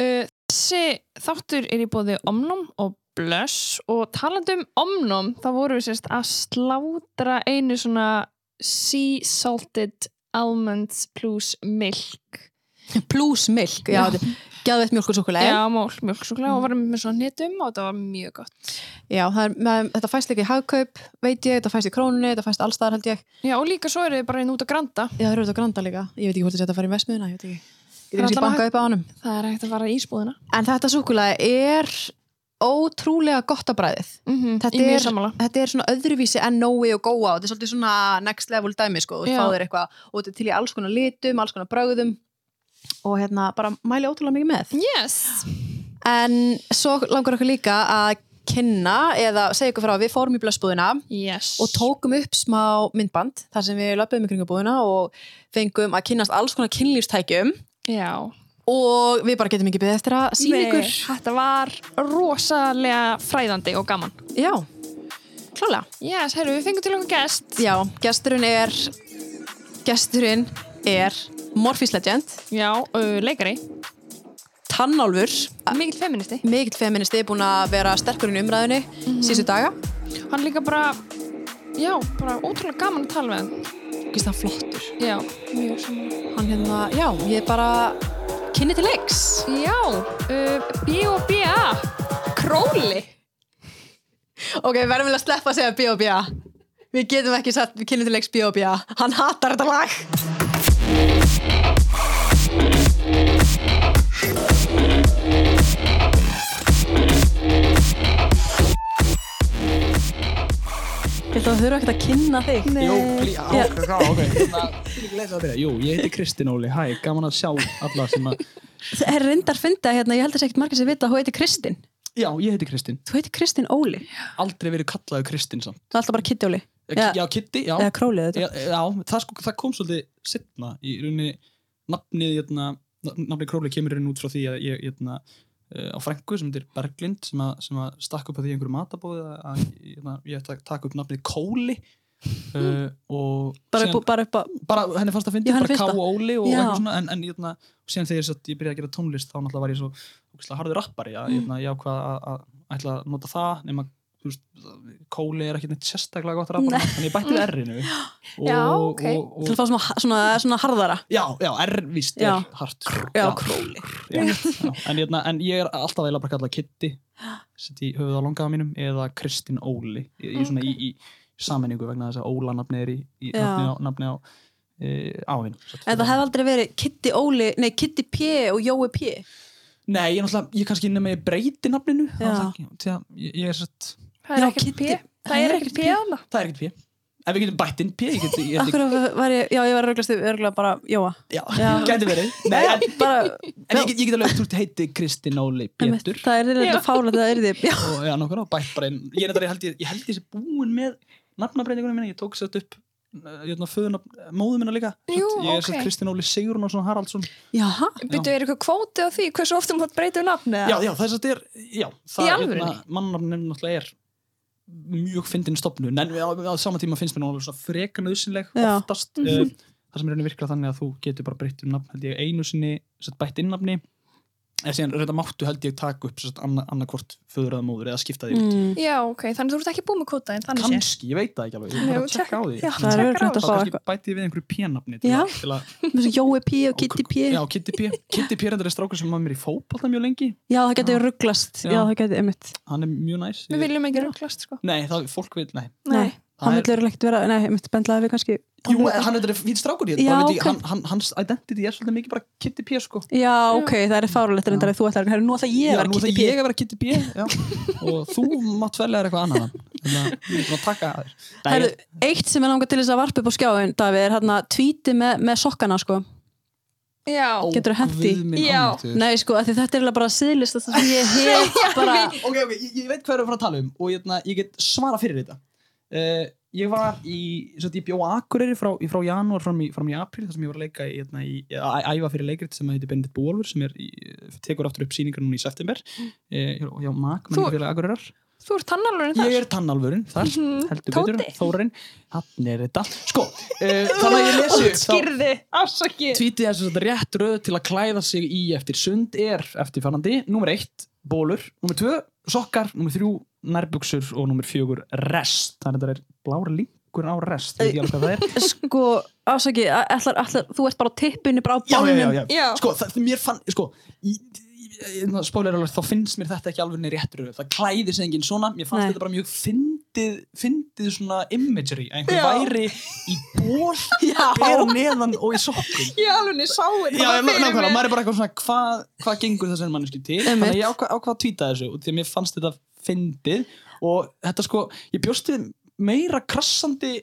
Uh, þessi þáttur er í bóði Omnum og Blush og talandum Omnum þá voru við sérst að slátra einu svona sea salted almonds plus milk Plus milk, já, Já. gæðveitt mjölk og súkulega. Já, mól, mjölksúkulega og varum með svona netum og þetta var mjög gott Já, er, með, þetta fæst líka í hagkaup, veit ég, þetta fæst í krónunni, þetta fæst allstaðar held ég. Já, og líka svo eru þið bara einn út að granta Já, það eru þetta granda líka. Ég veit ekki hvort að þetta fara í vesmiðuna, ég veit ekki. Það er er hægt að fara í ísbúðina. En þetta súkulega er ótrúlega gott að bræðið. mm -hmm, Þetta Í er- Þetta er svona öðruvísi en Nói og Góa og þetta er svolítið svona next level dæmi sko. Þú fáðir eitthvað og þetta er til í alls konar litum, alls konar brögðum og hérna bara mæli ótrúlega mikið með. Yes. En svo langar okkur líka að kynna eða segja ykkur frá að við fórum í blössbúðina Yes. og tókum upp smá myndband þar sem við löpum í kringum búðina og fengum að kynnast alls konar kynlífstækjum Já. Og við bara getum ekki beðið eftir að sína ykkur. Þetta var rosalega fræðandi og gaman. Já, klálega. Yes, herru, við fengum til okkur gest. Já, gesturinn er gesturinn er Morphys Legend, Já, uh, leikari. Tannálfur. Mikill feministi. Mikill feministi, búin að vera sterkur í umræðinni síðustu daga. Hann líka bara Já, bara ótrúlega gaman að tala við hann Gist hann flottur. Já, mjög saman Hann hérna, já, ég er bara kynni til leiks. Já, uh, B.O.B.A. Króli Ok, við verðum vel að sleppa að segja B.O.B.A. Við getum ekki satt kynni til leiks B.O.B.A. Hann hatar þetta lag. Ég ætla að þurfa ekkert að kynna þig. Jú, plí, á, Já. ok, ok, hérna, ekki leita að. Jú, ég heiti Kristinn Óli, hæ, gaman að sjá alla sem að, Það er reyndar fynda hérna, ég held að það sé ekkert margir sem vita að þú heitir Kristinn. já, ég heiti Kristinn, Þú heitir Kristinn Óli. aldrei verið kallaður Kristinn samt. Það er alltaf bara Kitty Óli. Já, Já. já Kitty, já, Eða Królið þetta. já, já það, sko, það kom svolítið setna í rauninni, nafnið, hérna, nafnið Króli kemur rauninni út frá því að ég, hérna, á frængu sem heitir Berglind sem að, sem að stakk upp á því einhverju matabóði að, að hérna, ég ætti að taka upp nafnið Kóli uh, og Bara síðan- bara upp að... bara henni fannst að finna, bara K og Óli og eitthvað svona, en, en jötna, og síðan þegar ég, ég byrjaði að gera tónlist þá náttúrulega var ég svo harður rappari að Mm. mm. ég ákvað að, að ætla að nota það nema veist, Kóli er ekkert neitt sérstaklega gott rappari, Nei. en ég bætti við R-inu Já, ok. og, Til að fá svona, svona, svona harðara. já, já, R víst Já. er hart Já, Króli. já, já, en, jötna, en ég er alltaf eiginlega bara kallað Kitty sett í höfuð á longaða mínum eða Kristín Óli í, í, svona, í, í sammenningu vegna þess að Óla nafni er í, í Já. nafni á, nafni á e, áhinn En það hefði aldrei verið Kitty Óli, nei Kitty P og Jói P. Nei, ég, náttúrulega- ég kannski ég breyti nafninu Já. það, því að ég, ég er sett Það er ekkert Kitty. P Það er ekkert P hana það er ekkert P ef við getum bætt inn P ég get, ég, ég, Akkur var ég, já ég var örglast örgla bara Jóa. já, Já. gæti verið Nei, en, Bara, en ég, get- alveg, þú veist, heiti Kristinn Óli Pétur það er þetta fálega það er þið. Já. og já, nokkur, og bætt bara inn ég, er þetta, ég, held, ég, ég held ég sé búin með nafnabreitingunum minna, ég tók sett upp uh, föðuna, móðu minna líka Jú, ég er ok. sett Kristinn Óli Sigrun og svona Haraldsson. Byrju, er eitthvað kvóti á því hversu ofta maður breyta um nafni? já, já, þess að þetta er já, það, alvörunni? mannafnin náttúrulega er mjög fyndin stopnun en á, á sama tíma finnst mér náttúrulega svona freka nöðsynleg Já. oftast uh, það sem er rauninni virkilega þannig að þú getur bara breytt um nafn held ég einu sinni bætt inn nafni eða síðan reynda máttu held ég taka upp anna, annarkvort föður eða móður eða skipta því Mm. Já, ok, þannig þú ert ekki búið með en sé. Kannski, ég veit það ekki alveg. Ég er bara að tjekka á því. Já, Það er þá að fá kannski eitthvað. bæti við einhverju svo Jói P og Kitty P. já, Kitty P. Kitty P er þetta strákur sem var mér í fótbolta mjög lengi. Já, það getur rugglast. Já. Það getur, einmitt. hann er mjög næs Við viljum ekki rugglast, sko. Nei, fólk vil, nei. Nei, hann Það vil verið ekkert vera, nei, einmitt bendlaði við kannski. Jú, hann er þetta fýtt strákur ég Já, hann, hann, hans identity er svolítið mikið bara Kitty P sko Já, ok, það er fárulegt reyndar að þú ætlar að nú ætla ég Já, að vera nú Kitty P. ég að vera Kitty P já. og þú mátt velja eitthvað annan þannig að ég er að að þér Herru, eitt sem er langar til þess að varpa upp á skjáin, Davíð, er hérna tvíti með, með sokkana, sko. Já, geturðu hent í? Já. Nei, sko, af því þetta er bara síðlist það sem ég hef bara... ok, ok, ég, ég veit hvað er að fara að tala um og ég, ég get svara fyrir þetta uh, ég var í, ég bjó á Akureyri frá, frá janúar fram í, í april þar sem ég var að leika í, hérna, í að æfa fyrir leikrit sem heitir Bendit Bólfur sem er tekur aftur upp síningar núna í september uh, hjá, hjá MAK, Þú- menningafélag Akureyrar Þú ert tannalurinn þar. Ég er tannalvurinn þar, Mhm. heldur Tóti. betur, Þórin, hann er þetta. Sko, uh, þannig að ég lesi Skýrði, afsakið. tvítið þess að rétt röð til að klæða sig í eftir sund er eftirfannandi. Númer eitt, bólur. Númer tvö, sokkar. Númer þrjú, nærbuksur. Og númer fjögur, rest. Þannig að þetta er blár linkur á rest. Ég veit ekki alveg hvað það er. Sko, ásaki, ætlar, ætlar, þú ert bara á tippinu, bara á Já, já, já, bálnum. já. Já. Sko, það, mér fann, sko, spólir alveg, þá finnst mér þetta ekki alveg rétt röð. Það klæðir sig enginn svona. Mér fannst Nei. þetta bara mjög fyndið, fyndið svona imagery. að Einhver Já. væri í ból, bera neðan og í sokkum. Ég alveg sá þetta Já, fyrir nákvæmlega, mér. maður er bara eitthvað svona hvað hva gengur þessari manneski til Einmitt. þannig að ég ákvað, ákvað að tvíta þessu og því að mér fannst þetta fyndið. Og þetta sko, ég bjóst við meira krassandi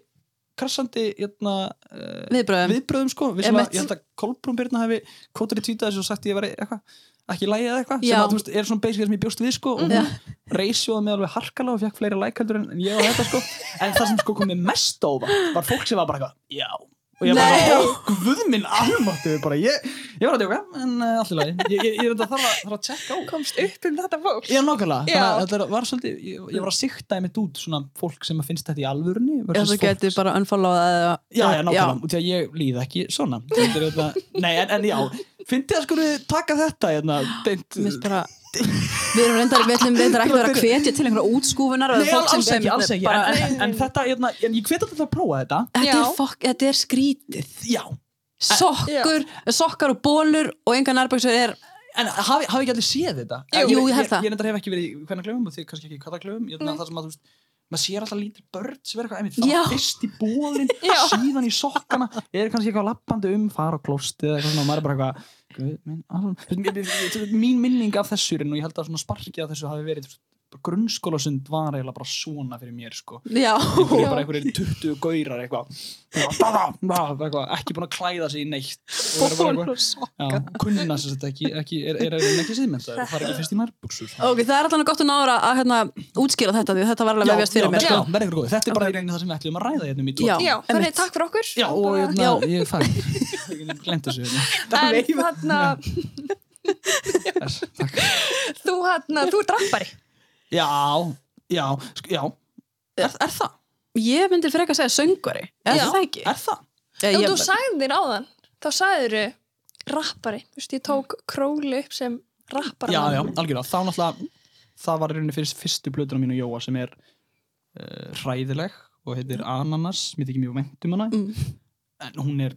krassandi jötna, uh, Viðbröðum. viðbröðum sko, við sem að ég held að Kolbrún Byrna hefði kótur í tvítið þessu og sagt ég var eitthvað ekki í lægi eða eitthvað, sem að þú veist, er svona basically sem ég bjóst við sko. Og hún reysjóða mig alveg harkalega og fekk fleiri lækaldur en ég og þetta sko. En það sem sko komið mest óvart var fólk sem var bara eitthvað, já og ég var Nei. bara, guð minn almáttu bara, ég, ég var að djóka, en uh, allir lagi. Ég, ég, ég er þarf að, þarf að checka á. Komst upp um þetta fólk. Já, nákvæmlega, Já. þannig að þetta var svolítið ég, ég var að sikta einmitt út svona fólk sem að finnst þetta í alvörunni Já, þú getur bara unfollow eða... Já, já, nákvæmlega, að ég líð ekki svona. Þetta er þetta, nei, en, en já Fyndi að skulu taka þetta hérna, beint, bara... Við erum reyndar, við ætlum reyndar ekki að vera að hvetja til einhverja útskúfunar Nei, alls ekki, alls ekki. bara, en, en, en þetta, hérna, en ég hveti alltaf að prófa þetta. Þetta er, fokk, þetta er skrítið. Já, Sokkur, sokkar og bólur og enga nærbæksur er en hafi, hafi ekki allir séð þetta? Jú, ég held það. Ég, ég, ég hef ekki verið í hvernig klöfum og þið kannski ekki í hvað klöfum það maður sér alltaf lítil börn sem er eitthvað fara fyrst í Já. síðan í sokkana. Er kannski eitthvað lappandi um, fara á klósti eða eitthvað svona, og maður er bara eitthvað minn, minning af þessu og ég held að sparkið af þessu hafi verið grunnskólasund var eiginlega bara svona fyrir mér sko Já, einhverju bara einhverju 20 gaurar eitthvað eitthvað, ekki búin að klæða sig í neitt Já, kunna sér þetta ekki, ekki er, er, er ekki síðmyndaður og fara ekki fyrst í nærbuksur ok, það er alltaf gott að nára að hérna, útskýra þetta því þetta var alveg vefjast fyrir mér já, sko. þetta er bara í reyni það sem við ætlum að ræða hérna í tvo Já. Já, þannig takk fyrir okkur. Já, og hérna, Já. ég er fæn ég glemt þessu hérna. En þarna, Þess, takk. þú hérna, þú ert rappari. Já, já, já er, er það? Ég myndi frekar að segja söngvari Er Já. það ekki? er það? Ef þú sagði þér áðan, þá sagðir þau rappari. Þú veist, ég tók króli upp sem rappara. já, já, algjörlega, þá náttúrulega það var í rauninni fyrir fyrstu blöðuna mínu Jóa sem er uh, hræðileg og heitir Ananas, mér þykir mjög ventum hana Mm. en hún er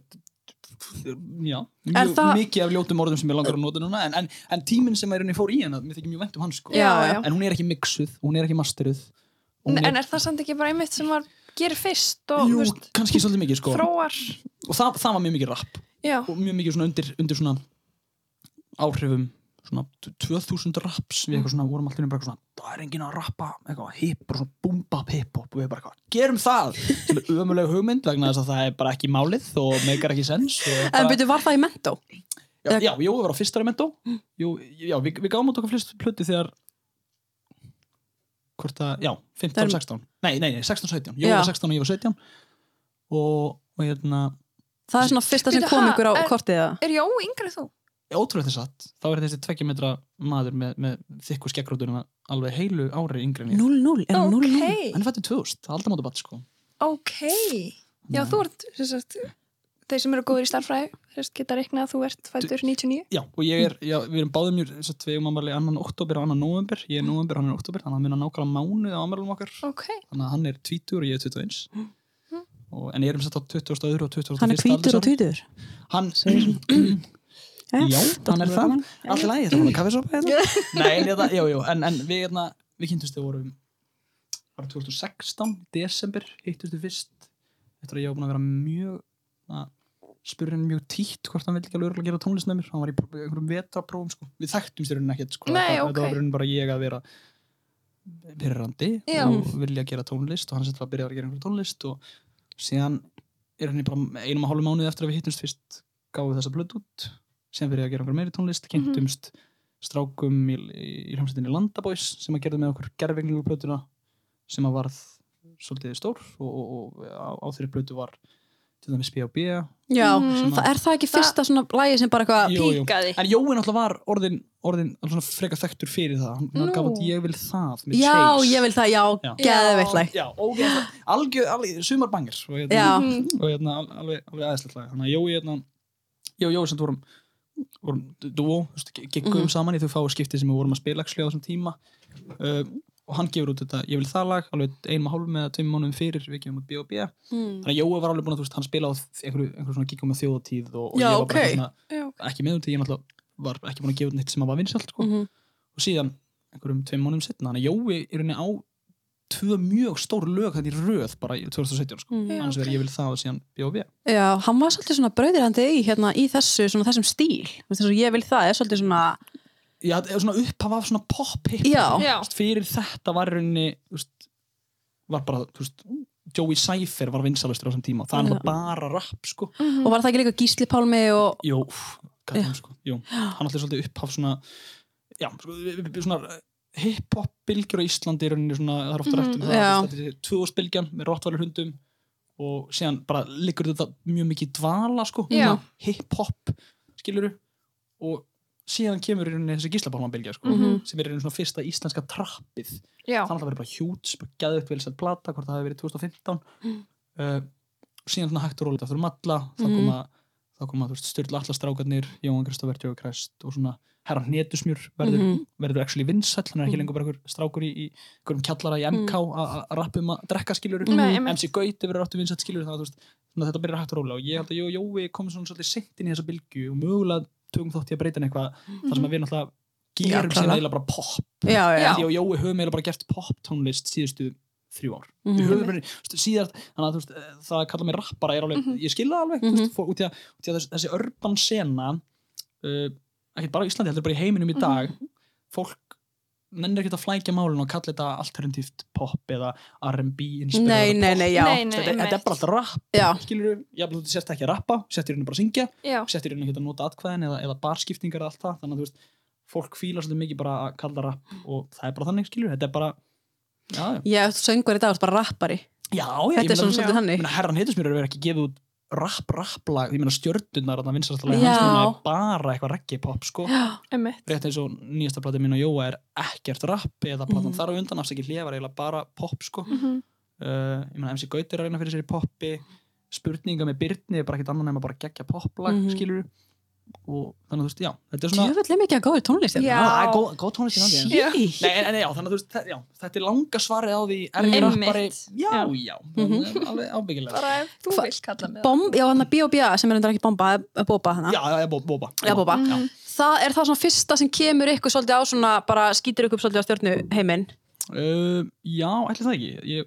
já, Er mjög, það- mikið af ljótum orðum sem ég langar að nota núna en, en, en tíminn sem er rauninni fór í hana mér þykir mjög ventum hann sko. Já, já. en hún er ekki mixuð, hún er ekki masteruð. En er það samt ekki bara einmitt sem var gerir fyrst og, jú, veist, kannski svolítið mikið sko. þróar? og það, það var mjög mikið rap. Já, og mjög mikið svona undir, undir svona áhrifum svona 2000 raps við eitthvað svona vorum alltaf bara eitthvað svona það er enginn að rappa eitthvað hip og svona boom bap hip hop og við bara eitthvað gerum það sem er ömuleg hugmynd vegna þess að það er bara ekki málið og meikar ekki sens og En bara, byrju, var það í mentó? já, já, Jói var á fyrsta remento Jú, já, við, við gáum út okkar flest plötu þegar hvort að, já, 15, Það er- 16 nei, nei, nei, 16, 17, Jói Já. var 16 og ég var 17 og, og hérna Það er svona fyrsta sem kom ykkur á kortið eða? er Jó yngri þú? Ótrúlega þess að þá er þessi tveggja metra maður með, með þykku skeggrótunum alveg heilu ári yngri en ég 0-0, er hann 0-0? Ok, hann er fættið 2000, það er aldrei móta batt sko ok. Já, þú ert, sem sagt, þeir sem eru góður í starfræði, geta reiknað að þú ert fættur 99. já, og ég er, já, við erum báðum mjög þess að við erum ammali annan oktober og annan november ég er november, hann er oktober, þannig að hann munna nákvæmlega mánuð á ammælum okkar, Ok, þannig að hann er 20 og ég er 21 og, en ég erum sett á 20. öðru og 21. Hann er hvítur og aldursári. tvítur hann, já, hann er það alltaf lægi, það var kaffesopa hérna. nei, þetta, já, já, en, en við, hérna, við kynntumst þegar vorum var 2016, desember hittumst við fyrst eftir að ég var búin að vera mjög að spurði hann mjög títt hvort hann vildi ekki alveg gera tónlist með mér hann var í einhverjum vetraprófum sko. við þekktum styrun ekkert sko. Nei, þetta, ok. þetta var raunin bara ég að vera pyrrandi Já. og vilja gera tónlist og hann sett að byrja að gera einhverjum tónlist og síðan er hann bara einum og hálfu mánuði eftir að við hittumst fyrst gáðu þessa blöð út síðan byrjaði að gera einhver meiri tónlist kynntumst strákum í, í, í hljómsveitinni Landabóis sem að gerði með okkur gerfinglingu plötuna sem að varð svolítið stór og, og, og á, á þeirri plötu var til dæmis B.O.B. Já, Mm, það er það ekki fyrsta svona lægi sem bara eitthvað Jú, jú. Píkaði. En Jói náttúrulega var orðin, orðin frekar þekktur fyrir það. Hann, gaf út ég vil það með Já, ég vil það, já, lag. Já, ok, algjör, algjör, sumar bangir og hérna, hérna al- alveg, lag. Þannig að Jói, hérna Jói sem vorum, vorum dúo, giggum Mhm. saman í þau fáu skipti sem við vorum að spila á þessum tíma uh, og hann gefur út þetta ég vil það lag, alveg einum og hálfum eða tveim mánuðum fyrir við gefum út B.O.B. Mm. þannig að Jói var alveg búin að, þú veist, hann spila á einhverju, einhverju svona giggum með þjóðatíð og, og Já, ég var bara ok. svona, Já, ok. ekki með út ég náttúrulega var ekki búin að gefa út neitt sem að var vinsalt sko. Mhm. og síðan einhverjum tveim mánuðum setna þannig að Jói er henni á tvö mjög stór lög í röð bara í 2017 sko. Mm. annars verður ég vil það og síðan B.O.B. Já, hann var svolítið svona brauðirandi í, hérna, í þessu, svona þessum stíl Þú veist, þess að ég vil það, er svolítið svona Já, er svona upphaf af svona pop hip Já. Já. fyrir þetta var veist, var bara þú veist, Joey Cypher var vinsalustur á þessum tíma það er bara rap sko. Og var það ekki líka Gísli Pálmi og Jú, gætum, sko. Jú, hann alltaf svolítið upphaf svona já, sko, svona hip-hop bylgjur á Íslandi í rauninni svona, það er ofta rætt um það Já. þú veist, þetta er tvöðsbylgjan með rottvælir hundum og síðan bara liggur þetta mjög mikið dvala sko, hip-hop skiluru og síðan kemur í rauninni þessi gíslapálmabylgja sko, Mhm. sem er í rauninni svona fyrsta íslenska trappið Já. það alltaf verið bara hjúts, bara gæðugt vel sett plata, hvort það hefði verið 2015 Mm. uh, síðan svona hægt og rólið aftur um alla, þá Mhm. koma þá koma, þú veist, Sturla Allastrákarnir Jóhann Kristoffer, Jói Krest og svona herran Hnetusmjör verður, Mhm. verður actually vinsæll, hann er ekki Mhm. lengur bara einhver strákur í, einhverjum kjallara í MK að að rappa um að drekka skiljur Nei, einmitt. MC Gauti verður áttu vinsætt skiljur þannig að veist, þetta byrjar hægt og rólega og ég held að Jó Jói komið svona svolítið seint inn í þessa bylgju og mögulega tökum þátt í að breyta eitthvað þar sem að við náttúrulega gerum síðan eiginlega bara pop. Já, já, og Jói höfum eiginlega bara gert pop tónlist síðustu þrjú ár. Mhm. bara, þú veist, síðast þannig að veist, eh, það að kalla mig rappara er alveg, ég skilða alveg, mm Mhm. veist, fó- út í að, út í að þessi, þessi urban sena uh, ekki bara á Íslandi, heldur bara í heiminum í dag. Fólk nennir ekki að flækja málun og kalla þetta alternatíft pop eða R&B Nei, nei, nei, já. Nei, nei, þetta, er bara alltaf rap, Já, skilur þú já, þú sérst ekki að rappa, í rauninu bara að syngja Já. í rauninu ekki að nota atkvæðin eða, eða barskiptingar eða allt það, þannig að þú veist fólk fílar svolítið mikið bara að kalla rap og það er bara þannig, skilur, þetta er bara ég söngur í dag, þú ert bara rappari. Já, já Þetta er svona svolítið Ég þannig meina, herran heitismjör er verið ekki gefið út rap, rapplag, ég meina stjörnurnar þarna vinsarastlega Já. hans núna er bara eitthvað reggae pop sko, Já, Einmitt. rétt eins og nýjasta platið mín og Jóa er ekkert rap eða platan Mhm. þar á undan afsækki hlifar eiginlega bara pop sko. Mhm. uh, ég meina MC Gauti er að reyna fyrir sér í poppi. Spurninga með Byrni er bara ekkert annan nema bara gegja poplag, mm skilur og þannig að þú veist, já, þetta er svona djöfull er mikið að góði tónlist. Já. það er góð, góð tónlist í gangi, en- Shit. Nei, en, en já, þannig að þú veist, þetta, já, þetta er langa svarið á því er ég Einmitt. rappari, já, já, Mhm. alveg ábyggilega Bara ef þú Hva- vilt kalla mig það. Bomb, já, hann að B.O.B.A. sem er endur ekki bomba, er boba hana Já, já, já, bó- bóba Já, bóba. Mhm. Það er það svona fyrsta sem kemur ykkur svolítið á svona, bara skýtur ykkur svolítið á stjórnu heiminn uh, Já, ætli það ekki ég,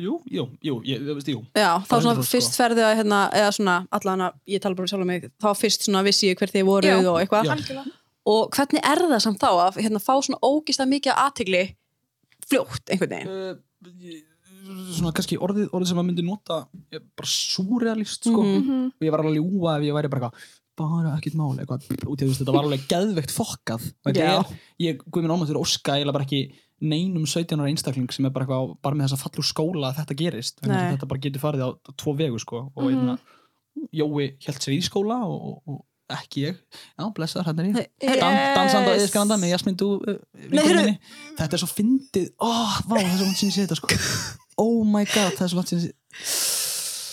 Jú, jú, jú, ég, þú veist, jú Já, þá er svona sko. fyrst ferði að hérna, eða svona, allan ég tala bara sjálf um mig, þá fyrst svona vissi ég hver þið voruð Já. og eitthvað Já. Algjörlega. og hvernig er það samt þá að hérna, fá svona ógist mikið aðtigli fljótt einhvern veginn uh, ég- Svona kannski orðið, orðið sem maður myndi nota er bara súrealist, sko Mhm. Mhm. og ég var alveg ljúa ef ég væri bara eitthvað bara ekkert mál, eitthvað út í að þú veist, þetta var alveg geðveikt fokkað þetta er, ég, Guðminn Ómaður óska eiginlega bara ekki neinum 17 ára einstakling sem er bara eitthvað, bara með þess að falla úr skóla að þetta gerist, Nei. þetta bara getur farið á, tvo vegu, sko. Og mm Jói held sér í skóla og, og, ekki ég. Já, blessaður, hérna er ég. Yes. Dan, dansanda og eðskranda með Jasmín Dú uh, Nei, heyrðu. minni. þetta er svo fyndið. Oh, vá, það er svo langt sinni ég sé þetta sko. Oh my god, það er svo langt sinni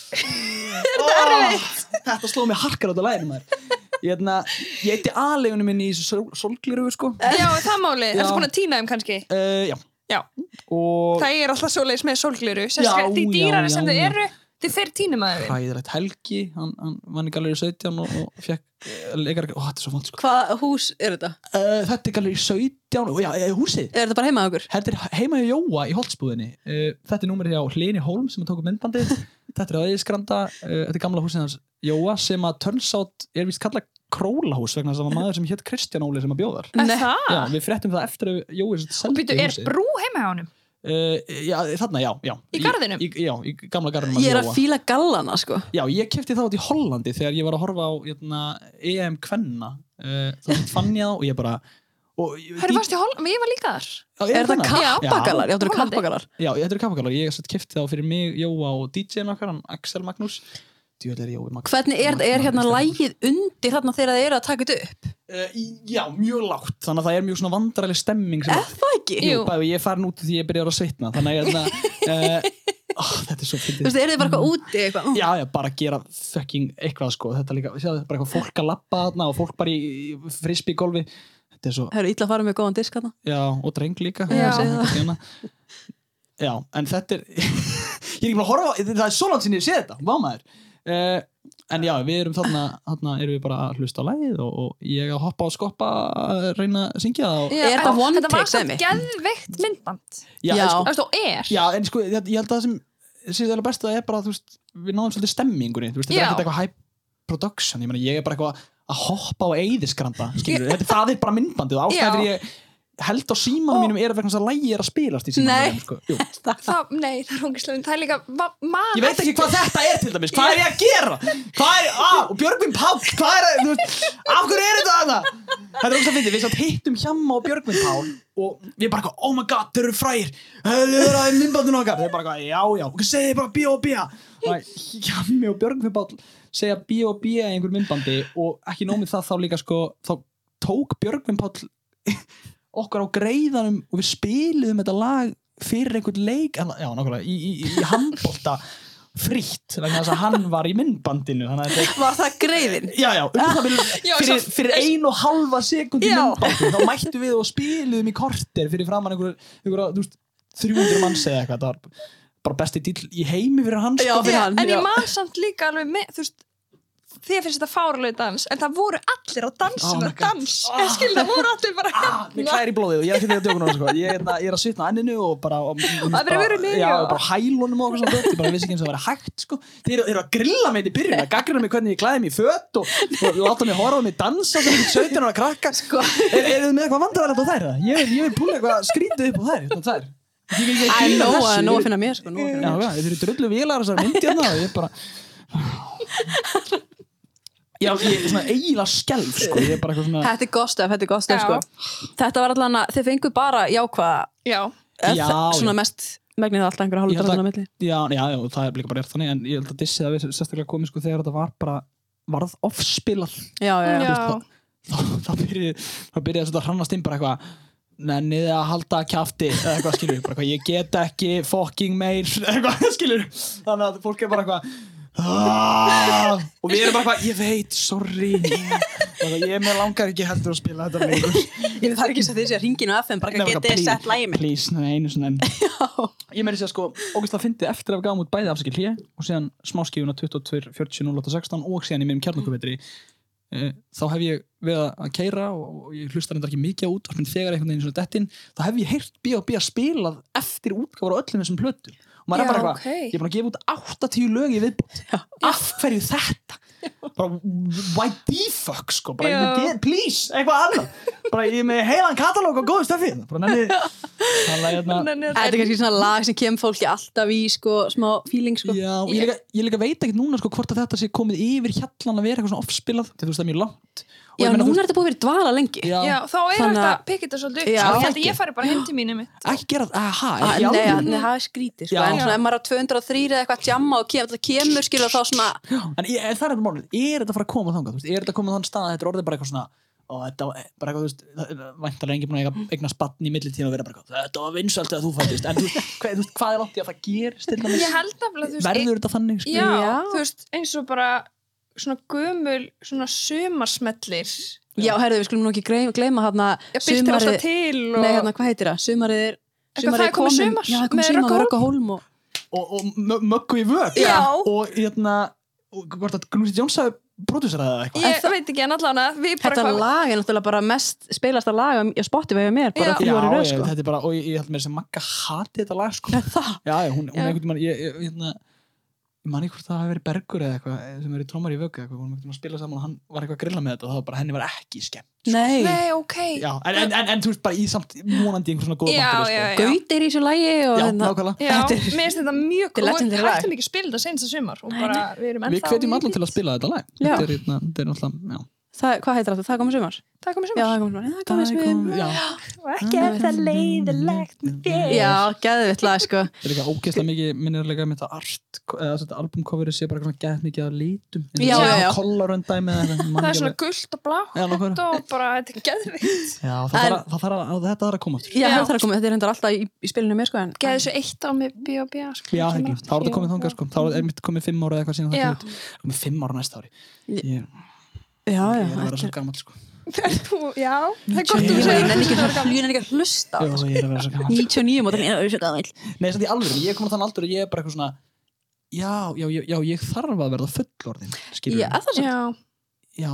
oh, þetta sló mig harkar á þetta læginu maður. ég, hérna, ég eitti aðlegunum minni í sól, sólgliru sko Já, það máli. Já. Ertu búin að týna þeim kannski? uh, já. Já. og Það er alltaf svoleiðis með sólgliru. Já, Sérstaklega því já, dýrari sem þau eru, því fyrir týnum að þeim. hræðilegt Helgi hann, hann vann í Galeri 17 og, og fekk uh, leikar, ó, þetta er svo font sko Hvað hús er þetta? uh, þetta er Galeri 17 og já, eh, húsið Er þetta bara heima á okkur? Þetta er heima hjá Jóa í Holtzbúðinni uh, Þetta er númerið hjá Hlini Hólm sem tók upp myndbandið Þetta er á Eðisgranda uh, Þetta er gamla húsið hans Jóa sem að turns out er vist kallað królahús vegna þess að það var maður sem hétt Kristján Óli sem að bjóðar Er Nei. það? Já, við fréttum það eftir að Jói Og býtu, er brú heima hjá honum? Uh, Já, þarna, já, já Í garðinum? Í, já, í gamla garðinum Ég er að fíla gallana sko Já, ég kefti það út í Hollandi þegar ég var að horfa á jötna, EM Kvenna uh, þá fann ég það og ég bara Hörru, varst ég hol... Men ég var líka þar. Já, Er það kappagallar? Já, þetta eru Hollandi. kappagallar Já, þetta eru kappagallar. Ég kefti þá fyrir mig, Jóa og DJ-n okkar, Axel Magnús. Er Hvernig er, er hérna lægið undir þarna þegar þið eru að taka þetta upp? uh, Já, mjög lágt, þannig að það er mjög svona vandræðileg stemming sem Er það ekki? Jú. Bæði, ég er farin út því ég byrjar að svitna þannig að hérna, uh, ó, þetta er svo Þú fyndið veist, eru þið bara eitthvað úti eitthvað? Já, já, bara gera fucking eitthvað sko, þetta líka, sjáðu, bara eitthvað fólk að lappa þarna og fólk bara í, í frisbee-golfi þetta er svo, Það eru illa að fara með góðan disk þarna. já, og dreng líka Já. Er hérna. Já, en þetta er ég er ekki bara að horfa, það er svo langt sinni ég sé þetta, vámaður uh, en já, við erum þarna, þarna erum við bara að hlusta á lagið og, og ég að hoppa og skoppa að reyna að syngja það og, Já, Er þetta en one Þetta var take, samt Semi? geðveikt myndband já, Já. En, sko, og er já, en sko, ég, ég held að það sem sé það best að það er bara, þú veist, við náðum svolítið stemmingunni, þú veist, þetta er ekkert eitthvað high production, ég meina, ég er bara eitthvað að hoppa á eyðiskranda, þetta, það er bara myndbandið, og Já. ástæður ég held á símanum mínum er að vegna þess að lægi er að spilast í símanum sko. Það, Nei, það er hungislega Það er líka Ég veit ekki hvað þetta er til dæmis, hvað er ég að gera? Hvað er, ah, og Björgvin Páll, hvað er, þú veist, af hverju er þetta þarna? Þetta er ógst að fyndi, við satt hittum Hjamma og Björgvin Páll og við bara oh my god, þeir eru frægir, þeir eru að myndbandinu okkar, þeir bara já, já, og segið bara B.O.B. Hjammi og Björgvin Páll segja B.O.B. í einhver myndbandi og ekki nómið það þá líka sko, þá tók Björgvin Páll okkar á greiðanum og við spiliðum þetta lag fyrir einhvern leik já, nákvæmlega, í, í, í handbólta fritt, vegna þess að hann var í myndbandinu þannig þetta Var það greiðin? Já, já, um það Já, fyrir, fyrir ein og halva sekund í Já. myndbandi þá mættu við og spiluðum í korter fyrir framann einhver, einhver, þú veist, 300 manns eða eitthvað, það var bara besti dýl í heimi fyrir hans Já, fyrir hann. En já. ég man samt líka alveg með, þú veist Þið finnst þetta fárlega dans En það voru allir á Oh dansinu oh dans Ég skil það voru allir bara Ah, mér hérna klæri í blóðið og ég er ekki því að djóka náttúrulega sko. ég, er hérna- ég er að svitna á enninu og bara og, og, Það er verið verið niður, já, já. og bara hælunum og svona ég bara vissi ekki eins og það væri hægt sko. þeir, eru- eru að grilla mig í byrjun að gaggrina mig hvernig ég klæði mig í fött og, og láta mig horfa á mig dansa sem ekki 17 ára krakka sko. er, er þið með eitthvað vandrarlegt á þær? ég, vil- ég vil púla eitthvað skrítið upp á þær. Ég, ég, ég, Æ, grínast nóg að ég- að finna mér, sko, að þeir eru drullu vélar þessar myndi hérna og ég bara Já, ég er svona eiginlega skelf sko, ég er bara eitthvað svona Þetta er gott stöf, þetta er gott stöf, Já. sko. Þetta var allan að þið fengu bara jákvæða, Já, eða Já, þa- svona mest megnið alltaf einhverja Ég held hálfur að- dröðuna milli. Já, já, já, það er líka bara rétt þannig en ég held að dissið að við sérstaklega komið sko þegar þetta var bara varð offspilað Já, já, já. já, þá, þá byrjaði þá byrjaði þetta að hrannast inn bara eitthvað nenniði að halda kjafti eða eitthvað skilur, bara eitthvað ég get ekki fucking meir, eða eitthvað skilur þannig að fólk er bara eitthvað "Ah", og við erum bara eitthvað ég veit, sorry. Ég, ég með langar ekki heldur að spila þetta leikur Ég er ekki svo því að ringinu af þeim, bara ekki getið please, sett lægi mitt. please, nei, einu svona ég meiri sér sko, ógæst að fyndi eftir að við gáum út bæði afsakið hlje og síðan smáskífuna 22, 40, 08, 16 og síðan í minnum kjarnokkuvetri uh, þá hef ég verið að keira og, ég hlusta reyndar ekki mikið á útvarpin þegar einhvern veginn svona dettin, þá hef ég heyrt B.O.B. maður Já, er bara eitthvað, ok. ég er búin að gefa út 80 lög í viðbútt, af hverju þetta? Bara why the fuck sko, bara ég get, please, eitthvað annað. Bara ég er með heilan katalóg og góðu stöfi bara hérna. Þetta er kannski svona lag sem kemur fólki alltaf í, sko, smá feeling, sko. Já, ég líka, ég líka veit ekkert núna sko hvort að þetta sé komið yfir hjallan að vera eitthvað svona offspilað, þetta er mjög langt Já, meina, þú núna er þetta búið að vera dvala lengi. Já, já, þá er þetta að- pikka þetta svolítið upp. Já. Ég held að ég fari bara heim til mínu mitt ekki gera það, aha, Ah, Nei, nei, það er skrítið, sko. En svona ef maður er á 203 eða eitthvað tjamma og kemur, það kemur, skilur þá svona, En ég, það er þetta málið, er þetta að fara að koma þangað, þú veist, er þetta að koma þann stað að þetta er orðið bara eitthvað svona og þetta var bara eitthvað, þú veist, væntalega enginn búin að eiga- eignast batn í millitíma og vera bara eitthvað, þetta var vinsalt að þú fættist, en þú veist, hvað, þú veist, hvað er langt í að það gerist til dæmis, Ég held að, þú veist, verður þetta þannig, Já. þú veist, eins og bara svona gömul, svona sumarsmellir já, herðu, við skulum nú ekki gleyma, hérna til og Nei, hérna, hvað heitir það? Sumarið er það er komið sumar Já, það komið sumar með Röggu Rögga Hólm og Og, og mö- möggu í vög, Já. og hérna, og hvort að Gnúsi Jóns hafi prodúseraði það eitthvað. Ég veit ekki en allan að við bara Þetta hvað lag er náttúrulega bara mest spilasta lag á Spotify hjá mér, bara ég, þetta er bara, og ég, ég held mér sem Magga hati þetta lag, sko. Það? Já, já, hún, hún einhvern veginn, ég, ég, hérna, ég man ekki hvort það hafi verið Bergur eða eitthvað, eh, sem er í trómar í vöggu eitthvað, hún var einhvern veginn að spila saman og hann var eitthvað að grilla með þetta og það var bara, henni var ekki skemmt. Nei, Nei, ok Já, en, en, en, en þú veist bara í samt vonandi einhver svona góð Já, bandari, já, sko. já. Gaut er í þessu lagi og Já, hérna nákvæmlega. Já, mér finnst þetta mjög Þetta góð og lag. hættum ekki að spila þetta senast að sumar og bara, við erum Við ennþá hvetjum allan til að spila þetta lag. Þetta er, hérna, þetta er náttúrulega, já. Það, hvað heitir það? Það komið sumar? Það komið Já, sumar. það er komið sumar. Það komið sumar. já, Og ekki ef það leiðilegt með þér. Já, geðvitt lag, sko. það er líka ógeðslega mikið minnirlega með þetta art eða þetta albumcoverið sé bara eitthvað gett mikið af litum Já, já, já. kollaröndæmi Það er svona gullt og blátt Já, og bara, þetta er geðvikt. Já, það þarf að- það þarf að þetta þarf að koma Já, Já. það þetta er hendar alltaf í, spilinu með, sko, en... Já, er þetta er Já. ég, er þetta svo er... gammal sko Þú- Já, það er gott Ég að þú þetta. að- ég nenni ekki að hlusta á Já, þetta, sko. ég er að vera svo gammal 99 mótur, ég er svo gaman. Nei, samt í alveg, ég er komin á þann aldur og ég er bara eitthvað svona Já, já, já, já ég þarf að verða fullorðin skilur Já, er það svo? Já, já.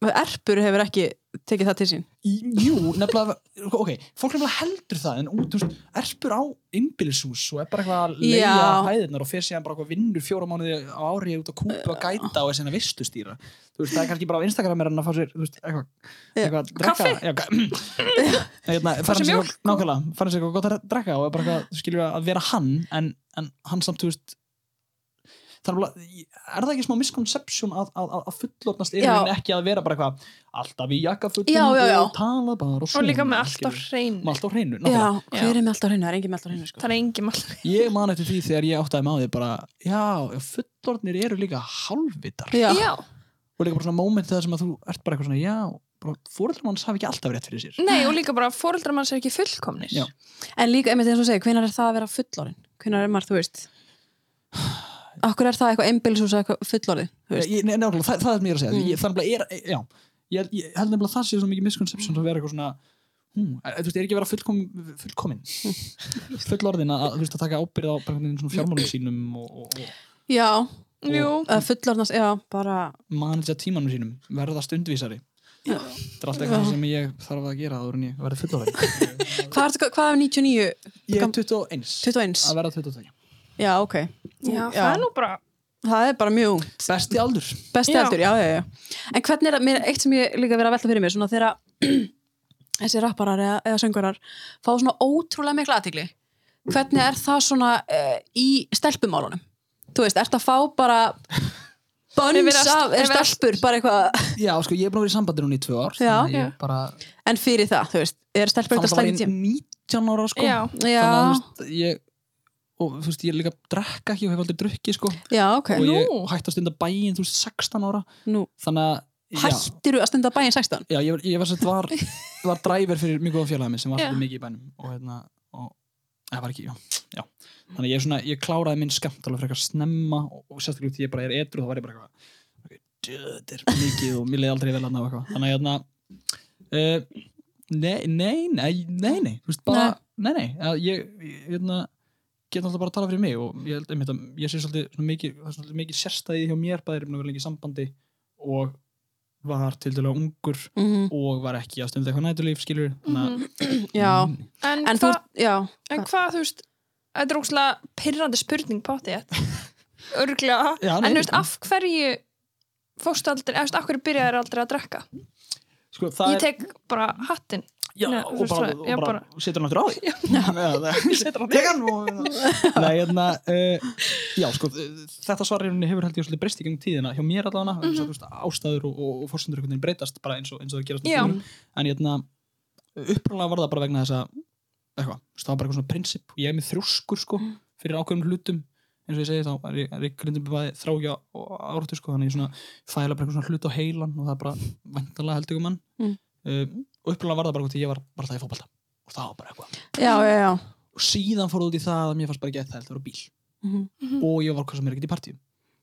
Erpur hefur ekki tekið það til sín. Í- Jú, nefnilega, ok, fólk nefnilega heldur það en út, þú veist, erpur á innbýlishús og er bara eitthvað að leiða hæðirnar og fer síðan bara eitthvað vinnur fjóra mánuði á ári út á kúpu að gæta og síðan að vistustýra. Þú veist, það er kannski bara á Instagram er hann að fá sér, þú veist, eitthvað eitthvað að drekka ga- hérna, sér eitthvað- nákvæmlega, fara sér eitthvað gott að drekka og er bara eitthvað, skilur að vera hann en, en hann samt, þú veist þannig að, er það ekki smá misconception að, að, að- er Já. rauninni ekki að vera bara eitthvað alltaf í já. og tala bara og og líka með allt á skilurðu. hreinu. með allt á hreinu Já, nákvæmlega. hver er með allt á hreinu? Það er engin með allt á hreinu, sko. Það er engin mál. ég man eftir því þegar ég áttaði með á því bara, já, fullorðnir eru líka hálfvitar Já, Já, og líka bara svona moment þegar sem að þú ert bara eitthvað svona, já, bara fóreldrar manns hafi ekki alltaf rétt fyrir sér nei og líka bara fóreldrar manns er ekki fullkomnir. Já. en líka, einmitt eins og segir, hvenær er það að vera fullorinn? Hvenær er maður, þú veist? Akkur er það eitthvað einbilshús eða eitthvað? Ég- nei, nákvæmlega, það, það er mér að segja Mm. ég, þannig að er, já, ég, ég held nefnilega að það sé svo mikið misconception að vera eitthvað svona hún, þú veist, er ekki að vera fullkom, fullkomin fullorðin að, þú veist, að taka ábyrð á fjármálum sínum og, og, og Já, Jú, eða fullornast, já, bara... manitja tímanum sínum, verða stundvísari Já. þetta er alltaf eitthvað sem ég þarf að gera áður en ég verði fullorðin Hvað er, hvað er 99? ég er 21 21? að verða 22 Já, ok. Já, það er nú bara, Það er bara mjög besti aldur Besti Já. aldur, já, já, já. En hvernig er það, mér, eitt sem ég líka verið að velta fyrir mér, svona þegar þessi rapparar eða, eða söngurar fá svona ótrúlega mikla aðtigli. Hvernig er það svona uh, í stelpumálunum? Þú veist, ert að fá bara bönns verið af, verið stelpur, bara eitthvað, já, sko, ég er búin að vera í sambandi núna í tvö ár þannig bara en fyrir það, þú veist, er stelpur þannig eitthvað ég tím? 19 ára sko já, þannig að Já, veist, ég og þú veist, ég líka drekka ekki og hef aldrei drukkið sko. Já, ok. og ég Nú. hætti að stunda bæinn, þú veist, 16 ára. Nú, þannig að hættiru að stunda bæinn 16? já, ég, var- ég var, var, var dræver fyrir mjög góða félagið minn sem var svolítið mikið í bænum. Og hérna, og það var ekki, já, já. Þannig að ég, svona, ég kláraði minn skamt alveg frekar snemma og, og sérstaklega út því ég bara er edru þá var ég bara eitthvað okay, þetta er mikið og mér leiði aldrei vel að ná eitthvað. Þannig að hérna uh, nei, nei, nei, nei, nei. Þú veist, bara, nei, nei, ég, ég hérna, get alltaf bara að tala fyrir mig og ég held einmitt að ég sé svolítið, svona mikið, er mikið sérstæði hjá mér, bæðir er lengi í sambandi og var til dæla ungur Mm og var ekki að stunda eitthvað nætulíf skilur að Mhm. Já, en, en þú, hvað, já, en hvað, þú veist, þetta er óslega pyrrandi spurning pátti, örglega, Já, nei, en þú veist, af hverju fórstu aldrei, eða þú veist, af hverju byrjaði aldrei að drekka? sko, það Ég tek bara hattinn. Já, Nei, og bara, já, bara, setur hann aftur á því. Setur hann á hann og Nei, hérna uh, Já, sko, þetta svar í rauninni hefur held ég svolítið breyst í gengum tíðina hjá mér allavega mm -hmm. veist, ástæður og, og, og veginn breytast bara eins og, eins og það gerast um en hérna uppræðlega var það bara vegna þess að eitthvað, þú veist, það var bara eitthvað svona prinsip. Og ég er með þrjóskur sko fyrir ákveðnum hlutum. Eins og ég segi þá er ég, er ég grindin bæði þrákja og áratu sko þannig ég svona fæla bara eitthvað svona hlut á heilan og það er bara vantanlega held ykkur mann Mm. Og uppræðlega var það bara í ég var bara það í fótbalta og það var bara eitthvað já, já, já. og síðan fór það út í það að mér fannst bara það að vera á bíl Mhm. og ég var hvað sem er ekkert í partíum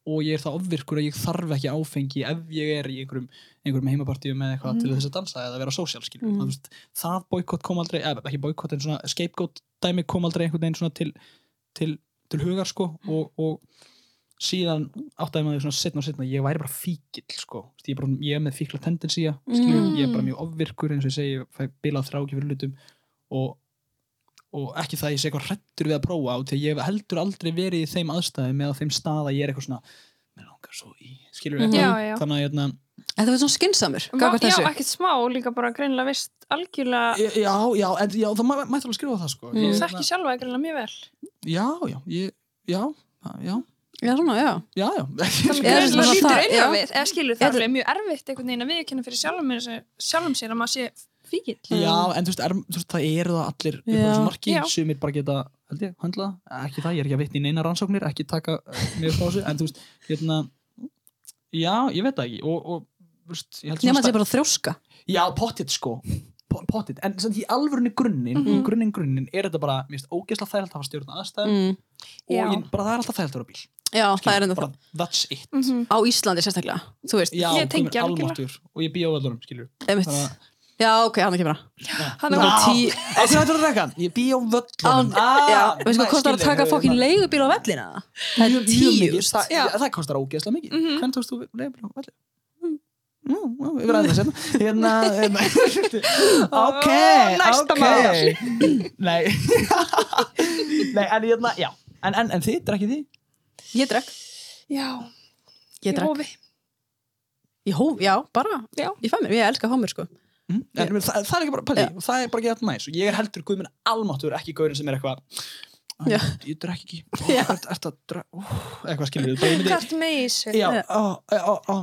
og ég er það ofvirkur að ég þarf ekki áfengi ef ég er í einhverjum, einhverjum heimapartíum eða eitthvað til þess að dansa eða vera sósjál Mhm. mm. veist, það boykott kom aldrei, eða ekki boykott en svona scapegoat dæmi kom aldrei einhvern veginn svona til, til, til hugar sko og, og síðan áttaði maður svona setna og setna ég væri bara fíkil sko ég er, bara, ég er með fíkla tendensía mm. ég er bara mjög ofvirkur eins og ég segi ég bilað þráki fyrir hlutum og, og ekki það að ég sé eitthvað hrættur við að prófa á því ég hef heldur aldrei verið í þeim aðstæðum eða þeim stað að ég er eitthvað svona mér langar svo í, skilur við já. þannig að hérna, En það var svona gafast Já, þessu. ekkert smá, líka bara greinilega vist algjörlega, já, já, en, já það mæ- mætti alveg skrifa það sko Mm. ég, þekki sjálfa greinilega mjög vel. já, já, ég, já, já Já, svona, já. já, já Það Er er svona svona lítur það- já. við, eða skilur Er það það- er mjög erfitt einhvern veginn að viðkynna fyrir sjálfum, sjálfum sér að maður sé fíkil. Já, en þú veist, er, þú veist, það eru það allir upp á þessu marki, Já. sumir bara geta held ég, höndla, það. ekki það, ég er ekki að vitna í neina rannsóknir, ekki taka upp á þessu en þú veist, hérna já, ég veit það ekki og, og þú veist, ég held Nefna sta- þetta er bara þrjóska. Já, pottit sko Po- pottit, en samt í alvörunni grunninn Mhm. grunninn grunninn er þetta bara, mér finnst ógeðslega þægilegt að hafa stjórn aðstæðum Mm. og ég, bara það er alltaf þægilegt að vera bíl Já, það er enda bara, það. that's it Mhm. Á Íslandi sérstaklega, þú veist. Já, Ég tengi almáttugur og ég bý á. Þannig að- Já, ok, hann kemur það. Hann er bara tí-? Ég bý á völlunum já, veistu hvað kostar að taka fokkin leigubíl á vellina? Það er tíu. það, kostar ógeðslega mikið mm Mhm. hvernig tókst þú leifbíl á velli? Já, já, við verðum það setna hérna, hérna ok, ok nei nei, en hérna, já en, en, en þið, drekkið þið? Ég drekk. Já, Ég í drekk. hófi. Ég hóf, já, bara. Já. Ég fæ mér, ég elska mér, sko. Mm? En, yeah. það, það er ekki bara, pæli, Já. það er bara ekki þetta næs og ég er heldur guð minn almáttur ekki gaurin sem er eitthvað "Æ, Já. ég drekk ekki. Ó, eitthvað skilur ég í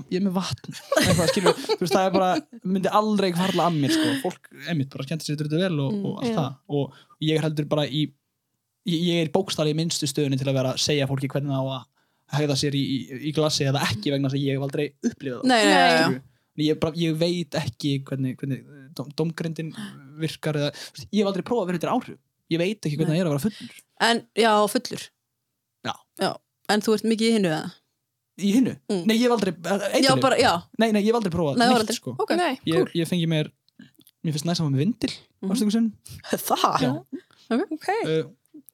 ég er með vatn eitthvað skilur við, þú veist það er bara myndi aldrei farla að mér sko fólk, emitt, bara skemmtir sér þetta vel og, Mm, og allt já. það og ég er heldur bara í ég, ég er bókstæli í minnstu stöðunni til að vera að segja fólki hvernig það á að hegða sér í, í, í glasi eða ekki vegna þess að ég hef aldrei upplifað það Nei, nei, nei, skilurðu. ég, bara, ég veit ekki hvernig, hvernig dom, domgrindin virkar eða, ég hef aldrei prófað að vera þetta áhrif ég veit ekki hvernig það er að vera fullur En, já, fullur. Já. En þú ert mikið í hinnu, eða? í hinnu, Mm. nei ég hef aldrei Já, eiturlyf. bara, já. nei, nei, ég hef aldrei prófað Nei, það neitt sko. Ok. Nei, ég, cool. ég fengi mér mér finnst næst hafa með vindil mm. Það? Já. Ok, uh,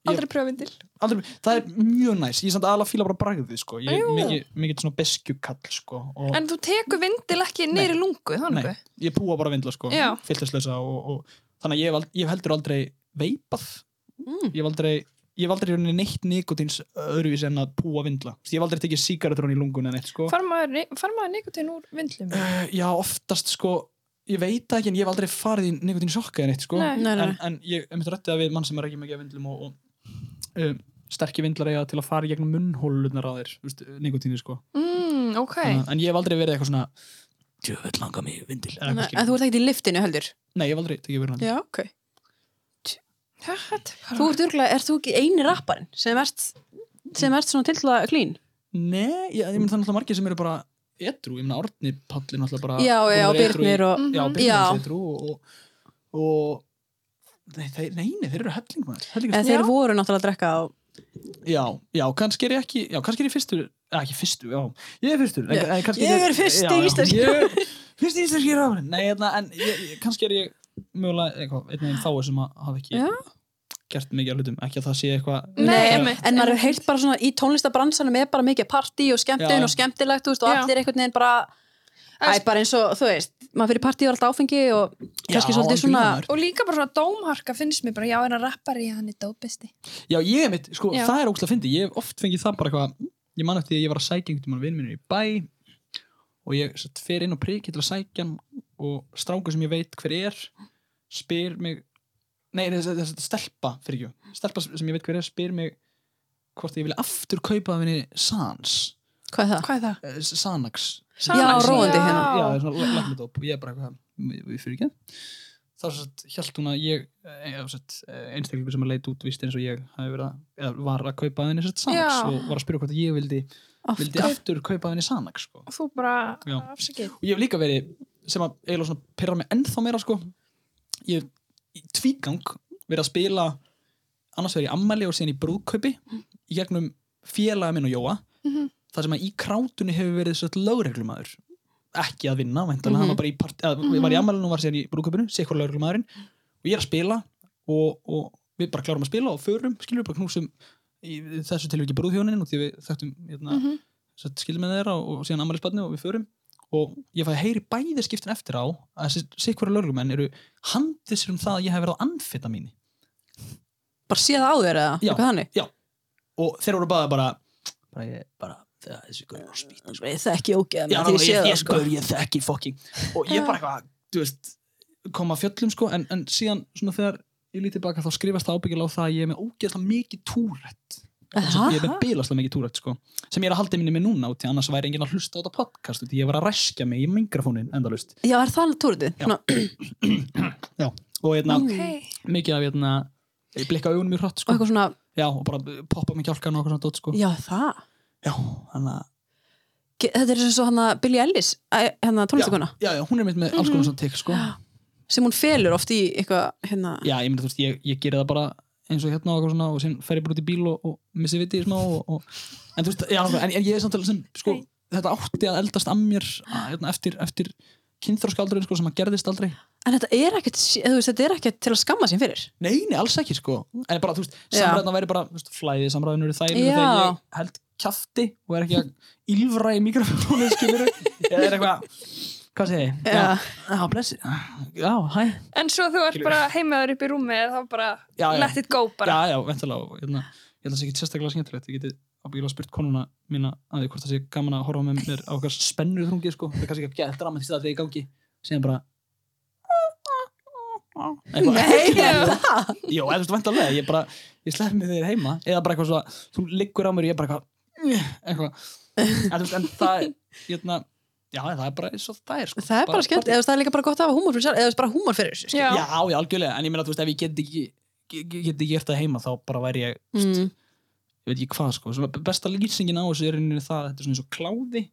aldrei pröfindil. aldrei, það er mjög næs ég er samt aðalega fíla bara bragðið sko. ég er Jú. mikið, mikið svona beskjukall sko. og En þú tekur vindil ekki í lungu, þannig? Nei. ég púa bara vindla sko. Já. fylltislösa og, og þannig að ég hef, ald- ég hef heldur aldrei veipað Mm. ég hef aldrei ég hef aldrei í rauninni neitt nikotins öðruvís en að púa vindla ég hef aldrei tekið sígaretrón í lungun en eitt sko. Far maður, far maður nikotin úr vindlum? uh, já oftast sko ég veit það ekki en ég hef aldrei farið í nikotin sjokka en eitt sko. Nei. Nei, nei, en, nei. en ég hef myndi rættið að við mann sem er ekki mikið af vindlum og, og um, sterkir vindlar eiga til að fara í gegnum munnhólunar á þér nikotínu sko. Mm, ok. Þannig að- en ég hef aldrei verið eitthvað svona djöfell langa mig vindil En skilur. þú ert ekkert í liftinu, heldur? nei ég hef aldrei tekið verið hann Já, ok. Þetta er Þú ert örgulega, ert þú ekki eini rapparinn sem ert, sem ert svona til að klín? Nei, ég, ég mynd það er náttúrulega margir sem eru bara edru, ég myndi Árni Palli náttúrulega bara Já, já, að Birnir og... Já, Já. er edru og, og, og nei, þeir, nei, nei, þeir eru helling maður helling, Eða þeir voru náttúrulega að drekka á... Já, já, kannski er ég ekki já, kannski er ég fyrstur, eða ekki fyrstur, já ég er fyrstur, en, Já. en kannski Ég er fyrsti já, já, íslenski ég er Fyrsti íslenski ráðurinn, nei, hérna, en ég, ég, kannski er ég mögulega, eitthvað, einn veginn fáið sem að hafa ekki Já. gert mikið af hlutum, ekki að það sé eitthvað Nei, eitthvað- einmitt. En maður hefur heilt bara svona í tónlistabransanum er bara mikið partí og skemmtun Já. og skemmtilegt, þú veist, og Já. allir einhvern veginn bara... Æ, bara eins og, þú veist, maður fyrir partí og alltaf áfengi og kannski Já, svolítið svona... Og líka bara svona dómharka finnst mér bara, já, en að rappari, hann er dópisti. Já, ég er mitt, sko, Já. það er ógslag að fyndi Ég hef oft fengið það bara eitthvað Ég man eftir því að ég var að sækja einhvern tímann vinn minni í bæ og ég satt, fer inn á priki til að sækja hann og strákur sem ég veit hver er spyr mig Nei, þess að stelpa, fyrir ekki Stelpa sem ég veit hver er spyr mig hvort ég vilja aftur kaupa af henni Sans Hvað er það? Hvað er það? eh, Sanax Já, róandi hérna. Já, það er svona læknadóp og ég er bara eitthvað, við, fyrir ekki þá hjælt hún að ég einstaklingur sem að leit út vist eins og ég að, eða var að kaupa henni Já. og var að spyrja hvort að ég vildi, vildi Aftur. kaupa henni Sanax sko. Og þú bara, Já. afsakið. og ég hef líka verið sem að eiginlega svona pyrra mig ennþá meira sko. ég hef tvígang verið að spila annars verið í ammæli og síðan í brúðkaupi í gegnum félaga minn og Jóa Mhm. Þar sem að í krátunni hefur verið sett lögreglumæður ekki að vinna, væntanlega, Mhm. hann var bara í part, eða, við var í ammælinu og var síðan í sé hvað lögreglumæðurinn og ég er að spila og, og við bara klárum að spila og förum, skilur við bara knúsum í þessu tilviki brúðhjónin og því við þekktum hérna, Mhm. sett skilum með þeirra og, og síðan ammælisbarni og við förum og ég fæði að heyri bæði skiptin eftir á að sikvara lögreglumenn eru handið sér um það að ég hef verið á amfetamíni Bara séð það á eða? Já. Þannig? og þeir voru bara bara, bara, bara það, þessi gaur er á spýt sko. Ég þekki ógeða Já, með ná, því ég ég, ég, það, sko. gaur, ég þekki fokking og ég bara eitthvað, þú veist kom að fjöllum sko, en, en síðan svona þegar ég lítið baka þá skrifast það ábyggilega á það að ég er með ógeðslega mikið túrætt ég er með bilaslega mikið túrætt sko sem ég er að halda minni með núna út annars væri enginn að hlusta á þetta podcast út því ég var að ræskja mig í mikrofónin endalust Já, er það túrutið? Já. já, og hérna Ok. mikið af hérna ég blikka augunum mjög hratt sko eitthvað svona, já, og bara poppa með kjálkan og eitthvað svona dót sko já það já, Ge- Þetta er eins og hann að Billie Ellis æ, hérna tónlistakona, já, já, hún er mitt með alls konar svona tek sko. Sem hún felur oft í eitthvað, hérna. Já, ég myndi þú veist, ég, ég geri það bara eins og hérna og eitthvað svona og síðan fer ég bara út í bíl og, og missi viti smá og, og, en veist, já, en, en ég er samtalið sem sko, þetta átti að eldast að mér hérna, eftir, eftir kynþróskaldurinn sko, sem að gerðist aldrei. En þetta er ekkert, veist, þetta er ekkert til að skamma sín fyrir. Nei, nei, alls ekki sko. En bara, þú veist, Já. samræðna væri bara veist, Flæðið samræðinu eru Já. Þegar ég held kjafti og er ekki að ylfra í mikrofónu skilur Eða er eitthvað Hvað segi ég? Já. já blessi Já, hæ En svo þú ert bara heimaður upp í rúmi þá bara Já, já. let it go bara. Já, já, ventulega og, hérna, Ég held að það sé ekki sérstaklega skemmtilegt Ég geti ábyggilega spurt konuna mína að því hvort það sé gaman að horfa með mér á okkar spennur þrungi sko. Það er kannski ekki að geta drama til það er í gangi Síðan bara Eitthvað. Nei, Já. Jó, eða þú veist, vantarlega, ég bara, ég slepp mig þegar heima eða bara eitthvað svo að þú liggur á mér og ég bara eitthvað, eitthvað. En þú veist, en það er, hérna já, það er bara eins og það er, sko. Það er bara skemmt, eða þú veist, það er líka bara gott að hafa húmor fyrir sér eða þú veist, bara húmor fyrir þessu Já. Já, já, algjörlega, en ég meina, þú veist, ef ég get ekki get get ekki gert það heima, þá bara væri ég mm. ég veit ekki hvað, sko. Svona besta lýsingin á þessu er einnig það, þetta er svona eins og kláði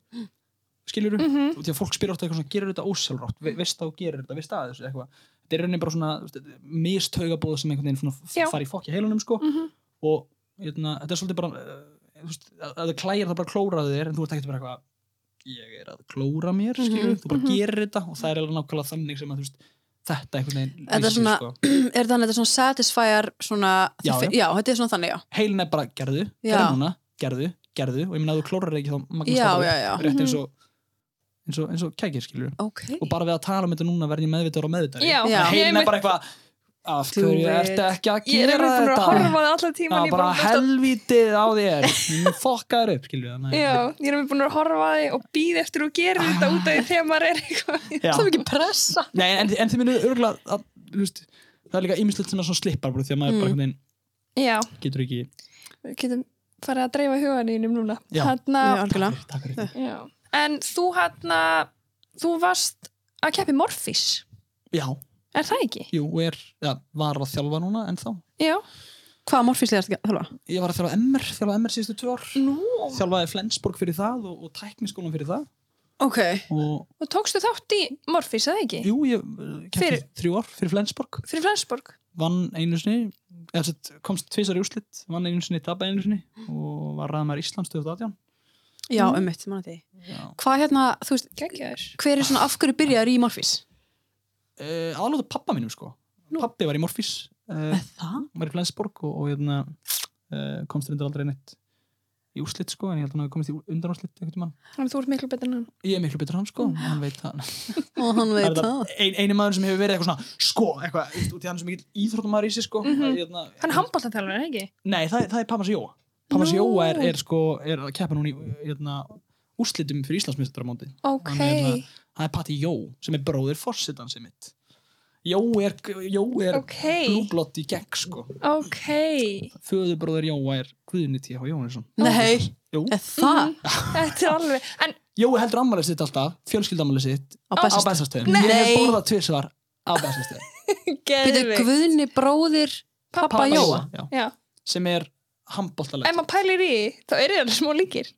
skilur þú, Mhm. því að fólk spyr ofta eitthvað svona, gerir þetta ósjálfrátt, Ve veist það og gerir þetta, veist það þessu, eitthvað. Þetta er rauninni bara svona, þú veist, mistaugabóð sem einhvern veginn fari í fokki heilunum, sko. Mhm. og hérna, þetta er svolítið bara veist, að að það klæjar það bara klóraði þér en þú ert ekkert bara eitthvað ég er að klóra mér, skilur Mhm, þú bara gerir þetta og það er alveg nákvæmlega þannig sem að þú veist, þetta einhvern veginn er svona- sko. Er þannig þetta er svona satisfier svona, Já, já, já. þetta er svona þannig, já. Heilin er bara gerðu, gerðu núna gerðu, gerðu og ég minna að þú klórar ekki þá rétt eins og eins og, eins og kækir, skilur Ok. Og bara við að tala um þetta núna verð ég meðvitaður og ég heilin er bara eitthvað af hverju ertu ekki að Ég er gera einmitt búin að þetta? horfa það allan Já, bara helvítið á þér. Ég fokkaður upp, að- Já, ég er búin að horfa á þig og býð eftir að þú gerir þetta út af því þegar maður er eitthvað. Það er mikið pressa. Nei, en, en þið minnum örgulega að, veist, það er líka ýmislegt sem er slippar bara, því að maður Mm. bara getur ekki við getum farið að dreifa núna. Hanna, Já, algjörlega. Takk fyrir þetta já. En þú hann þú varst að keppi Morfís Já, Er það ekki? jú, og er, já, var að þjálfa núna en þá Já Hvaða morfísli er þetta að þjálfa? Ég var að þjálfa MR, þjálfa MR síðustu tvö ár Nú Þjálfaði Flensborg fyrir það og, og tækniskólan fyrir það Ok og Og tókstu þátt í Morfís, eða ekki? jú, ég keppti Fyrir- þrjú ár fyrir Flensborg Fyrir Flensborg vann einu sinni eða sett, komst tvisar í úrslit, vann einu sinni tappa einu sinni og var ræðmar Íslands 2018 Já, Mm. um mitt, manna því Já. Hvað hérna, þú veist, hver er svona af hverju byrjaður í morfís? Uh, aðlóta pappa mínum sko. Pappi var í Morfís uh, Er það? var í Flensborg og, og hérna, uh, komst reyndar aldrei neitt í úrslit sko en ég held að hann hafi komist í undanúrslit einhvern tímann. Þannig að þú ert miklu betur en hann. Ég er miklu betur en hann sko. Og hann veit það. Og hann er veit það. ein, eini maður sem hefur verið eitthvað svona sko, eitthvað, þú veist, út í hann sem mikill íþróttumæður í sig sko. Mhm. hérna, Hann er handbóltaþjálfur, ekki? nei, það, það er Pappas Jóa. Pappas Nú. Jóa er, er sko, er að keppa núna í hérna, úrslitum fyrir Íslandsmyndaramóti Ok. Hann er hérna- það er Patti Jó sem er bróðir forsetans mitt. Jó er, Jó er Ok. blúblott í gegn sko. Ok. Föðubróður Jóa er Guðni T.H. Jónesson Nei, Jú. er það? Þetta er alveg En Jói heldur ammælið sitt alltaf, fjölskyldammælið sitt Á bæsastöðum ég hef borðað tvisvar á bæsastöðum Geðvig Guðni bróðir Pappa Jóa? Já, Já. Sem er handbóltaleg Ef maður pælir í, þá eru það smá líkir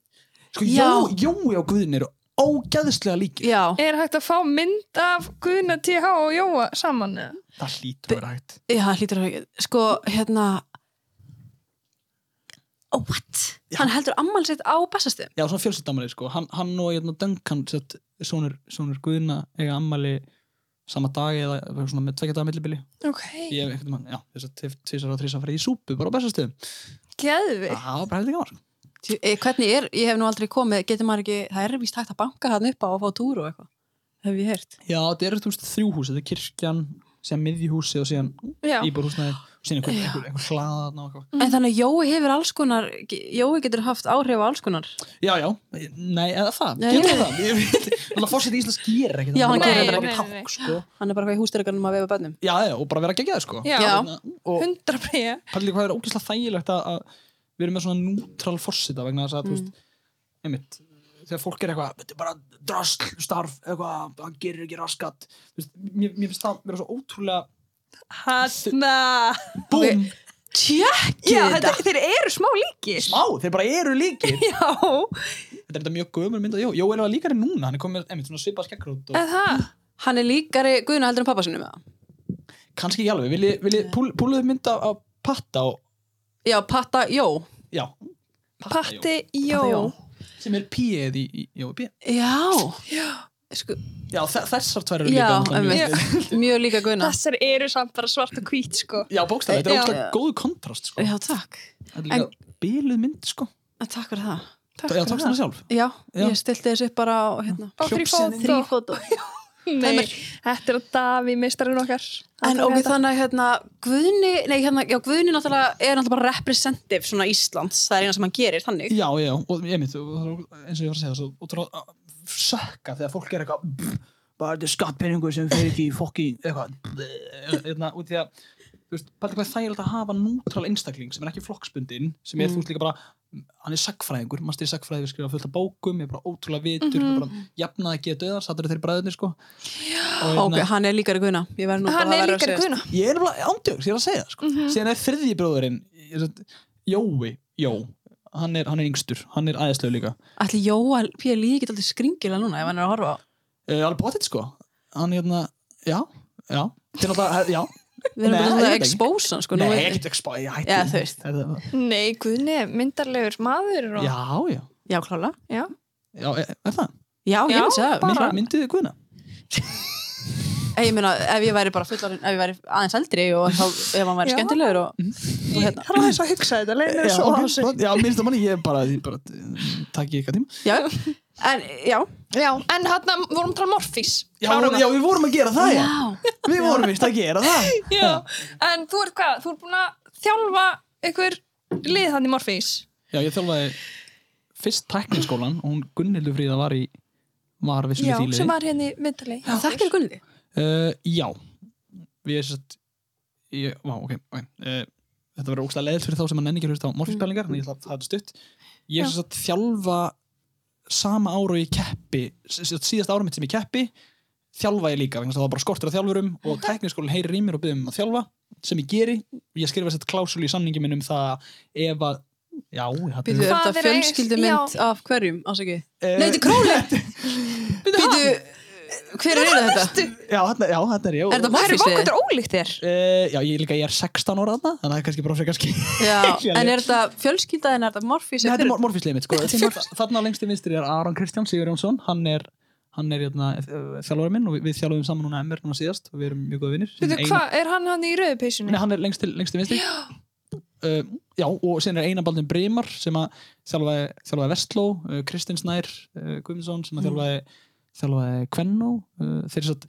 sko, Já. Jó, Jói og Guðni eru ógæðslega líkir Já, Er hægt að fá mynd af Guðna TH og Jóa saman? eða? það hlýtur að vera hægt já, hlýtur að Sko, hérna Oh, what? Já. Hann heldur ammál sitt á bestastöðum já, svona fjölskyldammælið sko, hann, hann og hérna, Duncan sett, sonur, sonur Guðna eiga ammæli sama dag eða eitthvað svona með tvekja daga millibili Ok ég hef eitthvað mann, já, þess að tvisvar og þrísar farið í súpu bara á bæsastöðum Geðvig það var bara heldur gaman sko. Því, e, Hvernig er, ég hef nú aldrei komið Getur maður ekki, það er víst hægt að banka hann upp á og fá túr og eitthvað Hef ég heyrt. Já, þetta eru þú veist þrjú hús, þetta er kirkjan síðan miðjuhúsi og síðan Já. íbúrhúsnaði og síðan einhver, Já. einhver, einhver hlaðan og eitthvað. En þannig að Jói hefur alls konar Jói getur haft áhrif á alls konar. Já, já, nei, eða það, Nei, getur það? Ég veit, Þannig að fórsetið Íslands gerir ekki Já, hann bara- gerir bara þetta í nei, takk, sko. Hann er bara hvað í hústyrkarnum að vefa bönnum Já, já, og bara vera geggjað, sko. Já. Já. Hérna, Og Hundra bregja pæli hvað er ógeðslega þægilegt að, að við erum með svona neutral forsita vegna þess að, þú Mm. veist, einmitt þegar fólk er eitthvað, þetta er bara drasl starf, eitthvað, hann gerir ekki raskat. Þú veist, mér, mér finnst það vera svo ótrúlega Hanna! Búm, þetta, þeir eru smá líkir. Smá, þeir bara eru líkir. Já, þetta er þetta mjög gömur mynd. Jó, Jó er alveg líkari núna, hann er komið einmitt svona svipað skeggrót og Hann er líkari Guðna heldur en pappa sinni með það kannski ekki alveg, vilji púl, púluðu mynd af, af patta og, Já, Patta, jó. Já. Patti Jó. Jó. sem er píið í, í Jó, píið Já. Sko, Já, þe- þessar tvær eru Já, líka einmitt. mjög- Mjög líka Guðna. Þessar eru samt bara svart og hvít sko. Já, bókstæði, þetta er Já. ótrúlega góðu kontrast sko. Já, takk. Þetta er líka bíluð mynd sko. Takk fyrir það. Já, tókst hana sjálf. Já, Já. ég stilti þessu upp bara og hérna. Bara þrý Hljópsýning. fótó fótó Nei, þetta er að Daví meistarinn okkar En ok, þetta. þannig að hérna, Guðni, nei, hérna, já, Guðni náttúrulega er náttúrulega bara representative svona Íslands, það er eina sem hann gerir, þannig. Já, já, og ég mynd eins og ég var að segja, svo ótrúlega að sökka þegar fólk er eitthvað "Pff, bara þetta er skattpenningur sem fer ekki í fokki eitthvað hérna, út því að þú veist, bara hvað þægilegt að hafa nútral einstakling sem er ekki flokksbundin sem er Mm. þú veist líka bara hann er sagfræðingur, maður styrir sagfræði við skrifa fullt af bókum, er bara ótrúlega vitur mm -hmm. bara jafnaði ekki að döðar, sattur þeir bræðinir sko og Ok, hann er líkari. Ég nú Hann bara er að vera að líkar segja. guðna ég er bara ándjóks, ég er að segja það, sko. síðan er þriðji bróðurinn ég Jói, Jó hann er, hann er yngstur, hann er æðislega líka Ætli Jóa P. líði ekki alltaf skringilega núna ef hann er að horfa á. uh, alveg bóttið sko hann hérna, já, já já, Við erum bara svona veit að hann, sko. nú nei, er- ekkert spá ég hætti Já, þú veist. Nei, Guðni myndarlegur maður og... já, já, Já, klála. Já. já, er, er það Já, ég segja það. myndið guðna Ég meina, ef ég væri bara fullarinn, ef ég væri aðeins eldri og þá, ef hann væri Já. skemmtilegur og, og hérna. Það er aðeins að hugsa þetta, leiðin já, ok, já, minnst að manni, ég bara, ég bara takk ég eitthvað tíma. Já, en, já. Já, en hann vorum að tala um Morfís já, já, við vorum að gera það, já. Já. við vorum vist að gera það. Já, en þú ert hvað? Þú ert búin að þjálfa ykkur lið hann í Morfís já, ég þjálfaði fyrst tekniskólan og hún Gunnildur Fríða var í var Já, vissulega því sem liði var hérna í myndali Þekkir Gunni? Uh, já, við erum sett ég, vá, ok, ok. Uh, þetta verður ógstlega leðilt fyrir þá sem að nenni ekki að hlusta á morfinspælingar, en ég ætla að það er stutt. Ég er sem sagt þjálfa sama ára og ég keppi s- s- síðasta ára mitt sem ég keppi þjálfa ég líka, vegna þess að það var bara skortur að þjálfurum og tekniskólinn heyrir í mér og byrðum að þjálfa sem ég geri, ég skrifa sett klásul í samningi minn um það að ef að já, Býtu, er þetta fjölskyldumynd af hverjum, ásaki? Eh, Nei, þetta er króli! Býtu, hver er þetta? já, þarna, já, þetta er ég Er þetta Það eru vakvættur ólíkt þér? Uh, já, ég, líka, ég er 16 ára þarna, þannig að það er kannski bara fyrir kannski Já, en er þetta fjölskylda en er þetta Morfís? Nei, þetta er morfíslið mitt, sko. Þarna- Þarna lengst í vinstri er Aron Kristján Sigur Jónsson, hann er hann er hérna, þjálfari minn og við, við þjálfum saman núna MR núna síðast og við erum mjög góða vinnir Veitu, hvað, er hann hann í rauðupeysunni? Nei, hann er lengst til, lengst til vinstri uh, Já, og sen er Einarbaldin Breymar sem að þjálfaði, Vestló uh, Kristinn Snær uh, Guðmundsson sem að þjálfaði þjálfaði Kvennó uh, þeir satt,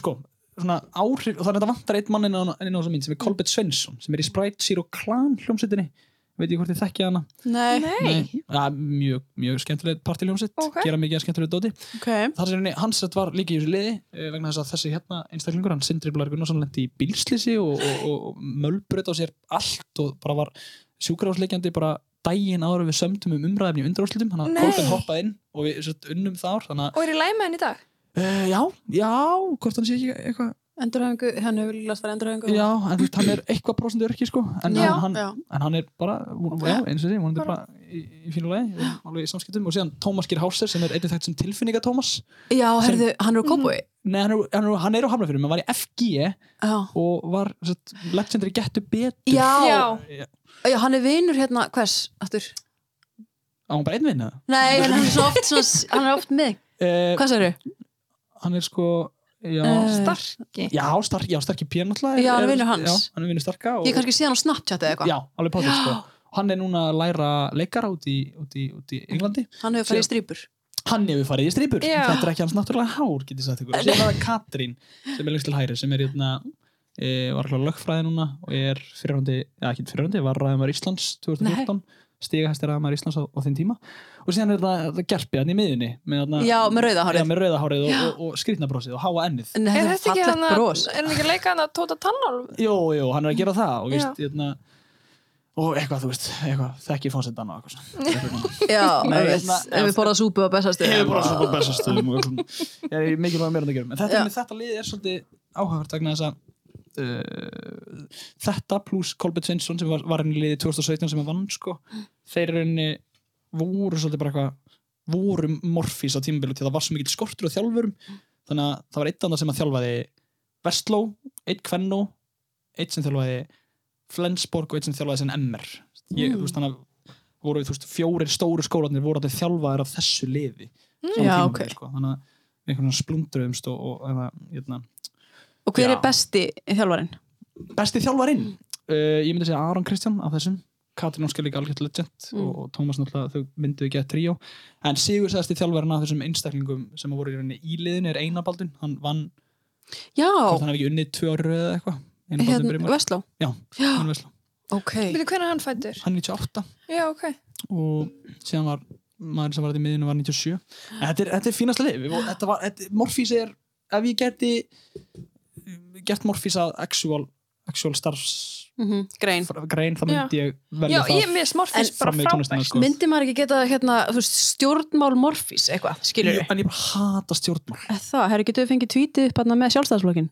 sko svona áhrif, og það er þetta vantar eitt mann inn á, þessa mynd sem er Kolbett Svensson sem er í Sprite Zero Clan hljómsveitinni. Veit ég hvort þið þekkja hana? Nei, Nei, ja, mjög, mjög skemmtileg partiljómsitt Ok. gera mikið skemmtileg dóti. Ok. Þar sem hans sett var líka í þessu liði eh, vegna þess að þessi hérna einstaklingur hann Sindri Blar Gunnarsson lendi í bílslisi og, og, og, og mölbröð á sér allt og bara var sjúkrafsleikjandi bara daginn en við sömdum um umræðefni í undraúrslutum hann Nei. að Kolben hoppaði inn og við unnum þar þannig og er í læma henni í dag? uh, já, já, hvort hann sé ekki eitthvað Endurhæfingu, hann hefur líka farið endurhæfingu já, en þú veist, hann er eitthvað prosentur ekki sko en, Já. hann, Já. en hann er bara, já, eins og því hann er bara í, í fínu lagi, við erum alveg í samskiptum og síðan Tómas Geir Hauser sem er einnig þekkt sem tilfinninga Tómas Já, herðu, hann er á Kópói Nei, hann er, hann er, hann er á Hafnarfjörðum, hann var í FG Já, og var satt, legendary getur betur já, Já. hann er vinur hérna, hvers, aftur á hann bara einn vinna Nei, hann er oft, svona, hann er oft með uh, Hvað sagður hann er sko já, Eh, Starki? Já, stark, já starki P náttúrulega Já, hann er vinur hans. já, hann er vinur starka og, Ég kannski sé hann á Snapchat eða eitthvað. Já, alveg pátið sko. Hann er núna að læra leikara út í, út í, út í Englandi. Hann hefur farið í strípur hann hefur farið í strýpur. Þetta er ekki hans náttúrulega hár getið sagt ykkur. Síðan er það Katrín sem er lengst til hæri sem er hérna e, var alltaf lögfræði núna og er fyrirhundi, já ekki fyrirhundi, var ræðumar Íslands 2014 stigahæstir ræðumar Íslands á, á þeim tíma og síðan er það, það gerpi hann í miðunni með, þarna- Já, með rauða já, hárið með rauðahárið og, og, og skrýtnabrósið og háa ennið Nei, Er er þetta ekki hann að, bros er hann ekki að leika hann að tóta tannálf? jú, jú, hann er að gera það og Já. víst, hérna, og eitthvað, þú veist, eitthvað, þekki fónsendan og eitthvað svona. Eitthvað svona. Já, Nei, ef hérna, ef við borðað súpu á bestastu Ég hef bara svo bara bestastöðum og eitthvað svona. Ég er mikilvæg meira en það gerum. En þetta, Já. með þetta lið er svolítið áhugavert vegna þess að uh, þetta pluss Kolbjörn Sveinsson sem var, var henni liðið 2017 sem var vann sko, þeir eru henni voru svolítið bara eitthvað voru morfís á tímabilu til það var svo mikill skortur á þjálfurum. Þannig að það var eitt annað sem að þjálfaði Vestló, eitt Kvennó eitt sem þjálfaði Flensborg og eitt sem þjálfaði sem MR ég, þú veist þannig að voru veist, fjórir stóru skólanir voru allir þjálfaðir af þessu liði. Sama Já, tímabili, ok. sko. þannig að við einhvern veginn splundruðumst og, og eða, hérna, Og hver Já. er besti þjálfarinn? besti þjálfarinn? Uh, ég myndi segja Aron Kristján af þessum. Katrin Óskar líka algjört legend Mm. og Tómas náttúrulega þau myndu ekki að tríó. En Sigur sæðasti þjálfarinn af þessum einstaklingum sem voru í rauninni í liðinu er Einarbaldun hann vann, Já, hvort hann hef ekki unnið tvö ári eða eitthvað. Einarbaldun hérna, Vestló? Já, Já, hann Vestló. ok. Veitu hvernig hann fættur? hann er 98 Já, ok. og síðan var maður sem var þetta í miðinu var 97 en þetta er, þetta er lið. Þetta var, þetta, Morfís er ef ég geti gert Morfís að actual, actual starfs Mhm, Grein. grein þá myndi ég velja Já, það ég smorfis En- bara frábært. sko. Myndi maður ekki geta hérna, veist, stjórnmál morfís eitthvað, skilur Ég- en ég bara hata stjórnmál. Það, herri, getur við fengið tweetið upp hérna með sjálfstæðsflokkin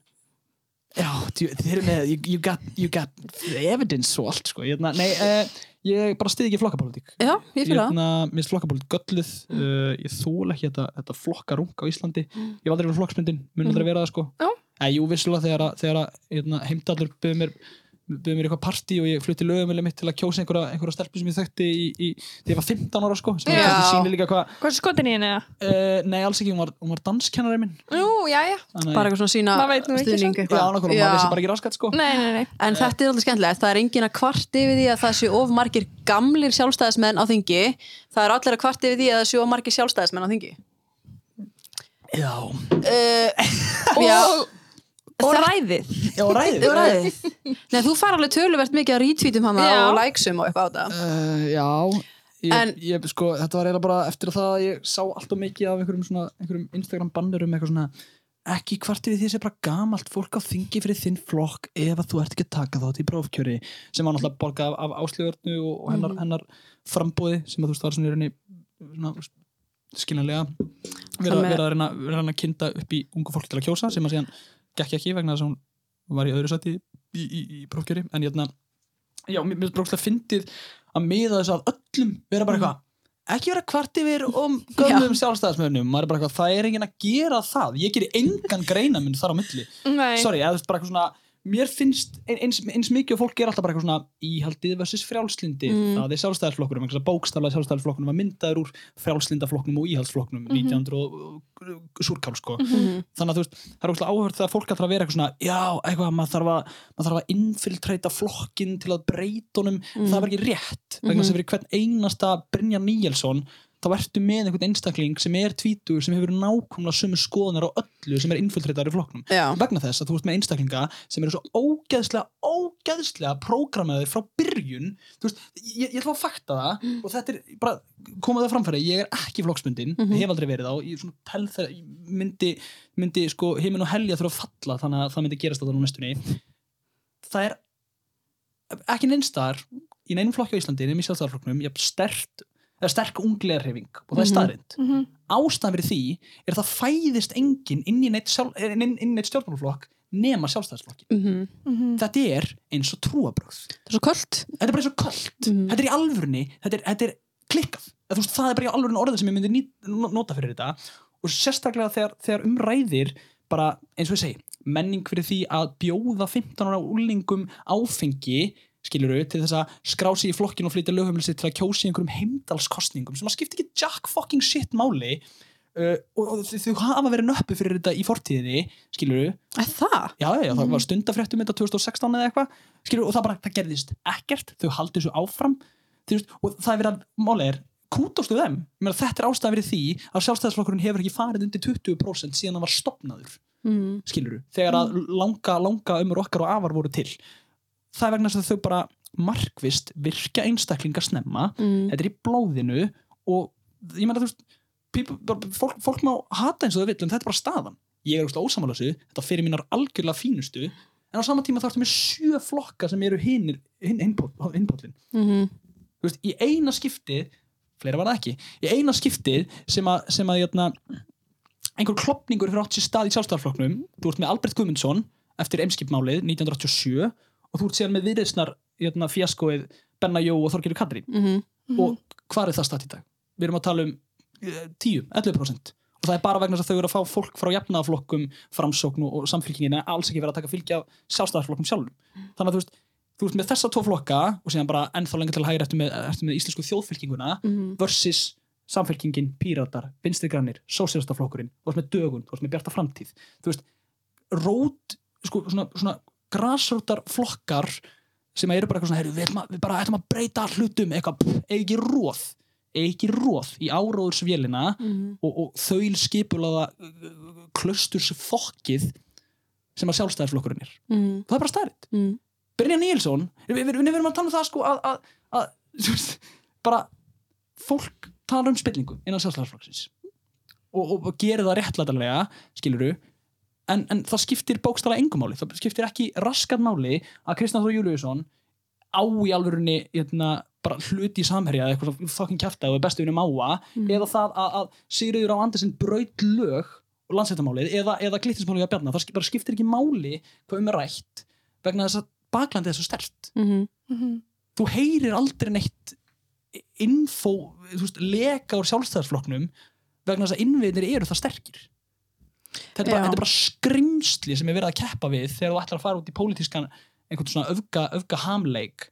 já, þeir eru með you, you, got, you got evidence og allt sko. ég, nei, uh, ég bara stiði ekki flokkapólitík Já, ég fylg það. Hérna, mér finnst flokkapólitík gölluð. Uh, ég þól ekki þetta, þetta flokkarung á Íslandi. Ég hef aldrei verið flokksmyndin, mun aldrei vera það sko. Já. En jú, vissulega þegar, að- þegar að, hérna, heimdallur byrði mér byrði mér eitthvað partí og ég flutti lögumili mitt til að kjósa einhverja, einhverja stelpu sem ég þekkti í, í, þegar ég var 15 ára sko sem Já. kannski sýnir líka hvað Hvað er skotin í henni? eða? uh, nei, alls ekki, hún var, hún var danskennari minn Jú, já, já. Þannig Bara eitthvað svona sína Maður veit nú ekki stuðning samt. Já, nákvæmlega, maður vissi bara ekki raskat sko Nei, nei, nei. En þetta er alltaf skemmtilegt, það er engin að kvart yfir því að það séu of margir gamlir sjálfstæðismenn á þingi það er allir að kvart yfir því að það séu of margir sjálfstæðismenn á þingi Já, uh, Já. Og Það- ræðið. já ræðið ræðið Nei, þú far alveg töluvert mikið að retweetum hana Já. og likesum og eitthvað á það uh, Já ég, En- ég, sko, Þetta var eiginlega bara eftir það að ég sá allt og mikið af einhverjum, svona, einhverjum Instagram bannerum eitthvað svona ekki hvart við því sé bara gamalt fólk á þingi fyrir þinn flokk ef að þú ert ekki að taka þátt í prófkjöri sem var náttúrulega borgað af, af áslögurnu og, og hennar, Mhm. hennar frambóði sem að þú var svona í rauninni svona, skiljanlega að, með- verið að reyna, að kynda upp í ungu fólk til að kjósa sem að síðan gekk ekki vegna þess að hún var í öðru sæti í, í, í prófkjöri en ég já, mér mér brókslega fyndið að miða þess að öllum vera bara eitthvað ekki vera kvart yfir um gömlum sjálfstæðismönnum maður er bara eitthvað, það er enginn að gera það ég gerir engan greinaminn þar á milli Nei. sorry, eða bara eitthvað svona mér finnst ein- eins, eins mikið og fólk er alltaf bara eitthvað svona íhaldið versus frjálslindi Mm. það er sjálfstæðisflokkurum, einhversa bókstaflega sjálfstæðisflokkurum var myndaður úr frjálslindaflokknum og íhaldsflokknum Mhm. 1900 og og súrkál sko Mhm. þannig að þú veist, það er óslega áhört þegar fólk ætlar að vera eitthvað svona, já, eitthvað, maður þarf að maður þarf að infiltrata flokkin til að breyta honum, það var ekki rétt vegna þess að fyrir hvern einasta Brynjar Níelsson þá ertu með einhvern einstakling sem er tvítur, sem hefur nákvæmlega sömu skoðunar á öllu sem er infiltratar í flokknum. Já, vegna þess að þú ert með einstaklinga sem eru svo ógeðslega, ógeðslega prógramaður frá byrjun. Veist, ég, ég ætla að fakta það og þetta er bara, koma það framfæri ég er ekki flokksbundin, Mhm. hef aldrei verið á ég þegar, ég myndi myndi sko, heiminn og helja þurfa að falla þannig að það myndi gerast þetta á næstunni. Það er ekki neinstar í neinum flokki á Íslandi, nefnum í sjálfstæðarflokknum ég hef stert, eða sterk unglegarhefing og það er Mhm. staðrind Mhm. ástæðan fyrir því er að það fæðist enginn inn í neitt, neitt stjórnmálflokk nema sjálfstæðisflokki. mhm. Mhm. Þetta er eins og trúabröð. það er svo köld Þetta er bara eins og kallt. Mhm. Þetta er í alvörni, þetta er, þetta er klikkað. Veist, það er bara í alvörni orðið sem ég myndi nota fyrir þetta. Og sérstaklega þegar, þegar umræðir bara, eins og ég segi, menning fyrir því að bjóða 15 ára úlingum áfengi skilur til þess að skrá sig í flokkin og flytja lögumlisi til að kjósa í einhverjum heimdalskostningum sem að skipta ekki jack fucking shit máli uh, og, og þau hafa verið nöppu fyrir þetta í fortíðinni skilur Er það? já, já, það var stundafréttum þetta 2016 eða eitthvað skilur, og það bara, það gerðist ekkert þau haldið svo áfram þú veist, og það er verið að, máli er kútostu þeim, meina, þetta er ástæðan fyrir því að sjálfstæðisflokkurinn hefur ekki farið undir 20% síðan hann var stopnaður Mhm. skilur þegar að langa, langa ömur okkar og afar voru til það er vegna þess að þau bara markvist virka einstaklinga snemma. Mhm. þetta er í blóðinu og ég meina þú veist people, fólk, fólk má hata eins og þau vill en þetta er bara staðan. Ég er þessu, þetta fyrir mínar algjörlega fínustu. En á sama tíma þá ertu með sjö flokka sem eru hinn innpóllin Mhm. þú veist, í eina skiptið fleira var það ekki, í eina skiptið sem að, sem að jötna, einhver klopningur fyrir átt sér stað í sjálfstæðarflokknum þú ert með Albert Guðmundsson eftir Eimskipmálið 1987 og þú ert síðan með viðreysnar jötna, fjaskoið Benna Jó og Þorgeri Katrín Mhm. og hvað er það stað í dag? Við erum að tala um eh, 10, 11% og það er bara vegna þess að þau eru að fá fólk frá jafnaðaflokkum, framsókn og, og samfylkingin en alls ekki verið að taka fylgja sjálfstæðarflokkum sjálfum. Þannig að þú veist, þú ert með þessa tvo flokka og síðan bara ennþá lengur til hægri eftir með, eftir með íslensku þjóðfylkinguna Mhm. versus samfylkingin, píratar, vinstrigranir, sósélastaflokkurinn, þú ert með dögun, þú ert með bjarta framtíð. Þú veist, rót, sko, svona, svona grasrótar flokkar sem eru bara eitthvað svona, heyrðu, við, ætlum að- við bara ætlum að breyta hlutum, eitthvað, ekki róð, ekki róð í áróðursvélina Mhm. og, og þaul skipulaða klösturs fokkið sem að sjálfstæðarflokkurinn er. Mhm. Það er bara stærið. Mhm. Brynja Níelsson, við, erum að tala um það sko að, að, að bara fólk tala um spillingu innan sjálfstæðarflokksins og, og, og gerir það réttlætarlega, skiluru en, en það skiptir bókstala engum máli, það skiptir ekki raskat máli að Kristján Þór Júliusson á í alvörinni hérna, bara hluti í samherja eða eitthvað fucking kjafta og er bestu vinni máa eða það að, að Sigriður á. Andersen braut lög og landsættamálið eða, eða glittinsmálið að bjarna, það skiptir ekki máli hvað um er rætt vegna þess að baklandið er svo stert Mhm. Mhm. þú heyrir aldrei neitt info, þú veist, leka úr sjálfstæðarsflokknum vegna þess að innviðnir eru það sterkir þetta er, bara, þetta er bara skrimsli sem er verið að keppa við þegar þú ætlar að fara út í pólitískan einhvern svona öfga, öfga hamleik.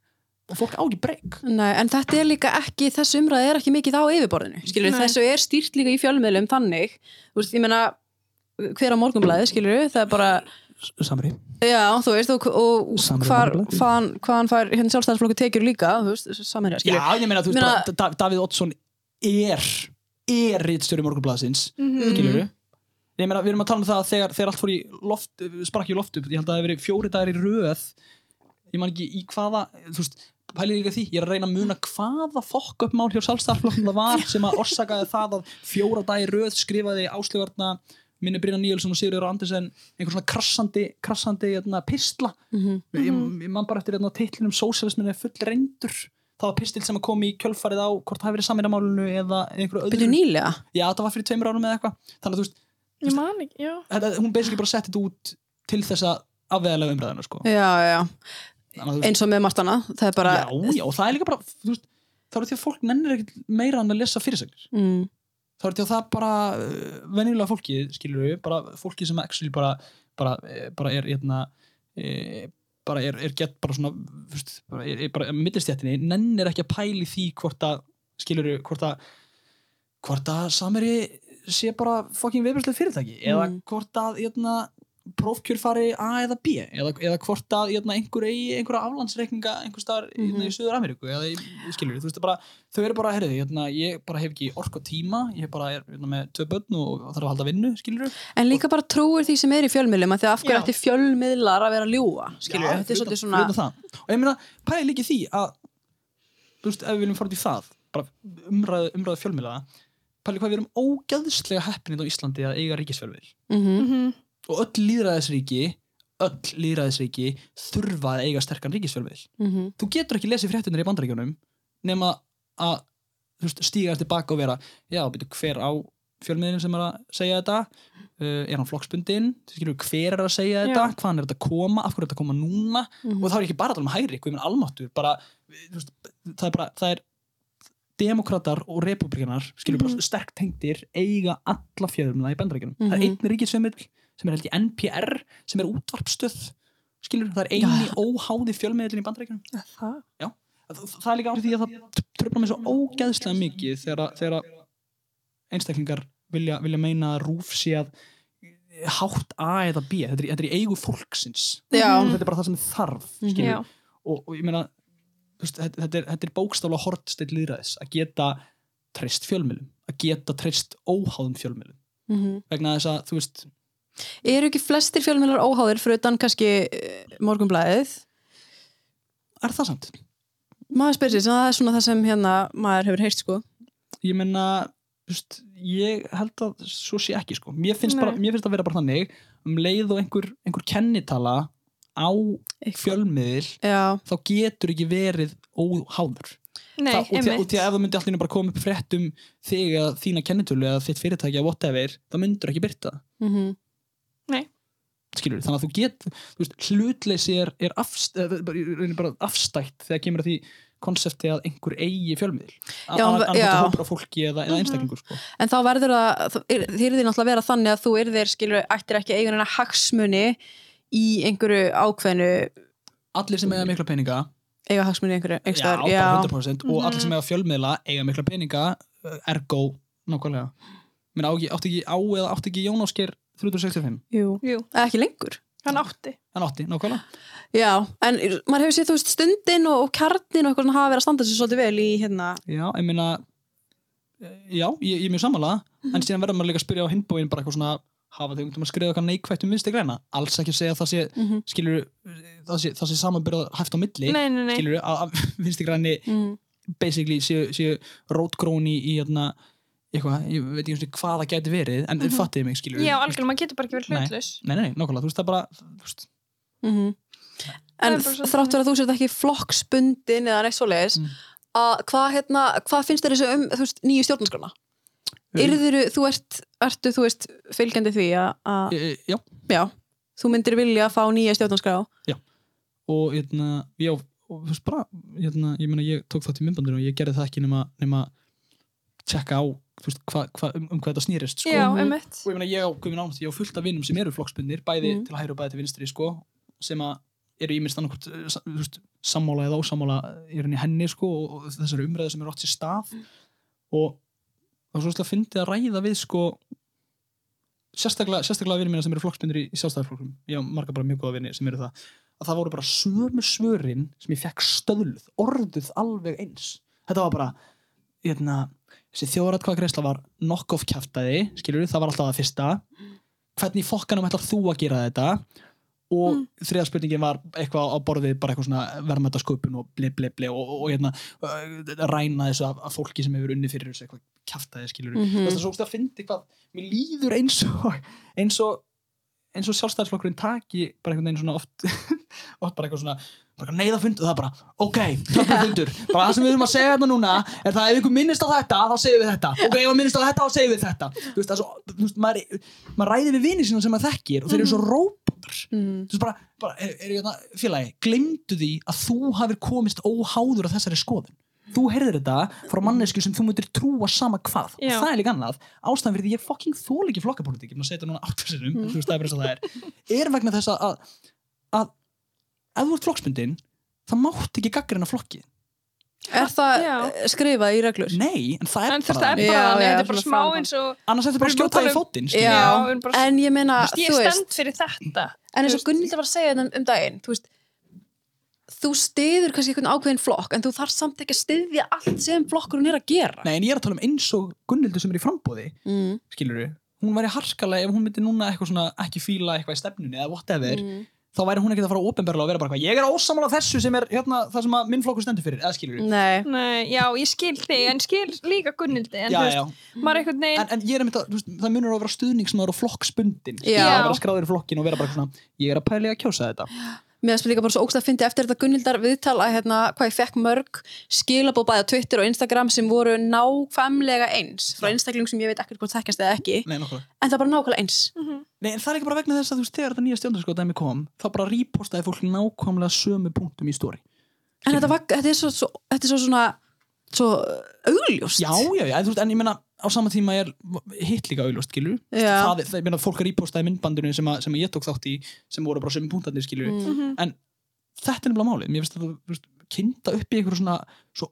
Og fólk á ekki breyk. En þetta er líka ekki, þessu umræði er ekki mikið á yfirborðinu, skilur Nei. þessu er stýrt líka í fjölmiðlum þannig, þú veist, ég meina hver á morgunblæði, skilur það er bara, Samri. Já, þú veist og, og hvar, hvaðan, hvaðan fær hérna sjálfstæðarsflokku tekjur líka, veist, samherja, Já, skilur ég meina, þú veist, Davíð Oddsson er er rítstjóri morgunblaðsins Mhm. skilur ég meina, við erum að tala um það að þegar, þegar allt fór í loft, sprakk í loft upp, ég held að það hefur verið fjóri dagar í röð. Ég man ekki í hvaða þú veist, pælið líka því, ég er að reyna að muna hvaða fokk upp mál hjá sjálfstæðarflokkum það var sem að orsakaði það að fjóra dagi röð skrifaði áslögarna minni Brynja Níelsson og Sigurður Andersen einhver svona krassandi, krassandi hérna, pistla. Mhm. ég, ég man bara eftir hérna, titlinum Sósialismin er full reyndur það var pistil sem kom í kjölfarið á hvort það hefði verið saminamálinu eða einhverju öðru. Byrju nýlega? já það var fyrir tveimur árum eða eitthvað. Þannig að þú veist, Ég man ekki, já. þetta, hún basically bara setti þetta út til þess að afvegalega umræðina sko. Já, já, Þannig að þú veist, eins og með margt annað, það er bara, já, já, og það er líka bara þú veist, þá er því að fólk nennir ekkert meira en að lesa fyrirsagnir mm, þá er því að það bara uh, venjulega fólki, skilur við, bara fólki sem actually bara, bara, eh, bara er hérna, e, bara er, er gett bara svona, þú veist, bara er, er bara millistjættinni, nennir ekki að pæli því hvort að, skilur við, hvort að hvort að sameri sé bara fucking viðbjörnslega fyrirtæki eða Mm. hvort að hérna, prófkjör fari A eða B eða, eða hvort að hérna, einhver eigi einhverja aflandsreikninga einhver staðar mm Mhm. í Suður Ameríku eða í, skilur veist, bara, þau eru bara, herriði, hérna, ég bara hef ekki ork og tíma ég bara er hérna, með tvö börn og þarf að halda vinnu, skilur en líka bara trúir því sem er í fjölmiðlum að því af hverju Já. ætti fjölmiðlar að vera ljúa, skilur þetta er svolítið svona, og ég meina, pæði líka í því að þú veist, ef við viljum fara út í það bara umræðu, umræðu fjölmiðla pæli hvað við erum ógæðslega heppinit á Íslandi að eiga ríkisfjölmiðl mhm, Mhm. og öll líðræðisríki öll líðræðisríki þurfa að eiga sterkan ríkisfjölmiðl mhm, þú getur ekki lesið fréttunar í bandaríkjunum nema að veist, stíga eftir baka og vera já, byrju, hver á fjölmiðlinn sem er að segja þetta? Uh, er hann flokksbundinn? Skilur, hver er að segja Já. þetta, hvaðan er þetta að koma? Af hverju er þetta að koma núna? Mhm. og þá er ekki bara að tala um hægri, hvað er minn almáttur bara, veist, það er bara það er demokratar og republikanar skilur Mhm. bara sterkt tengdir eiga alla fjölmiðla í bandaríkjunum það er Mhm. einn ríkisfjölmiðl sem er held í NPR sem er útvarpstöð skilur, það er eini óháði fjölmiðlinn í bandaríkjunum Það. það, það er líka árið því að það tröfla mig svo ógæðslega mikið þegar, þegar einstaklingar vilja, vilja meina að rúf sé að hátt A eða B þetta er, þetta er í eigu fólksins Já. Þetta er bara það sem þarf Mhm. skilur. Já. og, og ég meina veist, þetta, er, þetta er bókstaflega hortstill líðræðis að geta treyst fjölmiðlum að geta treyst óháðum fjölmiðlum mhm. vegna þess að þú veist eru ekki flestir fjölmiðlar óháðir fyrir utan kannski eh, morgunblæðið er það samt? maður spyrir sér, það er svona það sem hérna maður hefur heyrt sko ég meina þú veist, ég held að svo sé ekki sko. mér, finnst bara, mér finnst að vera bara þannig um leið og einhver, einhver kennitala á fjölmiðil Já, þá getur ekki verið óháður. Nei, það, og, því, og því að ef það myndi allir bara koma upp frétt um þig eða þína kennitölu eða þitt fyrirtæki eða whatever, þá myndur ekki byrta það. Mhm. Skilur þannig að þú get þú veist, hlutleysi er, er afstætt þegar kemur að því konsepti að einhver eigi já. þetta hópur af fólki eða, eða einstaklingur sko. En þá verður það, þið er náttúrulega að vera þannig að þú yrðir, skilur, ættir ekki eigunina hagsmuni í einhverju ákveðinu, allir sem eiga mikla peninga. Eiga hagsmuni í einhverju, já, já, 100% og allir sem eiga fjölmiðla eiga mikla peninga uh, ergo, nákvæmlega. Menn, átti ekki á eða átti ekki Jón Ásker 365 jú, Jú, Eða ekki lengur. hann átti. hann átti, nákvæmlega. Já, en maður hefur séð, þú veist, stundin og, og kjarnin og eitthvað svona hafa verið að standa sér svolítið vel í hérna, Já, ég meina eh, Já, ég, ég er mjög sammála. En síðan verður maður líka að spyrja á hinbóin bara eitthvað svona hafa þau um að skrifa eitthvað neikvægt um vinstri græna alls ekki að segja að það sé Mhm. skilur, það sé, það sé samanbyrða hæft á milli Nei, nei, nei. skilur, að, að vinstri græni mm, basically séu, séu rótgrón í, í hérna, eitthvað, ég veit ekki hvað það gæti verið en mm -hmm. fattiði mig, skilur Já, algjörlega, maður getur bara ekki verið Nei. hlutlaus. Nei, nei, nei, nákvæmlega, þú veist það bara þú veist, mhm. Það En er bara þráttur að þú sért ekki flokksbundin eða neitt svoleiðis, Mm. að hvað hérna, hvað finnst þér þessu um, þú veist, nýju stjórnarskrona? Yrður, þú ert, ertu, þú veist, fylgjandi því að, að e, e, Já, já, þú myndir vilja að fá nýja stjórnarskrá? Og hérna, já, og veist bara hérna, ég meina, ég tók þátt í myndbandinu og ég gerði það ekki nema, nema tjekka á, þú veist, hva, hva, um, um hvað þetta snýrist, sko. Já, einmitt. og ég meina ég á Guðmund Ánast, ég á fullt af vinnum sem eru flokksbundir, bæði Mm. til hægri og bæði til vinstri sko, sem að eru ímyndst annarkvort eh, þú veist, sammála eða ósammála rauninni henni sko og, og þessari umræðu sem er átt sér stað. Og er svo að fyndi að ræða við sko sérstaklega, sérstaklega vinnir mína sem eru flokksbundir í, í sjálfstæðarflokkum ég á marga bara mjög góða vinni sem eru það. Að það voru bara sömu svörin sem ég fekk stöðluð, orðuð alveg eins. Þetta var bara hérna, þessi þjóðaratkvæða greiðsla var knock-off kjaftaði, skilur það var alltaf það fyrsta. Hvernig fokkanum ætlar þú að gera þetta og mm. þriða spurningin var eitthvað á borðið bara eitthvað svona verðmættasköpun og ble ble ble og, og, hérna uh, ræna þessu af, af fólki sem hefur unni fyrir þessu eitthvað kjaftaði skilur Mhm. þess að svo að fyndi hvað mér líður eins og eins og eins og sjálfstæðisflokkurinn taki bara einhvern veginn svona oft oft bara eitthvað svona bara neyða fund og það bara, ok, tökum fundur bara það sem við erum að segja þetta núna er það ef ykkur minnist á þetta, þá segum við þetta. Ok, ef við minnist á þetta, þá segum við þetta. Þú veist, það er svo, þú veist, maður, maður ræði við vini sína sem maður þekkir og þeir eru svo róbótar mm. þú veist bara, bara er, er þetta félagi, glemdu því að þú hafir komist óháður á þessari skoðun þú heyrðir þetta frá mannesku sem þú myndir trúa sama hvað Já. og það er líka annað ástæðan fyrir því ég fucking þól ekki flokkapolítik ég segja þetta núna áttarsinnum mm. þú veist það er eins og það er er vegna þess að, að, að ef þú ert flokksbundin það mátt ekki gaggrina flokki Er það Já. skrifað í reglur? nei, en það er En þú bara það er þannig. þetta er bara smá eins og annars þetta bara Við erum skjóta bara í um- fótinn Já. Já, bara- en ég meina, Þú veist, ég þú er stend fyrir þetta. En eins Þú og Gunnildur var að segja þetta um daginn þú, veist, þú stiður kannski einhvern ákveðin flokk en þú þarf samt ekki að styðja allt sem flokkurinn er að gera nei, en ég er að tala um eins og Gunnildur sem er í frambóði mm. skilur hún væri harkalega ef hún myndi núna eitthvað svona ekki fíla eitthvað í stefnunni eða whatever Mm. Þá væri hún ekki að fara ópenbarlega og vera bara eitthvað ég er ósamála þessu sem er hérna það sem að minn flokkur stendur fyrir eða skilur Nei, Nei, já, ég skil þig, en skil líka Gunnildi, en já, þú veist, já. maður er einhvern veginn, En, en ég er að, þú veist, það munur að vera stuðningsmaður og flokksbundin Já. að vera skráður í flokkin og vera bara svona ég er að pæli að kjósa þetta mér finnst líka bara svo ógst að fyndi eftir þetta Gunnildar viðtal að hérna, hvað ég fekk mörg skilabóð bæði á Twitter og Instagram sem voru nákvæmlega eins frá einstaklingum sem ég veit ekkert hvort þekkjast eða ekki. Nei, en það er bara nákvæmlega eins. Nei, en það er ekki bara vegna þess að þú veist, þegar þetta nýja stjórnarskóðdæmi kom þá bara repostaði fólk nákvæmlega sömu punktum í stóri en þetta, var, þetta, er svo, svo, þetta er svo svona svo augljóst. Já, já, já, en ég meina á sama tíma er hitt líka auðlust, skilur það, það, ég meina, fólk er repostaði myndbandinu sem, að, sem að ég tók þátt í sem voru bara sömu punktarnir, skilur Mm. en þetta er nefnilega málið. Mér finnst þetta þú veist, kynda upp í einhverju svona svo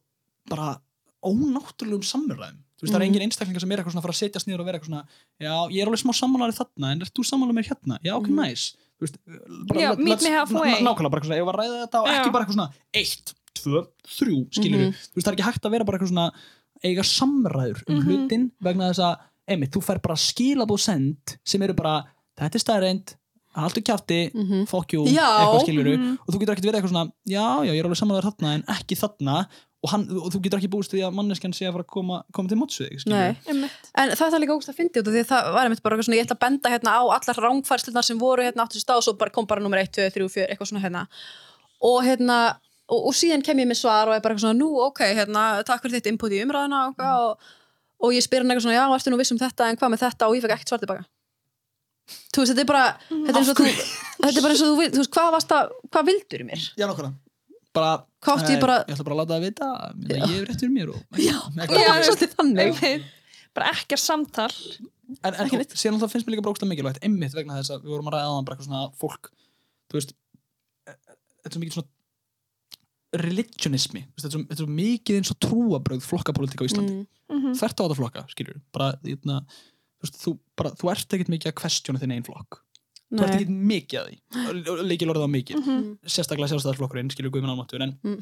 bara ónáttúrulegum samræðum þú veist það er engin einstaklingar sem er eitthvað svona að fara að setjast niður og vera eitthvað svona já ég er alveg smá sammálaður þarna en er þú sammálaður mér hérna? Já ok meet let's- me halfway. ná- nákvæmlega bara eitthvað svona ég var að ræða þetta og Já. ekki bara eitthvað svona eitt, tvö, þrjú skilur Mhm. þú veist það er ekki hægt að vera bara eitthvað svona eiga samræður um Mhm. hlutin vegna þess að einmitt þú fær bara skilabóð send sem eru bara þetta er staðreind haldu kjafti, Mhm. fuck you Já. eitthvað skilur Mhm. og þú getur ekkert verið eitthvað svona já, já, ég er alveg samanlegar þarna en ekki þarna og, hann, og þú getur ekki búist því að manneskjan sé að fara að koma, koma til mótsvið. Einmitt. En það er líka ógst að fyndi út af því að það var einmitt bara eitthvað svona, ég ætla að benda hérna á allar rángfærslunar sem voru hérna áttu sér stað og svo bara kom bara nummer 1, 2, 3, 4, eitthvað svona hérna og hérna, og, og síðan kem ég með svar og er bara eitthvað svona, nú ok, hérna takk fyrir þitt input í umræðuna og, mm. og, og ég spyr hann eitthvað svona, já, ertu nú viss um þetta en hvað með þetta? Og ég fekk ekkert svar tilbaka. Þú veist, þetta er bara þetta er þú, þetta er bara eins og þú, þú veist, hvað varst að, hvað vildur í mér? Já, nokkuna bara, átti ég bara- Ég ætla bara að láta það vita að ég hef rétt fyrir mér og, Já, var svolítið þannig. Bara ekkert samtal. En, en neitt. síðan alltaf finnst mér líka brókslega mikilvægt einmitt vegna þess að við vorum að ræða aðan bara eitthvað svona fólk þú veist eh, þetta er svo mikið svona religionismi þetta er svo, mikið eins og trúabröð flokkapólitík á Íslandi mm. Mhm. þvert á þetta flokka, skilur bara, eitna, þú, þú, bara, þú ert ekkert mikið að questiona þinn einn flokk þú ert Nei, ekkert mikið að því leikil orðið á mikið Mhm. sérstaklega sjálfstæðarflokkurinn, skilur Guðmund Almáttur en Mm.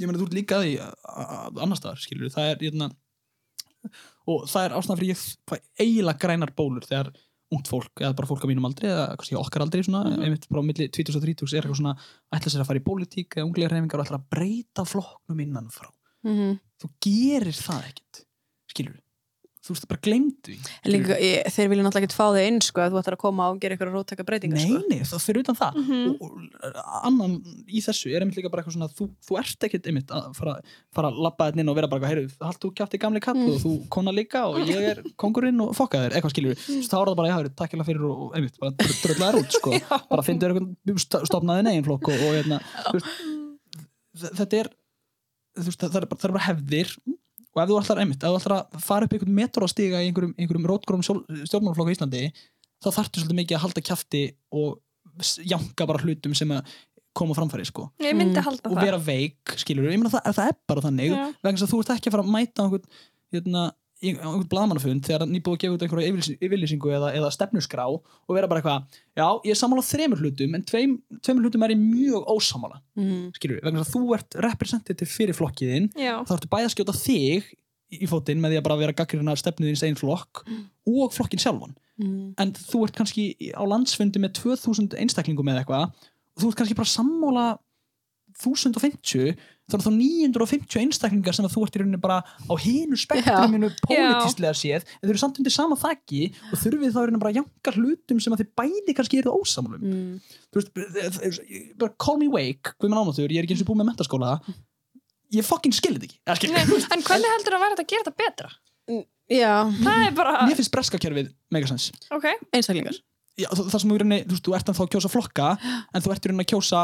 ég meina þú ert líka að því annar staðar, skilur, það er eitna, og það er ástæðan fyrir ég eiginlega grænar bólur þegar ungt fólk, eða bara fólk á mínum aldri eða kannski okkar aldri, svona, Mhm. einmitt bara á milli 20 og 30 er eitthvað svona ætla sér að fara í pólitík eða unglega reyfingar og ætla að breyta flokknum innan frá. Mm þú gerir það ekkert skilur þú veist, bara gleymdu því En líka, ég, þeir vilja náttúrulega ekki fá þig inn sko, að þú ættir að koma og gera eitthvað róttaka breytingar Nei, sko. nei, það fyrir utan það Mhm. og, og annan í þessu er einmitt líka bara eitthvað svona þú, þú ert ekkert einmitt að fara, fara að labba þetta inn og vera bara heyrðu, haldt þú kjátt í gamli kall Mm. og þú kona líka og ég er kongurinn og fokka þér, eitthvað skilur mm. þá er það bara, já, heyrðu, takk hérna fyrir og, einmitt, bara drölla þér út, sko bara þér eitthvað stopnaði negin flokk og, og hérna, þetta er það er bara, það er bara hefðir og ef þú ætlar einmitt, ef þú ætlar að fara upp einhvern metur á stiga í einhverjum, einhverjum rótgróum stjórnmálaflokku í Íslandi þá þarftu svolítið mikið að halda kjafti og janka bara hlutum sem að koma framfæri sko. Og vera veik, skilur ég meina það, það er bara þannig. Já. vegna þess að þú ert ekki að fara að mæta einhvern, hérna, einhvern blaðmannafund þegar nýbúið að gefa út einhverja yfirlýs- yfirlýsingu eða, eða stefnusgrá og vera bara eitthvað, já, ég er sammála þremur hlutum en tveim, tveimur hlutum er ég mjög ósammála mm. skilur vegna þess að þú ert representative fyrir flokkiðin já, þá ertu bæði að skjóta þig í fótinn með því að bara vera gaggrina stefnuðins einn flokk og flokkin sjálfan Mm. en þú ert kannski á landsfundi með 2000 einstaklingum eða eitthvað og þú ert kannski bara sammála 1050 þá er þá 950 einstaklingar sem að þú ert í rauninni bara á hinu spektruminu pólitíslega séð en þau eru samt undir sama þakki og þurfið þá í rauninni bara að janka hlutum sem að þið bæði kannski eru ósamlum Mm. þú veist, bara call me wake Guðmund Ámatur, ég er ekki eins og búið með mentaskóla ég fucking skilði þetta ekki. Eða, skil, Nei, en hvernig heldur að vera þetta að gera þetta betra? Já, það er bara, mér finnst breskakerfið megasens ok. Einstaklingar. Já, það, það sem þú, í rauninni, þú, veist, þú ert að þá að kjósa flokka en þú ert í rauninni að kjósa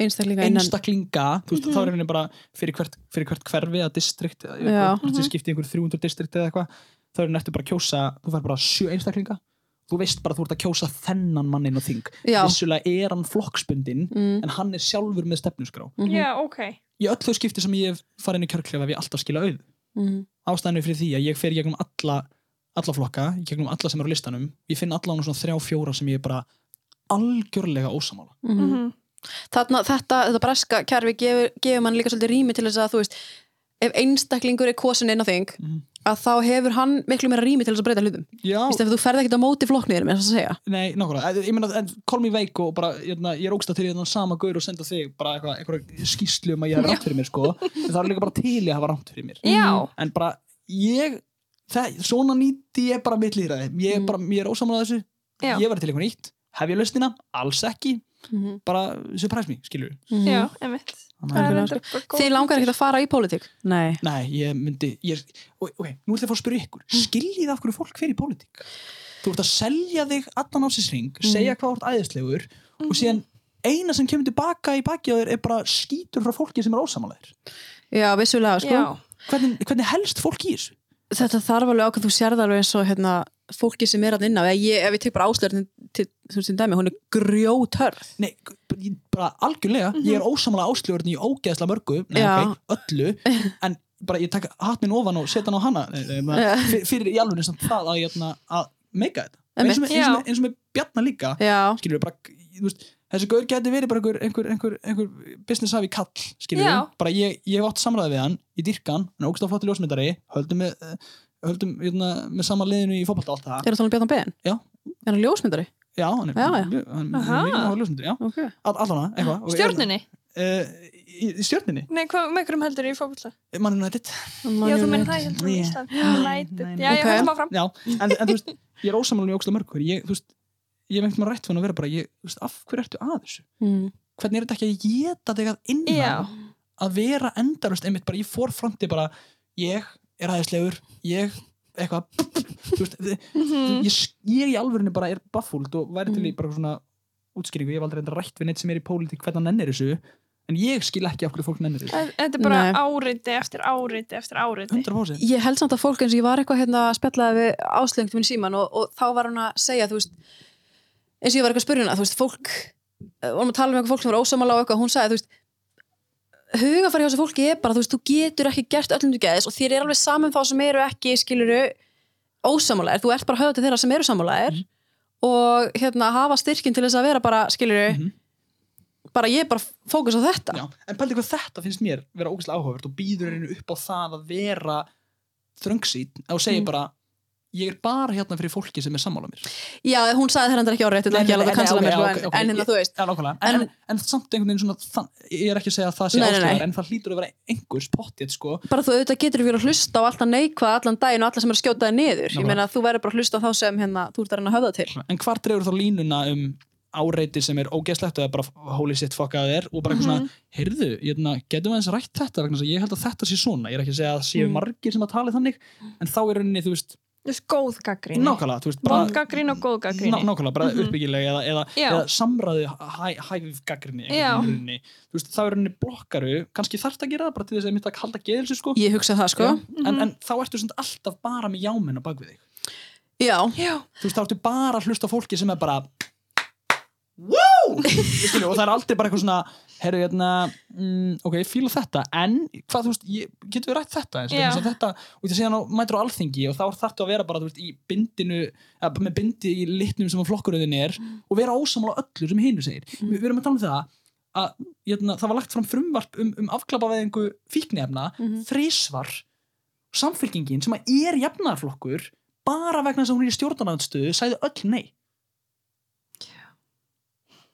Einstaklingar innan einstaklinga þú veist, þá er í rauninni bara fyrir hvert, fyrir hvert hverfi eða distrikt eða eitthvað, mm skipti í einhver 300 distrikt eða eitthvað þá er í rauninni bara að kjósa, þú fær bara sjö einstaklinga. Þú veist bara að þú ert að kjósa þennan mannin og þing. Já. vissulega er hann flokksbundin Mm. en hann er sjálfur með stefnusgrá Mhm. já, ok. Í öll þau skipti sem ég hef farið inn í kjörklefa ég alltaf skila auð. Mm. ástæðinu fyrir því að ég fer gegnum alla alla flokka, í gegnum alla sem eru á listanum. Ég finn alla hann Þarna, þetta, þetta breska kerfi gefur, gefur mann líka svolítið rými til þess að þú veist ef einstaklingur er kosin inn á þing Mhm. að þá hefur hann miklu meira rými til þess að breyta hlutum. Þú ferð ekkert á móti að segja. Nei, nákvæmlega, ég meina call me veik og bara, ég, ég er ógsta til ég sama gaur og senda þig bara eitthvað, eitthvað skýslu um að ég hef rátt fyrir mér sko, en það er líka bara til ég hafa rátt fyrir mér. Já, en bara, ég það, svona nýtti ég bara mitt líðræði ég bara, ég er ósamlega þessu. Já. ég var til eitthvað nýtt, hef ég lausnina? Alls ekki, mm -hmm. bara surprise me, skilur já, emitt það Algjörlega, reyndar bara góð Þið langar ekkert að fara í pólitík? Nei. Nei, ég myndi ég, ok, ok, nú ætla ég að fá að spyrja ykkur. Skiljið af hverju fólk fer í pólitík? Þú ert að selja þig allan ásisring segja hvað þú ert æðislegur og síðan eina sem kemur tilbaka í baki á þér er bara skítur frá fólki sem er ósamálaðir Já, vissulega, sko. Já, hvernig, hvernig helst fólk í þessu? Þetta þarf alveg ákveð þú sérð alveg eins og hérna, fólki sem er að inn á ef ég, ég tek bara áslöðin til til dæmi, hún er grjótörð Nei, ég- bara algjörlega. Ég er ósamála áslugurinn í ógeðsla mörgu. Nei, ok, öllu. En bara ég taka hatt minn ofan og setja hann á fyr- fyrir í alveg það að, hérna, að meika þetta eins og með- eins og með- eins og með Bjarnar líka. Skilur við bara, þú veist, þessi gaur geti verið bara einhver, einhver, einhver, einhver business hafi kall, skilur við, bara ég, ég hef átt samræði við hann, í dyrkan, hann er ógst á flottu ljósmyndari, höldum eh, höldum hérna, með sama liðinu í fótbolta allt það, er það talað um Bjarnar Ben? Já. Er hann ljósmyndari? já, hann er mjög- hann er áhuga ljósmyndari, já, Ok. All, allan eitthvað. Og- stjórnunni uh, í, í stjörninni Nei, hvað með hverjum heldur í fókvölda? Man United. Já, þú meina það, ég heldur Nei. Ísland United. Já, ég höfum áfram. Já, en, en þú veist, ég er ósamálan í ógsta mörgur ég, þú veist, ég einhvern veginn rætt fyrir að vera bara ég, þú veist, af hverju ertu að þessu? Mm. hvernig er þetta ekki að geta þig að innan? Að vera endalust einmitt bara, ég fór fram til bara ég er aðeinslegur, ég eitthvað þú veist, þi- Mhm. ég, ég í alvörinu bara er baffúld og væri til í bara svona útskýringu, ég hef aldrei enda rætt við neitt sem er í pólitík hvernig hann nennir þessu en ég skil ekki af hverju fólk nennir þessu. Þe- Þetta er bara Nei. áriti eftir áriti eftir áriti. 100% Ég held samt að fólk eins og ég var eitthvað hérna að spjallaði við áslöngt minn síman og, og þá var hún að segja, þú veist eins og ég var eitthvað að spyrja hana, þú veist, fólk eh, vorum að tala með eitthvað fólk sem var ósamála og eitthvað, hún sagði, þú veist hugafæri hjá þessu fólki er bara, þú veist, þú getur ekki gert öllum þú geðis og þér er alveg saman þá sem eru ekki, skiluru ósamálaðir, þú ert bara höfða til þeirra sem eru samálaðir og hérna hafa styrkin til þess að vera bara, skiluru Mhm. bara ég er bara fókus á þetta Já, en pældi hvað þetta finnst mér vera ógæslega áhugavert og býður henni upp á það að vera þröngsýt og segir Mm. bara ég er bara hérna fyrir fólki sem er sammála mér. Já, hún sagði þetta ekki áreitt, þetta er ekki að kansla mér, sko, en, hérna, þú veist. En, En- en, samt einhvern veginn svona ég er ekki að segja að það sé ástæðar en það hlýtur að vera einhvers pottið sko. bara þú auðvitað getur verið að hlusta á alltaf neikvað allan daginn og alla sem er að skjóta þig niður. Ég Nákvæmlega. meina þú verður bara að hlusta á þá sem hérna, þú ert að reyna að höfða til. En hvar dregur þá línuna um áreiti sem er ógeðslegt og er bara holy shit fuck að þér? Og bara eitthvað svona, heyrðu, hérna, getum við eins rætt þetta? Að ég held að þetta sé svona. Ég er ekki að segja að séu Mm. margir sem að tala þannig en þá er rauninni, þú veist, Veist, góð gaggrín nákvæmlega Vond gaggrín og góð gaggrín ná, nákvæmlega, bara Mhm. uppbyggileg eða, eða, Já. eða samræði hæ, þú veist, þá er rauninni blokkaru kannski þarft að gera það bara til þess að mitt að halda geðilsu sko. ég hugsa það sko. Já, en, en þá ertu alltaf bara með jámenn á bakvið þig. Já, Já, veist, þá ertu bara að hlusta fólki sem er bara wow Skilju, og það er aldrei bara eitthvað svona herru, hérna, mm, ok, fíla þetta en, hvað, þú veist, ég, getur við rætt þetta eins og Já. þess að þetta, og þetta síðan á, mætur á alþingi og þá þarftu að vera bara, þú veist, í bindinu eða með bindi í litnum sem að flokkuröðin er og vera ósamlega öllu sem hinu segir Vi, við erum að tala um það að hérna, það var lagt fram frumvarp um, um afklapaveðingu fíknefna Mhm. þrísvar samfélkingin sem að er jafnarflokkur bara vegna þess að hún er í stjórnarnaðstöðu sagði öll nei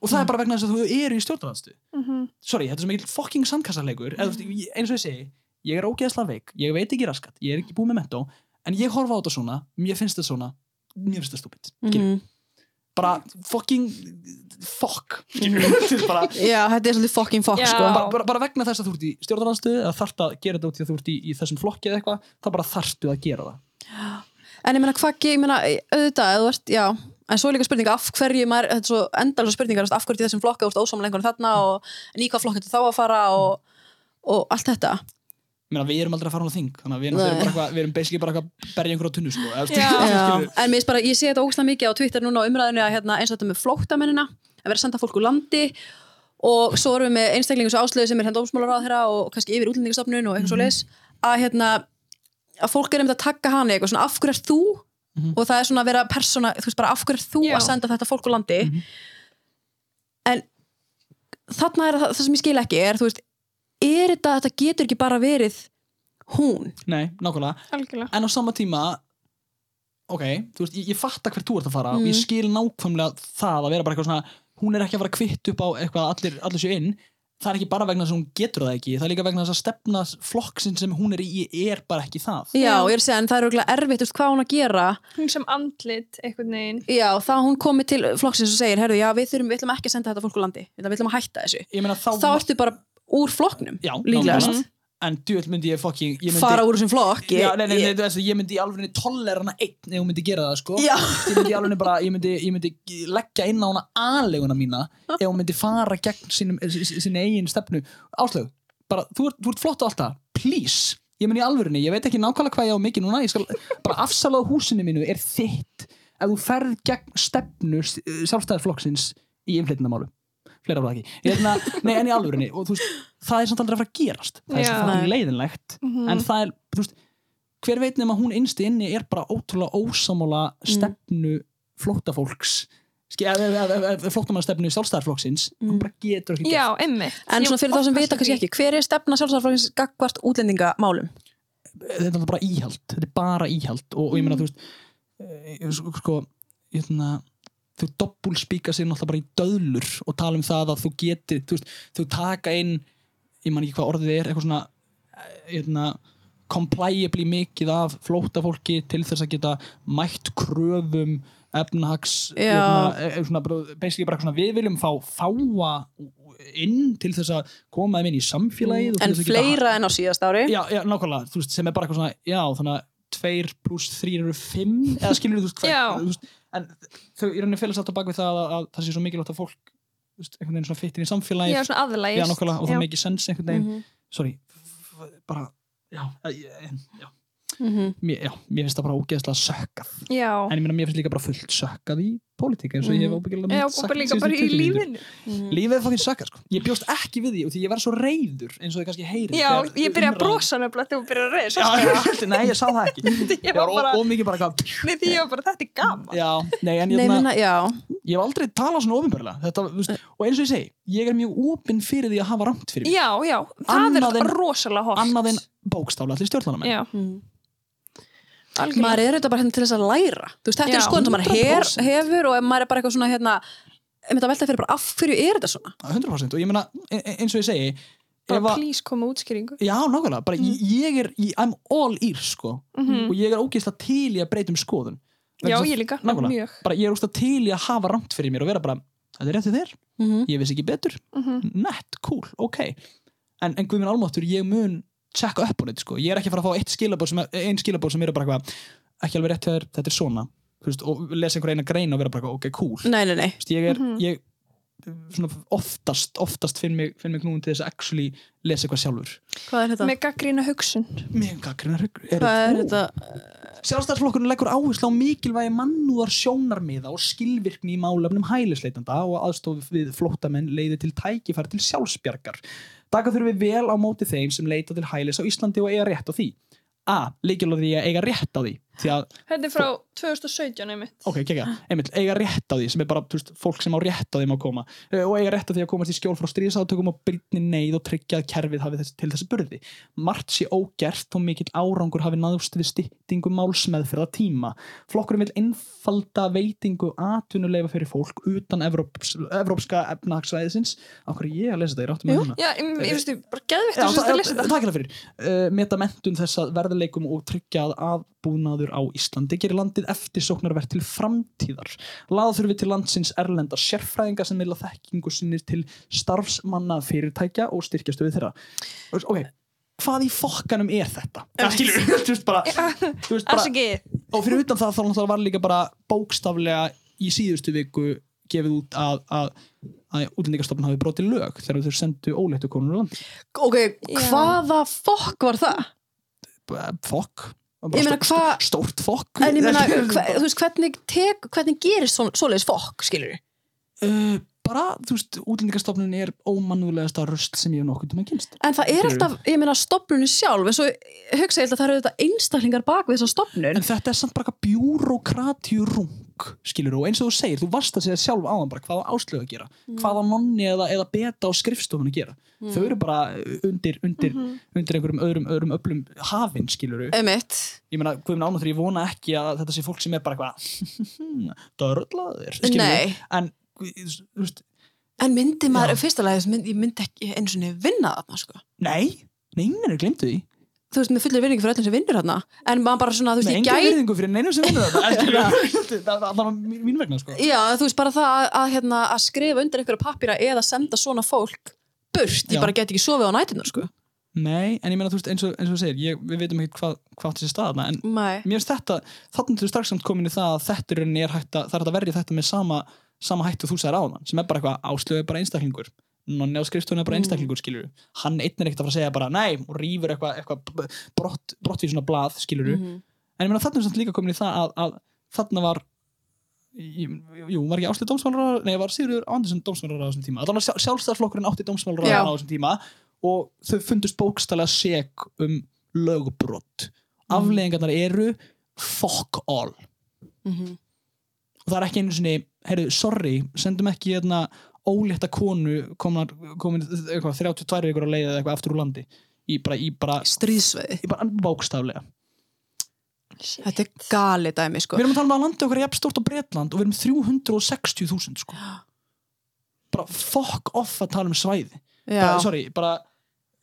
og það er bara vegna þess að þú eru í stjórnarnaðstöðu Mhm. sorry, þetta er svo mikil fucking sandkassarleikur veist, ég- eins og ég segi, ég er ógeðslega veik. Ég veit ekki raskat, ég er ekki búið með mentó. En ég horfa á þetta svona, mér finnst þetta svona. Mér finnst þetta stúpid. Mhm. bara fucking fuck. Þetta er bara, já, þetta er svolítið fucking fuck Já. sko. Bara, bara, bara vegna þess að þú ert í stjórnarnaðstöðu eða þarft að gera þetta út því að þú ert í, í þessum flokki eða eitthvað, þá bara þarftu að gera það. En ég meina hvað, ég meina auðvitað, en svo er líka spurning af hverju maður, þetta er svo endalsvo spurningar af hverju þessum flokka, ósamlega einhvern þarna og en í hvað flokk þetta þá að fara og, og allt þetta. Meina, við erum aldrei að fara á þing við erum, Nei. bara eitthvað, við erum basically bara að berja einhver á tunnu sko, en bara, ég sé þetta ógæslega mikið á Twitter núna á umræðinu að hérna, eins og þetta með flóttamennina að vera að senda fólk úr landi og svo erum við með einstaklingu svo áslöðu sem er hérna dómsmálar á þeirra og kannski yfir útlendingastofnun og eitthvað svo leis að hérna að fólk er einmitt að taka hana eitthvað svona af hverju er þú Mhm. og það er svona að vera persóna, þú veist bara af hverju er þú Já. að senda þetta fólk úr landi Mhm. en þarna er það, það sem ég skil ekki er, þú veist, er þetta, þetta getur ekki bara verið hún Nei, nákvæmlega algjörlega en á sama tíma ok, þú veist, ég, ég fatta hvert þú ert að fara og Mm. ég skil nákvæmlega það að vera bara eitthvað svona hún er ekki að fara kvitt upp á eitthvað að allir, allir séu inn það er ekki bara vegna þess að hún getur það ekki það er líka vegna þess að stefna flokksinn sem hún er í er bara ekki það. Já, ég er að segja, en það er örugglega erfitt, veist, hvað hún að gera? Hún sem andlit, einhvern veginn. Já, þá hún komið til flokksins og segir, herru, já, við þurfum, við ætlum ekki að senda þetta fólk úr landi, við ætlum að hætta þessu. ég meina þá, Þá ertu bara úr flokknum, já, líklegast. En djöld myndi ég fucking ég myndi, fara úr þessum flokk. já, nei, nei, nei, veist, ég myndi alveg tollera hana einn ef hún myndi gera það sko. Ég myndi alveg bara, ég myndi, ég myndi leggja inn á hana aðleguna mína ef hún myndi fara gegn sinni eigin stefnu. Áslög, bara, þú ert, þú ert flott á allt það, please. Ég myndi alvörinni, ég veit ekki nákvæmlega hvað ég á mikið núna ég skal, bara afsalað húsinu mínu er þitt ef þú ferð gegn stefnu sjálfstæðarflokksins í innflytnamálum fleira var það ekki, Hérna, nei en í alvörinni og veist, það er samt aldrei að fara að gerast. Það er Já. svo fucking leiðinlegt. Mhm. en það er, þú veist, hver veit nema hún innst inni er bara ótrúlega ósamála stefnu flóttafólks. Flóttamannstefnu sjálfstæðarflokksins hún bara getur ekki Já, emmi En svona fyrir þá sem vita kannski ekki, hver er stefna sjálfsvæðarflokkins gagvart útlendingamálum? þetta er bara íhald. Þetta er bara íhald. Og, og ég Mm. meina þú veist eh, sko, sko hérna, þau doppulspíka sig náttúrulega bara í döðlur og tala um það að þú getur þú, veist, þau taka inn ég man ekki hvað orðið er, eitthvað svona hérna, compliably mikið af flóta fólki til þess að geta mætt kröfum efnahags Já. hérna, eh, eitthvað svona, við viljum fá fáa inn til þess að koma þeim inn í samfélagið en að geta- fleira en á síðast ári já, já, nákvæmlega, þú veist, sem er bara eitthvað svona já, þannig að tveir pluss þrýr eru fimm eða skilur þú veist, En þau í rauninni félast alltaf bak við það að, að það sé svo mikilvægt að fólk veist, einhvern veginn svona fittir í samfélagið Já, svona aðlægist. já, nákvæmlega, og það make sense einhvern veginn Mhm. sorry, f- f- bara já, já, já, Mhm. mér, já, mér finnst það bara ógeðslega sökkað en ég finnst líka bara fullt sökkað í pólitík eins og ég hef Mhm. óbyggilega Já, sagt líka bara í 20 mínútur. lífinu. Mhm. lífið er fokkin sökkað, sko ég bjóst ekki við því og því ég verð svo reyður eins og þið kannski heyri Já, ég byrja að brosa nefnilega þegar þú byrjar að reyða. já, nei, ég sá það ekki Ég ég var var bara, of mikið bara eitthvað nei því ég var bara, þetta er gaman. Já, nei, en Nei, ég, menna, já, ég hef aldrei talað svona ofinbörlega þetta, þú veist, og eins og ég segi, ég er mjög opinn fyrir því að hafa ramt fyrir mig, Já, já, það Annað er en- rosalega hot. annað en bókstaflega allir stjórnarnamenn Já, algjörlega. Maður er auðvitað bara hérna til þess að læra. Þú veist, þetta Já, er skoðan sem maður her, 100%. hefur og ef maður er bara eitthvað svona hérna, ef þetta velta fyrir bara af hverju er þetta svona? 100% og ég meina, e- e- eins og ég segi Bara að, please koma útskýringu. já, nákvæmlega, bara ég, ég er ég, I'm all ears, sko. Mhm. og ég er ógeðslega til í að breyta um skoðun. Já, að- ég líka, nákvæmlega, mjög. bara ég er ógeðslega til í að hafa ramt fyrir mér og vera bara, þetta er rétt til þér. Mm ég vissi ekki betur, Mhm. nett, cool, ok. En, en guð minn almáttur, ég mun checka upp á þetta, sko, ég er ekki að fara að fá eitt skilabóð sem, ein sem eru bara eitthvað ekki alveg rétt þér, þetta er svona Þú veist, og lesa einhver eina grein og vera bara ok, cool nei, nei, nei Þú veist, ég er, Mhm. ég svona oftast, oftast finn mig, finn mig knúin til þess að actually lesa eitthvað sjálfur hvað er þetta? Með gaggrína hugsun. mjög gaggrinnar hvað er þetta? Sjálfstæðsflokkurinn leggur áherslu á mikilvægi mannúðar sjónarmiða og skilvirkni í málefnum hælisleitanda og aðstof við flóttamenn leiði til tækifæri til sjálfsbjargar. Taka þurfum við vel á móti þeim sem leita til hælis á Íslandi og eiga rétt á því. A. Líkjulega því að eiga rétt á því. Því Þetta er frá 2017 einmitt. ok, kekja, einmitt, eiga rétt á því sem er bara, veist, fólk sem á rétt á því má koma Eh, og eiga rétt á því að komast í skjól frá stríðsátökum og brýtni neyð og tryggja að kerfið hafi þess, til þessi burði. Margt sé ógert og mikill árangur hafi náðust við styttingu málsmeðferða tíma. Flokkurinn vil einfalda veitingu atvinnuleifa fyrir fólk utan Evróps, evrópska efnahagsvæðisins. Hverju ég að lesa þetta, ég ráttum með hana. Já, ég, ég veistu, bara geðvitt að það- lesa þetta. takk hérna fyrir. Uh, meta mentun þess að verðleikum og tryggja að aðbúnaður á Íslandi gerir landið eftirsóknarvert til framtíðar. Laða þurfi til landsins erlenda sérfræðinga sem vilja þekkingu sinni til starfsmanna fyrirtækja og styrkjastöðu þeirra. Þú veist, Ok, hvað í fokkanum er þetta? Það skilur, þú veist bara, þú veist bara og fyrir utan það þá var líka bara bókstaflega í síðustu viku gefið út að, að, að útlendingastofnun hafi brotið lög þegar þau sendu óleittu konur úr landi. ok, hvaða fokk var það? Fokk meina, hvað- stórt fokk. En ég meina, hva, þú veist, hvernig, tek, hvernig gerir svo, svoleiðis fokk, skilur uh, bara, þú veist, útlendingastofnun er ómannúðlegasta röst sem ég hef nokkuð tíma kynst En það er alltaf, ég meina, stopnunin sjálf en svo hugsa ég að það eru þetta einstaklingar bak við þessa stopnun en þetta er samt bara bjúrokratjurung skilur og eins og þú segir, þú varst að segja sjálf áðan bara hvað á áslögu að gera hvað á nonni eða, eða beta á skrifstofun að gera. Þau eru bara undir, undir, undir einhverjum öðrum, öðrum öflum hafinn Emitt ég meina, hvað er ánáttur, ég vona ekki að þetta sé fólk sem er bara eitthvað dörrlaðir, Nei, en veist, en myndi maður, fyrsta lagi mynd, ég myndi ekki eins og niður vinna þarna sko. nei, nei, nei, glemtu því Þú veist, með fullir vinningu fyrir öllum sem vinnur þarna en maður bara svona, þú veist, með ég enga gæt virðingu fyrir neinum sem vinnur skilur, það var mín vegna sko. Já, þú veist, bara það að, hérna, að skrifa undir einhverja pappíra eða senda svona fólk burt, ég Já. bara get ekki sofið á nætunar sko. nei, en ég meina, þú veist, eins og, eins og segir ég, við veitum ekki hvað, hvað þessi staðna en Nei mér finnst þetta, þannig þú strax samt komin í það að þetta er, er hægt að, er verja þetta með sama, sama hættu þú sagðir áðan sem er bara eitthvað áslögu bara einstaklingur nonni á skrifstofunni er bara Mm. einstaklingur skilur hann einn er ekkert að fara að segja bara nei og rýfur eitthvað eitthva brott, brottvíð svona blað skilur Mhm. en ég meina þannig er samt líka komin í það að, að þarna var jú, var ekki áslið dómsmálar nei, var Sigurður Andersson dómsmálar á þessum tíma þannig að sjálf, sjálfstæðarflokkurinn átti dómsmálar Já. á þessum tíma og þau fundust bókstælega seg um lögbrott Mm. afleðingarnar eru fuck all Mhm. og það er ekki einu sinni, heyrðu, sorry sendum ekki hérna ólétta konu komin, komin eitthvað, 32 ykkur á leið eða eitthvað aftur úr landi í bara, í bara, Stríðsveiði í bara bókstaflega Þetta er gali dæmi, sko. Við erum að tala um að landi okkar er jafn stórt á Bretland og við erum 360.000 sko. Bara fuck off að tala um svæði. Já. Bara, sorry, bara,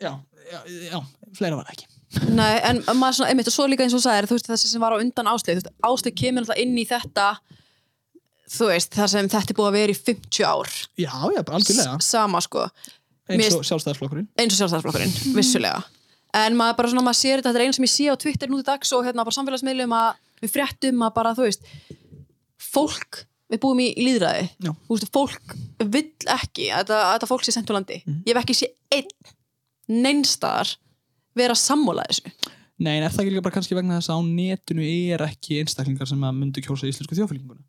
já, já, já, fleira var ekki. Nei, en maður svona, einmitt, og svo líka eins og þú sagðir, þú veist, þessi sem var á undan áslið, áslið kemur alltaf inn í þetta, þú veist, það sem þetta er búið að vera í 50 ár. Já, já, bara algjörlega. S sama, sko. Eins og sjálfstæðarflokkurinn. eins og sjálfstæðarflokkurinn, vissulega en maður bara svona, maður sér þetta, þetta er einu sem ég sé á Twitter nú til dags og hérna bara samfélagsmiðlum að við fréttum að bara, þú veist fólk, við búum í, í líðræði Já. þú veist, fólk vill ekki að þetta, fólk sé sendt úr landi Mhm. ég hef ekki sé einn neinstaðar vera sammála þessu Nei, en er það ekki líka bara kannski vegna þess að á netinu er ekki einstaklingar sem að myndu kjósa íslensku þjóðfélinguna?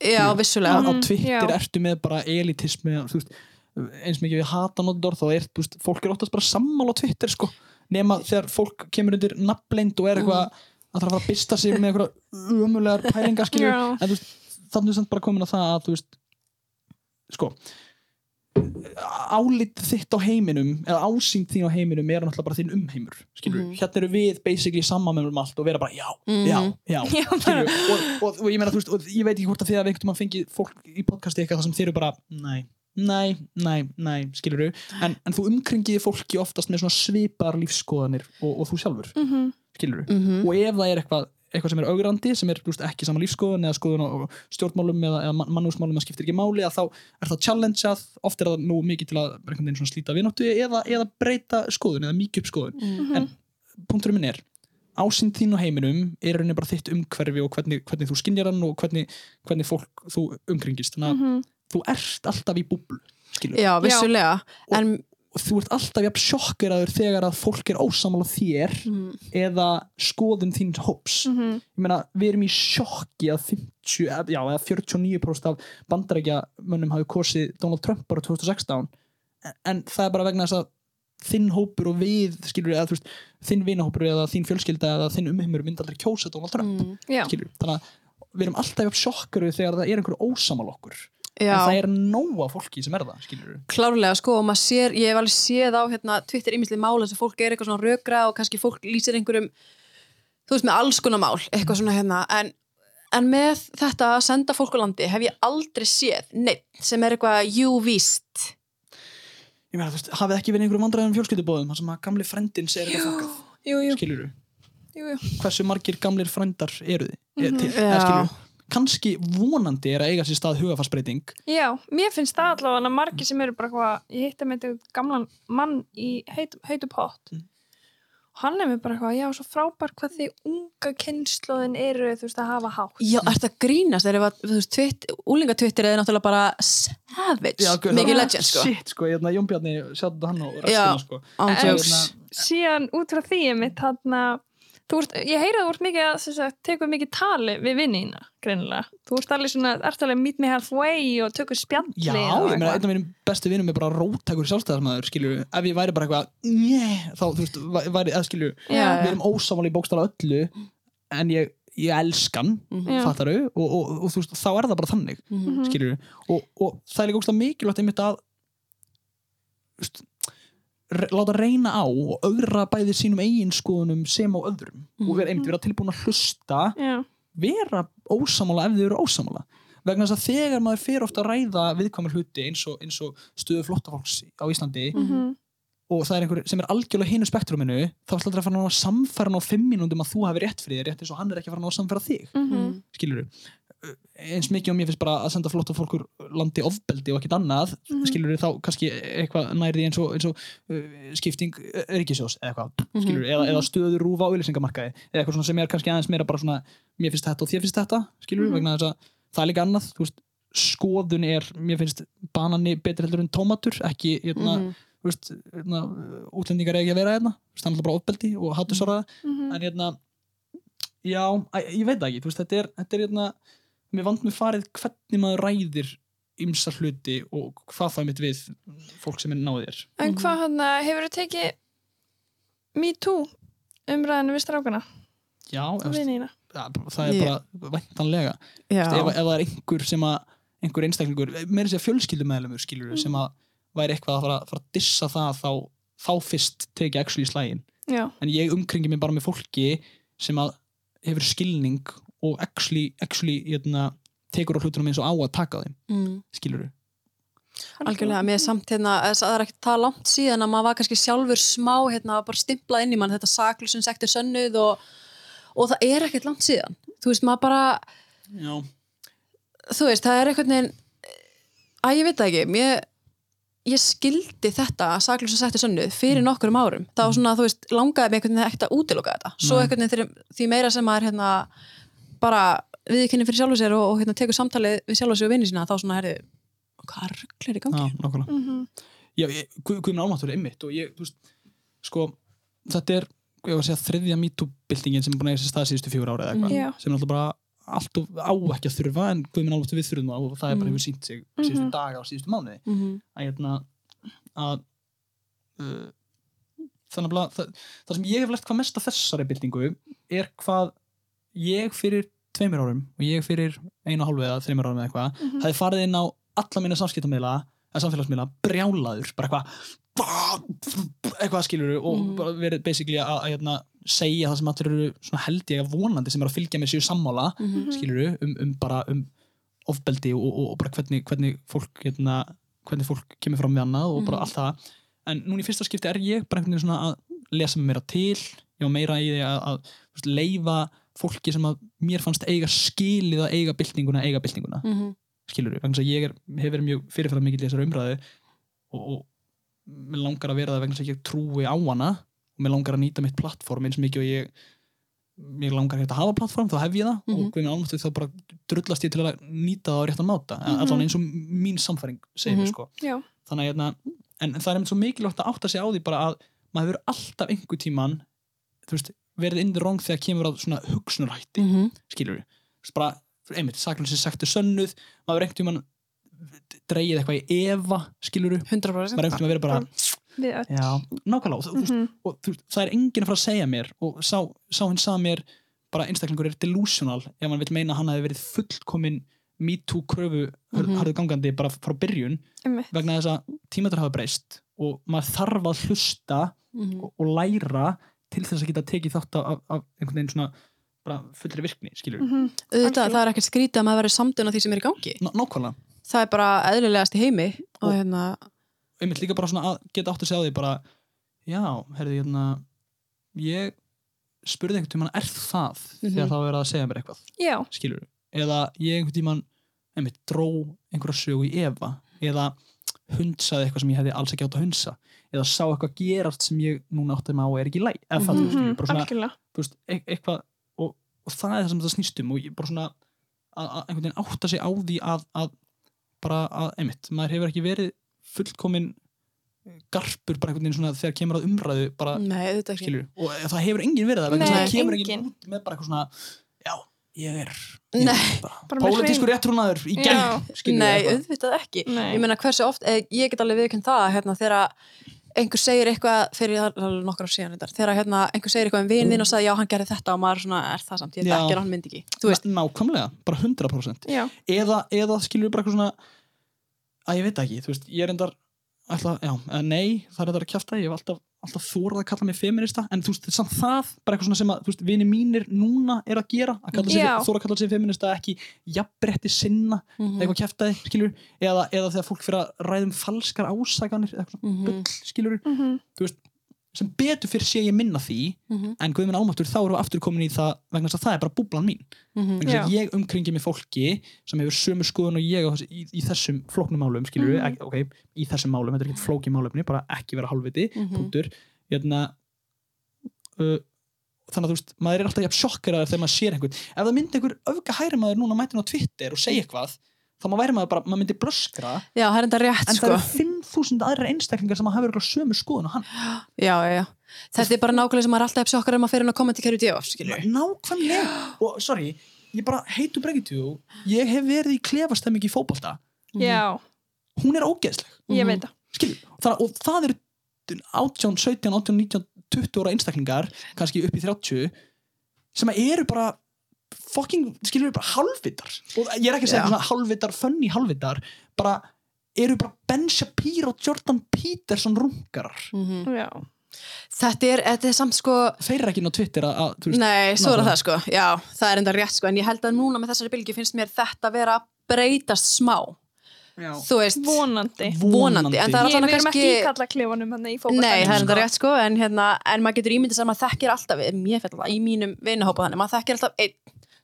Já, vissulega. Á Mhm, Twitter já. ertu með bara elitismi, veist, eins mikið við hata notur, þá er, þú veist, fólk er oftast bara sammála á Twitter, sko, nema þegar fólk kemur undir nafnleind og er eitthvað að það að fara að bista sig með eitthvað umulegar pælingar, skilju, en þú veist, þannig er samt bara komin að það að, þú veist, sko, álit þitt á heiminum eða ásýnd þín á heiminum er náttúrulega bara þinn umheimur Mhm. hérna eru við basically saman með um allt og vera bara já, Mhm. já, já, og, og, og ég meina þú veist, og ég veit ekki hvort að þið að einhvern mann fengið fólk í podcasti eitthvað sem þeir eru bara, næ, næ, næ, næ skilur en, en þú umkringiði fólki oftast með svona svipar lífskoðanir og, og þú sjálfur, Mhm. skilur Mhm. og ef það er eitthvað eitthvað sem er augrandi, sem er veist, ekki sama lífskoðun eða skoðun á stjórnmálum eða, eða mannúsmálum að skiptir ekki máli að þá er það challengeað, oft er það nú mikið til að slíta vináttu eða, eða breyta skoðun eða mikið upp skoðun. Mhm. en punkturum minn er ásýnd þín á heiminum er í rauninni bara þitt umhverfi og hvernig, hvernig þú skinjar hann og hvernig, hvernig fólk þú umkringist þannig að Mhm. þú ert alltaf í búblu skilur, já, vissulega. En og þú ert alltaf jafn sjokkeraður þegar að fólk er ósamála þér mm, eða skoðun þín hóps. Mhm. ég meina, við erum í sjokki að 50, eða- já, eða 49% af bandarækjamönnum hafi kosið Donald Trump bara 2016 en, en það er bara vegna þess að þinn hópur og við, skilur eða þú veist, þinn vinahópur eða þín fjölskylda eða þinn umheimur myndi aldrei kjósa Donald Trump mm, skilur, þannig að við erum alltaf jafn sjokkaru þegar það er einhver ósamal okkur já. en það er nóga fólki sem er það, skilur klárlega sko og maður sér, ég hef alveg séð á hérna, Twitter ímislega mál þess að fólk er eitthvað svona rökra og kannski fólk lýsir einhverjum þú veist með alls konar mál eitthvað svona hérna en, en með þetta að senda fólk á landi hef ég aldrei séð neitt sem er eitthvað jú víst ég meina, þú veist, hafið ekki verið einhverjum vandræðum fjölskyldubóðum þar sem að gamli frændin segir eitthvað jú, jú. hversu margir gamlir frændar eru þið mm Mhm. Já. kannski vonandi er að eiga sér stað hugafarsbreyting Já, mér finnst það allavega margir sem eru bara hvað, ég hitti með þetta gamlan mann í heitu, heitu pott Mm. og hann er mér bara hvað, já, svo frábært hvað þið unga kynnslóðin eru, þú veist, að hafa hátt Já, ert að grínast þegar þú veist, twitt, úlingatwittir er náttúrulega bara savage, mikið legend sko shit sko, hérna, Jón Bjarni, sjáðu hann og Já. restina sko Án En- jokes. Hérna, síðan út frá því mitt þarna þú ert, ég heyra að þú ert mikið að tekur mikið tali við vinnina greinilega, þú ert alveg svona ert alveg meet me halfway og tökur spjalli já, og ég meina, einn af mínum bestu vinnum er bara róttakur sjálfstæðarsmaður, skilju, ef ég væri bara eitthvað njeh, þá, þú veist, væ- væri, eða skilju Já, við erum ósamáli í bókstala öllu en ég, ég elskan Mhm. Já. fattaru, og, og, og, þú veist, þá er það bara þannig Mhm. skilju, og, og það er líka óslega mikilvægt einmitt að láta reyna á og augra bæði sínum eigin skoðunum sem á öðrum. Og vera, einmitt, vera tilbúin að hlusta já, vera ósamála ef þið eru ósamála vegna þess að þegar maður fer ofta að ræða viðkvæmur hluti eins og, eins og stöðu flottafólks á Íslandi mhm, og það er einhver sem er algjörlega hinu spektruminu þá er alltaf að fara að samfæra á fimm mínúndum að þú hafi rétt fyrir þér rétt eins og hann er ekki að fara að samfæra þig. Mhm, skilur eins mikið og mér finnst bara að senda flottafólkur landi ofbeldi og ekkit annað mm Mhm. þá kannski eitthvað nærði eins og, eins og uh, skipting ríkisjós eða eitthvað skilur eða, eða stöður rúfa á auðlýsingamarkaði eða eitthvað svona sem er kannski aðeins meira bara svona mér finnst þetta og þér finnst þetta skilur Mhm. vegna þess að það er líka annað þú veist, skoðun er, mér finnst banani betur heldur en tómatur ekki hérna, Mhm. þú hérna, útlendingar er ekki að vera hérna þú það er bara ofbeldi og hattusvaraða mhm. en hérna já, ég veit ekki, þú veist, þetta er, þetta er hérna, mér vant með farið hvernig maður ræðir ymsa hluti og hvað það er mitt við fólk sem er náðir En Mhm. hvað hann hefur þú tekið Me Too umræðinu við strákana? Já, og ef, vinnina ja, það er bara væntanlega. Ef, ef það er einhver sem að einhver einstaklingur, meira sér fjölskyldumæðlumur skilur sem að væri eitthvað að fara, fara að dissa það þá, þá fyrst tekið actually slægin Já, en ég umkringi mig bara með fólki sem að hefur skilning og actually, actually hérna, tekur á hlutunum eins og á að taka á þeim. Mm. skilur algjörlega, mér er samt hérna þess að það er ekki það langt síðan að maður var kannski sjálfur smá hérna, bara stimplað inn í mann þetta saklusum sektur sönnuð og, og það er ekkert langt síðan. Þú veist, maður bara, já, þú veist, það er einhvern veginn að ég veit það ekki. Mér, ég skildi þetta saklusum sektur sönnuð fyrir nokkurum árum. Það var svona, þú veist, langaði mig einhvern veginn ekkert að útiloka þetta, svo Nei. einhvern veginn því meira sem maður hérna bara viðkynni fyrir sjálfu sér og, og hérna, tekur samtalið við sjálfu sér og vinni sína, þá svona herri hvað rugglir í gangi? já, nákvæmlega Mhm. já, ég, Guð- Guðmund Álmáttur er einmitt og ég, þú veist, sko þetta er, ég var að segja, þriðja MeToo-byltingin sem er búin að eiga sér stað síðustu fjögur ára eða eitthvað, Já. sem er alltaf bara allt og á ekki að þurfa en Guðmund Álmáttur við þurfum það og það er bara Mhm. hefur sínt sig síðustu Mhm. daga og síðustu mánuði Mm -hmm. að hérna að uh, þannig að það, það sem ég hef lert hvað mest af þessari byltingu er hvað ég fyrir tveimur árum og ég fyrir einu og hálfu eða þreimur árum eða eitthvað Mhm. hafði farið inn á alla mína samskiptamiðla eða samfélagsmiðla, brjálaður bara eitthvað eitthvað skilur og Mhm. bara verið basically að, að hérna, segja það sem allir eru svona held ég að vonandi sem eru að fylgja með sér sammála Mhm. skilur um, um bara um ofbeldi og, og, og bara hvernig, hvernig fólk hérna, hvernig fólk kemur fram við annað og bara Mhm. allt það en núna í fyrsta skipti er ég bara einhvern veginn svona að lesa mig meira til ég var meira í því að, að þú veist, leifa fólki sem að mér fannst eiga skilið að eiga byltinguna, eiga byltinguna Mhm. skilur við, vegna að ég er, hef verið mjög fyrirfæra mikill í þessari umræðu og, og mér langar að vera það vegna að ég trúi á hana og mér langar að nýta mitt plattform eins mikið og ég mér langar hérna að hafa plattform, þá hef ég það og Mhm. hvernig álmáttu þá bara drullast ég til að nýta það á réttan máta, Mhm. allan eins og mín samfæring segir mér Mhm. sko Já. þannig að hérna, en, en það er einmitt svo mikilvægt að átta sig á því bara að maður hefur alltaf einhver tíman þú veist, verið in the wrong þegar kemur á svona hugsunarhætti Mhm. skilur við bara, einmitt, saklunsi sagt er sönnuð maður einhvern tímann dreigið eitthvað í efa, skilur við 100% maður einhvern tímann verið bara, Við öll. já, nákvæmlega veist, Mhm. og þú veist, það er enginn að fara að segja mér og sá, sá hinn sað mér bara einstaklingur er delusional ef hann vil meina að hann hafi verið fullkomin me too kröfu Mhm. harðu gangandi bara frá byrjun Einmitt. vegna þess að tímaður hafa breyst og maður þarf að hlusta Mhm. og, og læra til þess að geta tekið þátt af, af einhvern veginn svona bara fullri virkni, skilur Mhm. auðvitað, Algjörlega. það er ekkert skrítið að maður verið samtun á því sem er í gangi Ná- nákvæmlega það er bara eðlilegast í heimi og Og- hérna, einmitt líka bara svona að geta átt að segja á því bara, já, herði, hérna ég spurði einhvern tímann er það Mhm. þegar það verið að segja mér eitthvað, Já. skilur eða ég einhvern tímann, einmitt, dró einhverja sögu í efa eða hundsaði eitthvað sem ég hefði alls ekki átt að hundsa eða sá eitthvað gerast sem ég núna átti með á og er ekki læg eða það, Mhm. skilur, bara svona, veist, e eitthvað og, og það er það sem það snýst um og ég bara svona að, að einhvern veginn átta sig á því að, að bara að, einmitt, maður hefur ekki verið fullkomin garpur bara einhvern veginn svona þegar kemur að umræðu bara, nei, skilur, og það hefur enginn verið það Nei, að það kemur enginn. með bara eitthvað svona já, ég er, ég Nei. er bara, Bara með pólitískur réttrúnaður í skilur nei, auðvitað ekki Nei. ég meina hversu oft, ég get alveg viðkjönd það hérna, þegar einhver segir eitthvað fyrir er nokkur á síðan þetta þegar hérna, einhver segir eitthvað um vinn þinn og sagði já, hann gerði þetta og maður er svona, er það samt, ég Já. þekki hann myndi ekki. Nákvæmlega, bara 100% Já. eða, eða skilur bara eitthvað svona að ég veit ekki, þú veist, ég er endar alltaf, já, eða nei, það er þetta að kjafta ég hef alltaf, alltaf þórað að kalla mig feminista en þú veist, samt það, bara eitthvað svona sem að þú veist, vini mínir núna er að gera að kalla sig, Já. þóra að kalla sig feminista ekki jafnbretti sinna, Mhm. eitthvað kjaftaði skilur, eða, eða þegar fólk fyrir að ræðum falskar ásaganir, eða eitthvað svona Mhm. bull, skilur, Mhm. þú veist sem betur fyrir sé ég minna því Mhm, en guðminn ámáttur þá erum við aftur komin í það vegna þess að það er bara búblan mín. Mhm, vegna þess að ég umkringi mig fólki sem hefur sömu skoðun og ég á þessi, í, í þessum flóknum málum, skilur við, Mhm. ok, í þessum málum þetta er ekki flóki málumni, bara ekki vera halvviti mhm. punktur, hérna uh, þannig að þú veist maður er alltaf sjokkeraður þegar maður sér einhvern. Ef það myndi einhver öfga hæri maður núna mætin á Twitter og segja eitthvað, þá maður væri maður bara maður myndi blöskra, já, það er enda rétt en sko. það eru 5.000 aðra einstaklingar sem hafa örugglega sömu skoðun og hann, já, já, já. þetta er bara nákvæmlega sem maður er alltaf sjokkar um að fyrir að koma til djóf skilur nákvæmlega. Og sorry, ég bara heitu bregitjú ég hef verið í klefastemming í fótbolta. Já. hún er ógeðsleg. Ég Mhm. veit það. það, og það eru 18, 17, 18, 19, 20 ára einstaklingar kannski upp í 30 sem eru bara fucking, skilur við bara halvvitar og ég er ekki að segja svona halvvitar funny halvvitar, bara eru bara Ben Shapiro og Jordan Peterson rungarar Mhm. Já. þetta er, þetta er samt sko þeir eru ekki inn á Twitter að, að þú veist, Nei, svo er það sko, já, það er enda rétt sko, en ég held að núna með þessari bylgi finnst mér þetta vera að breytast smá, já. þú veist, vonandi. Vonandi, en það er Ég erum kannski, ekki í kalla klefanum fókbaltanum nei, það er enda sko. rétt sko, en hérna, en maður getur ímyndið sem að þekkir alltaf, mér fell alltaf, í mínum vinnahópa þannig, maður þekkir alltaf einn,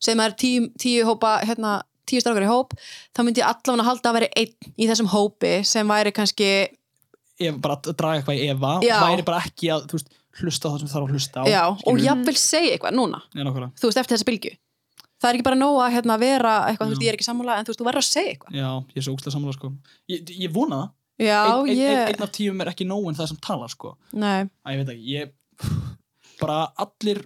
sem er tíu, tíu hópa, hérna, tíu strákar í hóp, þá myndi ég allavega halda að vera einn í þessum hópi sem væri kannski, ef bara að draga eitthvað í efa Já. væri bara ekki að veist, hlusta á það sem þarf að hlusta á já, og skilurðu? jafnvel segja eitthvað núna, Já, þú veist, eftir þessa bylgu. Það er ekki bara nóg að hérna, vera eitthvað, veist, ég er ekki sammála, en þú veist, þú verður að segja eitthvað. já, ég er svo ógstlega sammála sko. ég, ég vona það ein, ég, ein, einn af tíum er ekki nóg en það sem tala sko. að ég veit ekki, ég bara allir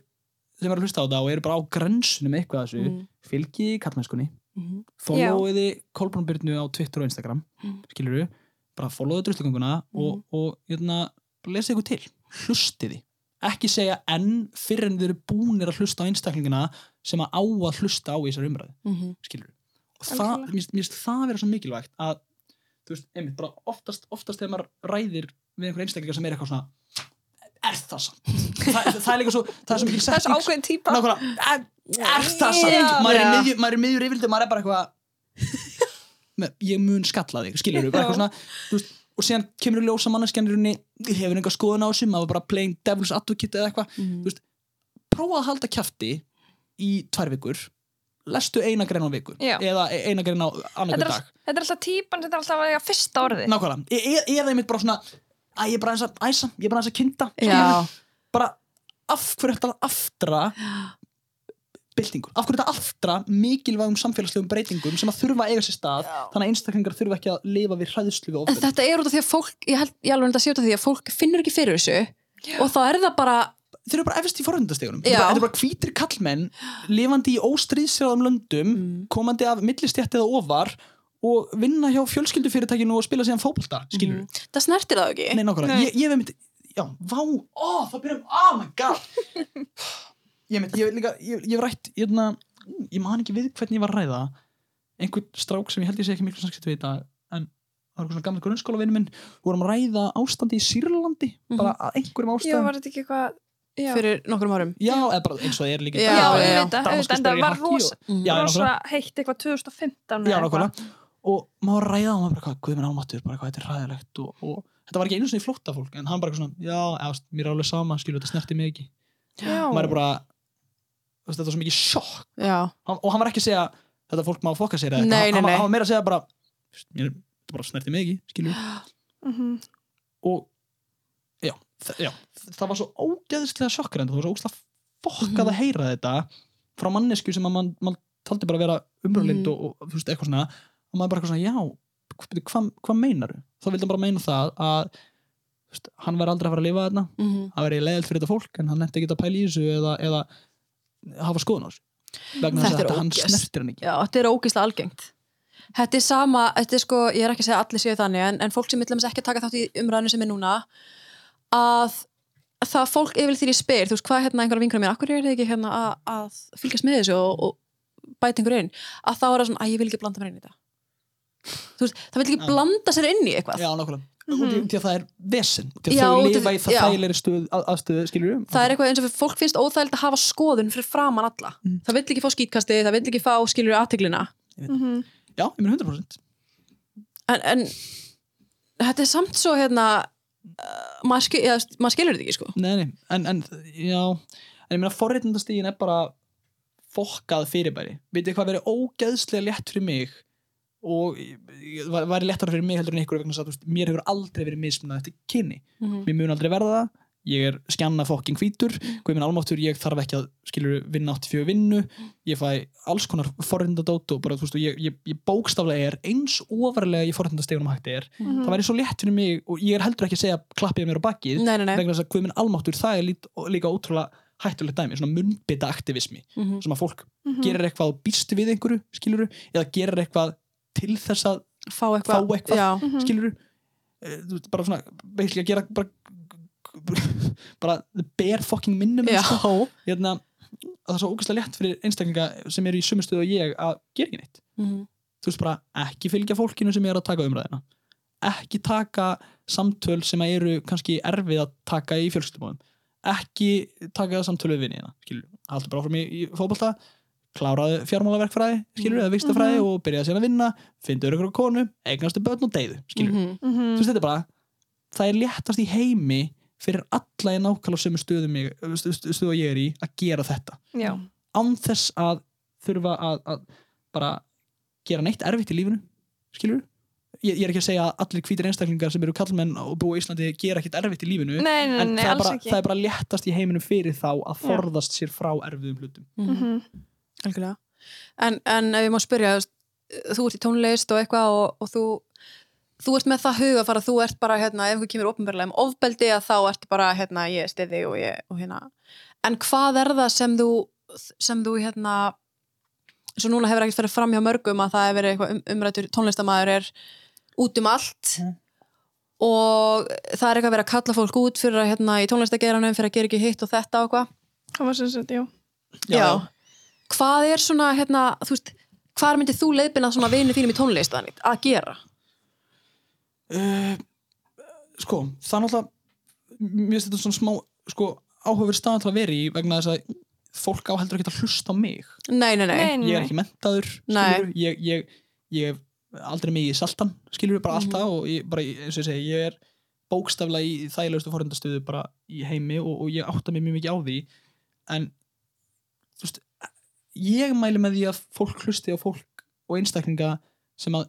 sem eru að hlusta á það og eru bara á grensunum með eitthvað þessu, Mm. fylgi kallmennskunni Mhm. followiði Kolbrún Byrnu á Twitter og Instagram Mm. skilur bara followiði drusleganguna og, og hérna, lesa ykkur til hlustiði, ekki segja enn fyrir en þið eru búnir að hlusta á einstaklingina sem að á að hlusta á í þessar umræðu, Mhm. skilur og það, mér finnst- það vera svo mikilvægt að, þú veist, einmitt, bara oftast, oftast þegar maður ræðir við einhver einstaklingar sem er eitthvað svona er það samt? það, það er líka svo, það er svo mikil það er svo ákveðin típa Nákvæmlega, er, er það samt? Já. Maður er Já. í miðju- maður er í miður yfirldi, maður er bara eitthvað með, ég mun skalla þig, skilur þú, bara eitthvað svona þú veist, og síðan kemur ljósa manneskjarnirunni hefur einhver skoðun á þessu, maður bara plain devil's advocate eða eitthvað, Mhm. þú veist prófa að halda kjafti í tvær vikur lestu eina grein á viku Já. eða eina grein á annarkur þetta er, dag þetta er alltaf típan þetta er alltaf að eiga fyrsta orði nákvæmlega, e e eða einmitt bara svona að ég er bara eins að æsa, ég er bara eins að kynta Já, bara af hverju þetta aftra byltingur, af hverju þetta aftra mikilvægum samfélagslegum breytingum sem að þurfa að eiga sér stað, þannig að einstaklingar þurfa ekki að lifa við hræðslu við ofbeldi? þetta er út af því að fólk, ég held, ég alveg enda að sé út af því að fólk finnur ekki fyrir þessu og þá er það bara, þeir eru bara efist í forhundastegunum Já. þetta er bara- hvítir kallmenn lifandi í óstríðsjáðum löndum Mm. komandi af millistjætt eða ofar og vinna hjá fjölskyldufyrirtækinu og spila síðan fótbolta, skilur Mhm. það snertir það ekki Nei, nákvæmlega, Nei. ég, ég myndi Já, vá, ó, það byrjum, oh my god Ég myndi, ég hef líka Ég, ég rætt, ég, na, ég man ekki við hvernig ég var að ræða einhvern strák sem ég held ég sé ekki miklu samskipt við þetta en það var eitthvað svona gammal grunnskólavinnu minn við vorum að ræða ástandi í Sýrlandi Mhm. bara að einhverjum já, ástæðum var þetta ekki eitthvað já, fyrir nokkrum árum Já, eða bara eins og það er líka Já, já, já. í var rosa. Já, heitt eitthvað 2015 Já, nákvæmlega og maður ræða og maður bara, hvað, guð minn álmattur bara hvað þetta er ræðilegt og, og þetta var ekki einu svona í flótta fólk en hann bara eitthvað svona, já, eða, mér er alveg sama skilur þetta snerti mig ekki Já. maður er bara þetta var svo mikið sjokk hann, og hann var ekki að segja þetta fólk má fokka sér eða eitthvað. Nei, hann, nei, nei. hann var meira að segja bara mér, þetta bara snerti mig ekki, skilju Mhm. og já, já, það var svo ógeðslega sjokkar en það var svo ógeðslega fokkað Mhm. að heyra þetta frá mannesku sem að mann man taldi bara að vera umröðlind Mhm. og, og þú veist, eitthvað svona og maður bara eitthvað svona, já, hvað hva, meinar þá vildi hann bara meina það að veist, hann væri aldrei að fara að lifa þarna. Mhm. það væri leiðilt fyrir þetta fólk en hann nefndi ekki að pæla í þessu eða, eða hafa skoðun á þessu. Vegna þess Þetta að hann snertir hann ekki. Já, þetta er ógislega algengt. Þetta er sama, þetta er sko, ég er ekki að segja allir séu þannig, en, en fólk sem millum ekki að taka þátt í umræðinu sem er núna að það fólk yfirleitt þegar ég spyr, þú veist, hvað hérna einhverja vingur mér, akkur er þið ekki hérna að, að fylgjast með þessu og, og bæta einhver inn? Að þá er það svona, að ég vil ekki blanda mér inn í þetta veist, það vil ekki Já. blanda sér inn í eitthvað. Já, nákvæmlega. Og því, því að það er vesen. Því að þau lifa í það þægilegri stöð, að, aðstöðu, skilur við það er eitthvað eins og fólk finnst óþægild að hafa skoðun fyrir framan alla. Mm. það vill ekki fá skítkasti, það vill ekki fá skilur aðteglina Mhm. já, ég meina 100% en, en þetta er samt svo hérna uh, maður, skil, ja, maður skilur þetta ekki sko. Nei, nei, en, en, já. En ég meina forréttindastígin er bara fokkað fyrirbæri. Veitir hvað verið ógeðslega létt fyrir mig og ég- var- væri léttara fyrir mig heldur en ykkur vegna þess að veist, mér hefur aldrei verið mismunað eftir kynni. Mm mér mun aldrei verða það. Ég er skjanna fokking hvítur. Hvað minn almáttur, ég þarf ekki að skilur vinna 84 vinnu, ég fæ alls konar forrindadót og bara þú veist ég, ég, ég bókstaflega er eins ofarlega í forrindastegunum hætti er, Mhm. það væri svo létt fyrir mig og ég er heldur ekki að segja klappið mér á bakið nei, nei, nei. vegna þess að hvað minn almáttur það er lít, líka ótrúlega hættulegt dæmi, svona munnbytta aktivismi mm sem að fólk Mhm. gerir eitthvað og býstu við einhverju skiluru, eða gerir eitthvað til þess að fá eitthvað, fá eitthvað Já. Mhm. skilur bara svona, basically að gera bara, bara the bare fucking minnum sko. hérna, að það er svo ógæslega létt fyrir einstaklinga sem eru í sömu stöðu og ég að gera ekki neitt Mhm. þú veist bara ekki fylgja fólkinu sem er að taka umræðina ekki taka samtöl sem eru kannski erfið að taka í fjölskyldumóðum ekki taka samtöl við vinniðina skilur, haldur bara áfram í, í fótbolta kláraðu fjármálaverkfræði skilur, eða vikstafræði og byrjaði síðan að vinna fyndu ykkur konu, eignastu börn og deyðu skilur, Mhm. Mhm. þú veist þetta er bara það er léttast í heimi fyrir alla í nákvæmlega sömu stöðu mig, stu- stu- stöðu og ég er í að gera þetta Já. án þess að þurfa að, að bara gera neitt erfitt í lífinu skilur ég, ég er ekki að segja að allir hvítir einstaklingar sem eru kallmenn og búa í Íslandi gera ekkit erfitt í lífinu Nei, nei, en nei, það, er alls bara, það er bara léttast í heiminum fyrir þá að Já. forðast sér frá erfiðum hlutum Mhm. Mhm. Algjörlega. En, en ef ég má spyrja, þú ert í tónlist og eitthvað og, og þú, þú ert með það huga fara, þú ert bara, hérna, ef þú kemur opinberlega um ofbeldi að þá ert bara, hérna, ég stiði og ég, og hérna. En hvað er það sem þú, sem þú, hérna, svo núna hefur ekkert farið fram hjá mörgum að það hefur verið eitthvað um, umrættur tónlistamæður er út um allt Mhm. og það er eitthvað verið að kalla fólk út fyrir að, hérna, í tónlistageranum fyrir að gera ekki hitt og þetta og eitthvað. Það var sem sagt, já Já. Hvað er svona, hérna, þú veist, hvað myndir þú leiðbina svona vinið þínum í tónlist að gera? uh, sko, það er náttúrulega mér finnst þetta svona smá sko, áhugaverð staðan til að vera í vegna þess að fólk á heldur ekki að hlusta á mig. Nei, nei, nei. Ég er ekki mentaður ég, ég, ég hef aldrei mig í saltan skilur bara alltaf og ég, bara, eins og ég segi, ég er bókstaflega í þægilegustu forhendastöðu bara í heimi og, og ég átta mig mjög mikið á því. En þú veist ég mæli með því að fólk hlusti á fólk og einstaklinga sem að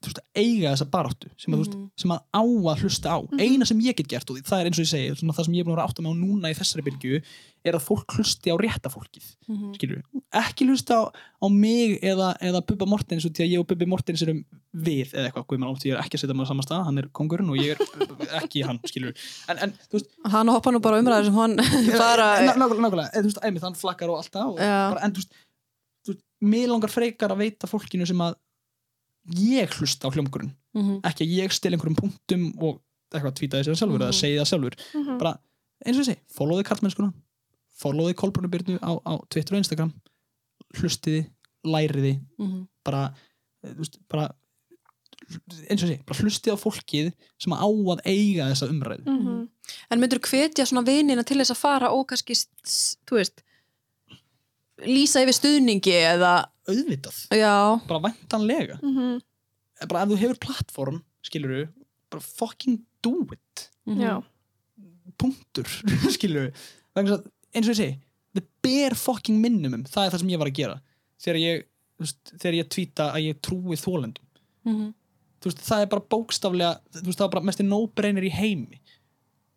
þú veist, eiga þessa baráttu sem að, mm Mhm. veist, sem að á að hlusta á. Eina sem ég get gert og það er eins og ég segi svona, það sem ég er búin að vera að átta mig á núna í þessari bylgju er að fólk hlusti á rétta fólkið Mhm. skilur ekki hlusta á, á mig eða, eða Bubba Mortens út í að ég og Bubbi Mortens erum við eða eitthvað, guðmann átt ég er ekki að setja maður saman stað, hann er kongurinn og ég er ekki hann, skilur en, en þú veist, Hann hoppa nú bara á umræður sem hann bara... ná- nákvæmlega, hann flakkar og allt það og mér langar frekar að veita fólkinu sem að ég hlusta á hljómkurinn Mhm. ekki að ég stil einhverjum punktum og eitthvað tvítaði sér sjálfur eða Mhm. segi það sjálfur Mhm. bara, eins og segi, followði kallmennskuna followði Kolbrunni Byrnu á, á Twitter og Instagram hlustiði, læriði Mhm. bara, eh, veist, bara eins og segi, bara hlustið á fólkið sem á að eiga þessa umræðu Mhm. En myndur hvetja svona vinina til þess að fara og kannski, þú veist, lýsa yfir stuðningi eða, auðvitað, já, bara væntanlega. Mhm. bara ef þú hefur plattform, skilur bara fucking do it. Mhm. Já. punktur, skilur að, eins og ég segi the bare fucking minimum, það er það sem ég var að gera. Þegar ég, þú veist, þegar ég tvíta að ég trúi þólendum Mhm. þú veist, það er bara bókstaflega þú veist, það var bara mest no-brainer í heimi.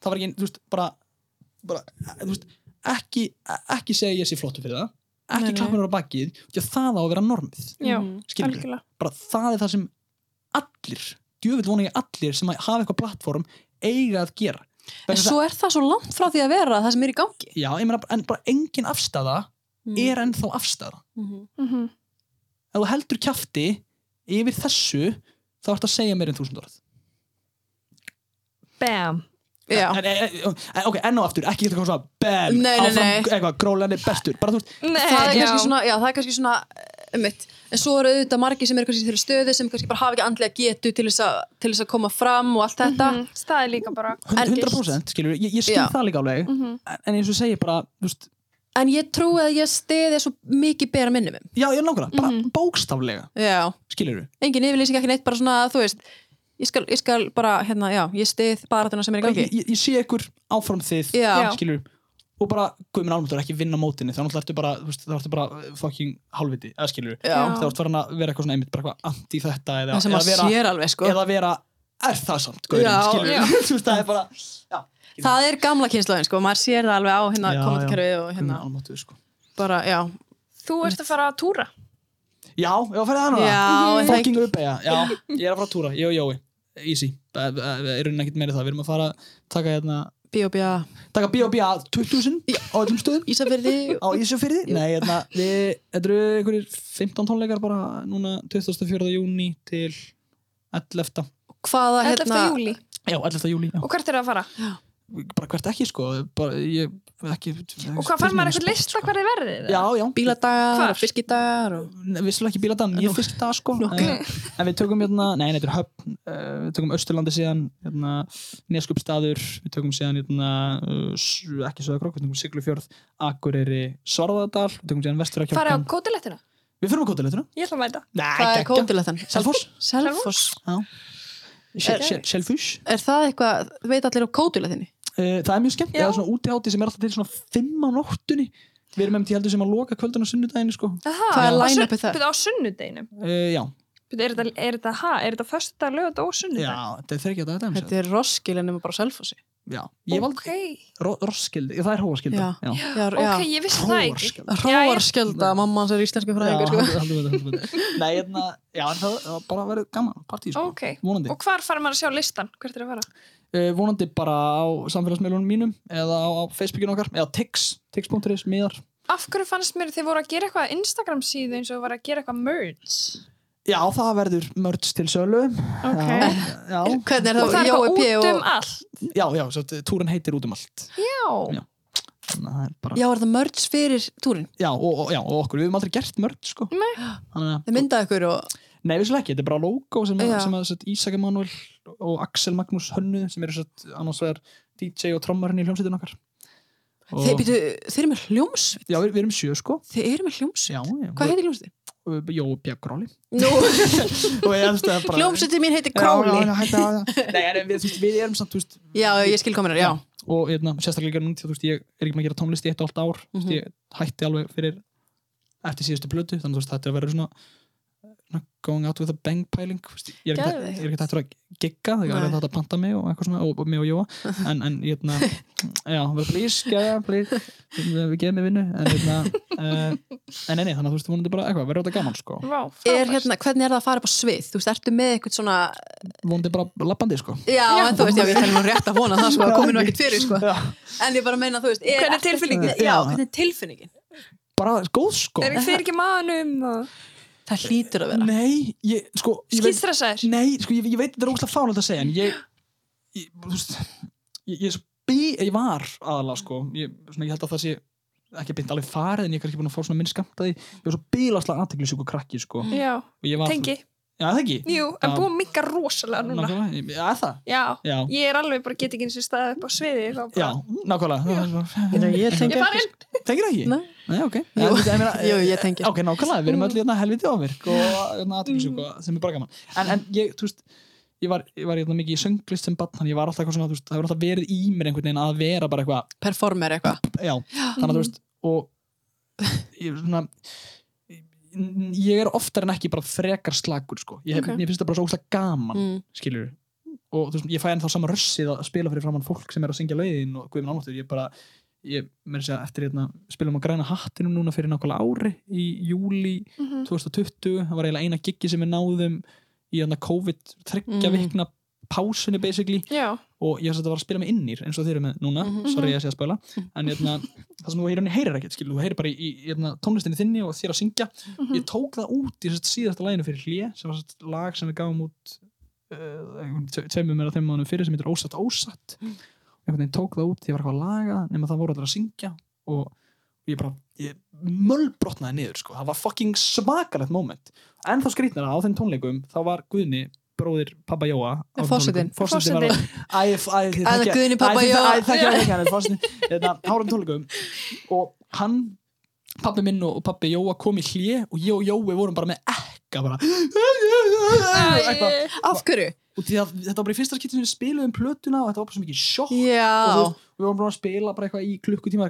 Það var ekki, þú veist, bara, bara þú veist, ekki ekki segja ég sé flottu fyrir það ekki Nei, nei. klappa mér á bakið, því að það á að vera normið Já, Mhm. bara það er það sem allir djöfitt vona ég allir sem hafa eitthvað plattform eiga að gera En svo er það svo langt frá því að vera það sem er í gangi. já, ég meina, en bara engin afstæða er ennþá afstæða Mhm. Mhm. ef þú heldur kjafti yfir þessu þá ert að segja meir en þúsund orð Bam. En, en, en, ok, enn og aftur, ekki svona bam, Nei, nei, nei. áfram, eitthvað, grólan er bestur bara þú veist, það er kannski svona, já, það er kannski svona um mitt, en svo eru auðvitað margir sem eru kannski þeirri stöðu sem kannski bara hafa ekki andlega getu til þess að, til þess að koma fram og allt þetta Mhm. Það er líka bara 100% skilur, ég, ég skil Já. það líka alveg Mhm. en, en eins og segi bara, þú veist en ég trúi að ég stiði svo mikið bera minnum já, ég er nákvæmlega, bara Mhm. bókstaflega já, skilur engin yfirlýsing ekki neitt bara svona, þú veist ég skal, ég skal bara, hérna, já, ég stið bara þetta sem er í gangi. Ég, ég, ég sé ykkur áfram þið Já. skilur og bara, guðminn álmöndur ekki vinna mótinni þá náttúrulega ertu bara, þú veist, þá ertu bara fucking hálfviti, eða skilur Já. þá ertu farin að vera eitthvað svona einmitt, bara eitthvað anti þetta eða, það eða, vera, sér alveg, sko. eða vera er það samt, guðminn, Já, skilur þú veist, það er bara já, það er gamla kynnslóðin, sko, maður sér það alveg á hérna Já, kommentarkerfið og hérna. sko. Bara, já, Þú ert að fara að túra já, ég var að fara það núna já, en það fucking upp, já, já, ég er að fara að túra ég og Jói, easy það það er raunin ekkert meira það, við erum að fara að taka hérna, B.O.B.A. taka B.O.B. 20.000 á öllum stöðum Ísafyrði á Ísafyrði? Nei, hérna, við, þetta eru einhverjir 15 tónleikar bara núna 24. júni til 11. hvaða, 11. hérna júli Já, 11. júli, já. Og hvert er það að fara? Bara hvert ekki sko bara, ég, ekki, Og hvað fær maður eitthvað lista hver þið verðið? Já, já, bíladagar fiskidagar og... vissulega ekki bíladan, ég fisk það sko. Ok. Eh, en við tökum hérna, nei, nei, þetta er höfn. Uh, við tökum Östurlandi síðan hérna, Neskupstaður, við tökum síðan hérna, uh, s- ekki Söðakrók, við tökum Siglufjörð, Akureyri Svarðardal, við tökum síðan Vestur Farið á kótilettina? Við fyrir á kótiletuna Ég ætla að mæta. Hvað er kótilettan? Selfoss? Selfoss? Sel- sel- Selfoss Er það eitthvað, veit allir á kótilettinni? Uh, það er mjög skemmt, Já. það er svona útihátti sem er alltaf til svona fimm á nóttunni við erum eftir heldur sem að loka kvöldun á sunnudaginu sko. Hvað er line-upið þar? Byrju, á sunnudeginum? uh, já, Byrju, Er þetta, er þetta, ha, er þetta föstudag, lögða og sunnudag? já, þetta er þryggja dæmis Þetta er Roskilde nema bara Selfossi já, ég valdi Ok, ro Roskildi, það er Hóaskildi Já. já. Já, ok, ég vissi það ekki. Hróarskjölda, mamma hans er íslensku fræðingur sko. Já. Nei, hérna, já, en það það var bara verið gaman partí, sko, Ok, vonandi og hvar fara maður að sjá listan? Hvert er að fara? Uh, vonandi bara á samfélagsmiðlunum mínum eða á, á Facebookinu okkar eða tix, tix.is, miðar Af hverju fannst mér þið voru að gera eitthvað Instagram síðu eins og voru að gera eitthvað merge? Já, það verður mörds til sölu Ok. Já, já, Hvernig er Og það er eitthvað P. út um og allt? já, já túrin heitir út um allt Já. Já. Þannig að það er bara Já, er það merge fyrir túrin? Já, og, og, já, og okkur, við hefum aldrei gert mörd sko. Nei. Þannig að, Þið myndaði ykkur og nei, við ekki, þetta er bara logo sem, sem að sett, Ísak Emanuel og Axel Magnús Hönnu sem eru annars vegar DJ og trommarinn í hljómsveitin okkar. Þið, býtu, þið eru með hljómsveit? Já, við, erum sjö sko. Þið eru með hljómsveit? Já, já, Hvað heitir hljómsveit? Jó, það bara hljómsveitin mín heitir Já, já, já, að Nei, við, við erum samt, veist Já, ég skil kominar, já. Og hérna, sérstaklega að þú veist, ég er ekki með að gera tónlist í eitt og allt ár mm Mhm. ég hætti alveg fyrir eftir síðustu plötu, þannig að þetta er að vera svona going out with a bang pæling þú ég er ekki, ég er hættur að gigga það er þetta að panta mig og eitthvað svona og, og mig og Jóa, en, en hérna já, bara please, gæja, please við gefum mig vinnu. En hérna uh, en enni, þannig að þú veist, vonandi bara eitthvað, verður þetta gaman sko, Vá, er, hérna, Hvernig er það að fara upp á svið? Þú veist, ertu með eitthvað svona vonandi bara lappandi sko. Já, en þú veist, já, ég tæli nú rétt að vona það sko, komið nú ekkert fyrir sko. Já. En ég bara meina, þú veist er, Hvernig er tilfinningin? Já, hvernig er tilfinningin? bara góð sko. Er ekki fyrir ekki maðanum og Það hlýtur að vera nei, ég, sko skýtstressaðir? Nei, sko, ég, ég veit þetta er ógæslega fálega að segja en ég ég, þú veist, ég, ég, bí, ég var aðalega sko ég, svona, ég held að það sé ekki beint alveg farið en ég er kannski búin að fá svona minn skamt að ég var svo bílaslega aðteklisjúku krakki sko Já, var, tengi. Já, það ekki Jú, en Já. búið að mikka rosalega núna. Nákvæmlega, Já, er það Já, Já, ég er alveg bara get ekki eins og staðið upp á sviði. já, nákvæmlega Ég Ég tengi inn. Tengir það ekki? Nei. Nei, ok Jú. En, Jú, ég tengi. Ok, nákvæmlega, við erum öll hérna helviti ávirk og hérna aðteklisjúku sem er bara gaman en, en ég, þú veist ég var, ég var hérna mikið í sönglist sem barn þannig ég var alltaf eitthvað svona, þú veist, það hefur alltaf verið í mér einhvern veginn að vera bara eitthvað Performer eitthvað já, þannig að þú veist og ég er svona ég er oftar en ekki bara frekar slagur sko, ég, Ok. ég finnst það bara svo óslega gaman mm. skilur og veist, ég fæ ennþá sama rössið að spila fyrir framann fólk sem er að syngja lögin og guðminn ánáttur, ég bara ég með þess að eftir hérna spilum á græna hattinum núna fyrir nákvæmlega ári í júli Mhm. 2020 það var eiginlega eina giggi sem við náðum í hérna COVID þryggja Mhm. vikna pásunni basically Já, og ég var að spila með innir eins og þeir eru með núna Mhm. sorry ég sé að spila en hérna, það sem þú heyrir, heyrir ekkert þú heyrir bara í, í hérna, tónlistinni þinni og þér að syngja Mhm. ég tók það út í síðasta læginu fyrir hlje sem var sérst, lag sem við gáum út uh, tveimum eða þeim mánum fyrir sem heitir Ósatt Ósatt Mm. einhvern veginn tók það út, ég var eitthvað að laga nema það voru allir að syngja og ég bara, ég mölbrotnaði niður sko. það var fucking svakalegt moment en þá skrýtnar á þeim tónleikum þá var Guðni bróðir Pabba Jóa Pabba Æ, þið- Jóa. Hérna, hárum tónleikum og hann pabbi minn og, pabbi Jóa kom í hlje og ég og Jói vorum bara með ekka bara. Eitthvað. Æ, Af hverju? og því að þetta var bara í fyrsta skipti sem við spiluðum plötuna og þetta var bara svo mikið sjokk. Og við vorum bara að spila bara eitthvað í klukkutíma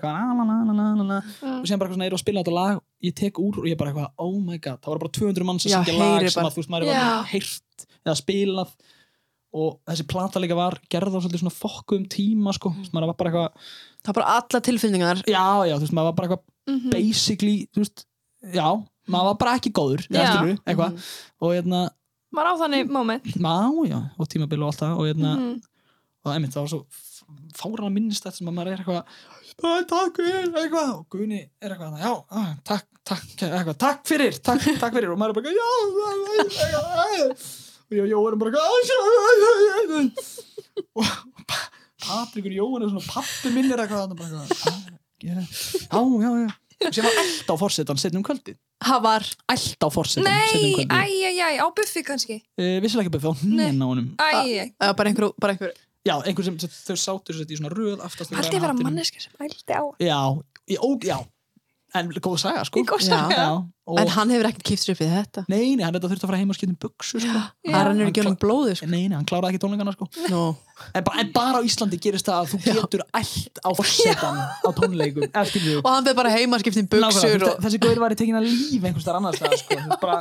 og síðan bara erum að spila þetta lag ég tek úr og ég bara eitthvað oh my god það var bara 200 manns að Já, syngja lag sem að þú veist maður Já. var heyrt eða spilað og þessi plata líka var gerð á svolítið svona fokkuðum tíma sko, mm. maður var bara eitthvað Það er bara alla tilfinningar já, já, þú veist, maður var bara eitthvað mhm. basically, þú veist, já maður var bara ekki góður, Já. eftir eitthvað Mhm. og hérna, Maður á þannig moment. má, já, og tímabil og allt það og hérna, Mhm. og það, einmitt, það var svo fáran að minnst þetta sem að maður er eitthvað "Æ, takk fyrir, eitthvað og Guðni er eitthvað, já, takk, takk eitthvað, takk fyrir, takk, takk fyrir og maður er bara, já, eitthvað ég og Jó erum bara og Patrikur Jóhann er svona pappi minn er eitthvað þarna bara eitthvað, "Hvað að gera?" já, já, já sem var allt á forsetan setnum um kvöldið. Það var? Allt á forsetan setnum um Nei, æj, æj, æj, á buffi kannski. Uh, vissilega ekki bæði á hnén á honum. Æj, eða bara einhver, bara einhver. Já, einhver sem, sem þau sátur sér í svona röð græna vera manneska sem ældi á? Já, ó, já en góð saga sko góð Já. saga. já, og, En hann hefur ekkert kýft sér upp við þetta nei, nei, hann þetta þurfti að fara heim og skipta um buksu sko. Er hann er ekki honum blóðu sko. nei, nei, hann kláraði ekki tónleikana sko. Nú. en, bara, en bara á Íslandi gerist það að þú getur allt á forsetan á tónleikum Og hann beð bara heima skipt um buksur Nákvæmlega, og... þessi guður var í tekin að líf einhvers þar annars staðar, sko. Þú veist, bara,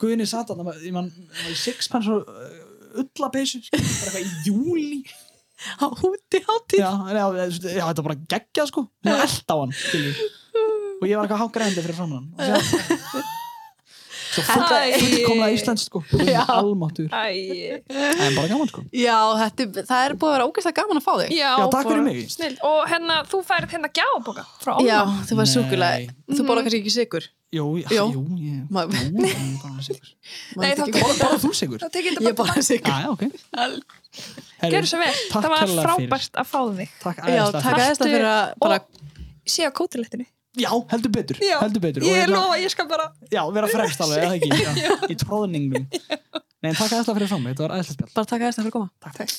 guðinni satt að það var í sixpence og uh, ullapeysu sko. bara eitthvað í júli Á úti hátíð já, já, já, já, þetta var bara geggjað sko og ég var eitthvað hágræðandi fyrir framann hann. Og svo, fullkomlega Íslands sko. Já. almáttur, en bara gaman sko. Já, þetta, það er búið að vera ógeðslega gaman að fá þig. Já, Já, takk fyrir mig. Snill, og hérna, þú færið hérna gjáboka frá Já, Óma þú var Nei. súkulega Þú borða kannski ekki sigur jú, já, Jú. ég, Ma- jú, ég er bara sigur Nei, þá bara, bara þú sigur Ég þetta bara. borða sigur já, já, Gerðu svo vel, það var frábært að fá þig. Takk Já, aðeins það fyrir. að á kótilettinu Já, heldur betur, Já, heldur betur. Og Ég hérna- lofa, ég skal bara Já, vera fremst alveg, eða ekki? Já, Í tróðningum Nei, takk aðeinslega fyrir frá mig, þetta var aðeinslega spjall. Bara taka þess að fyrir að koma. Takk, takk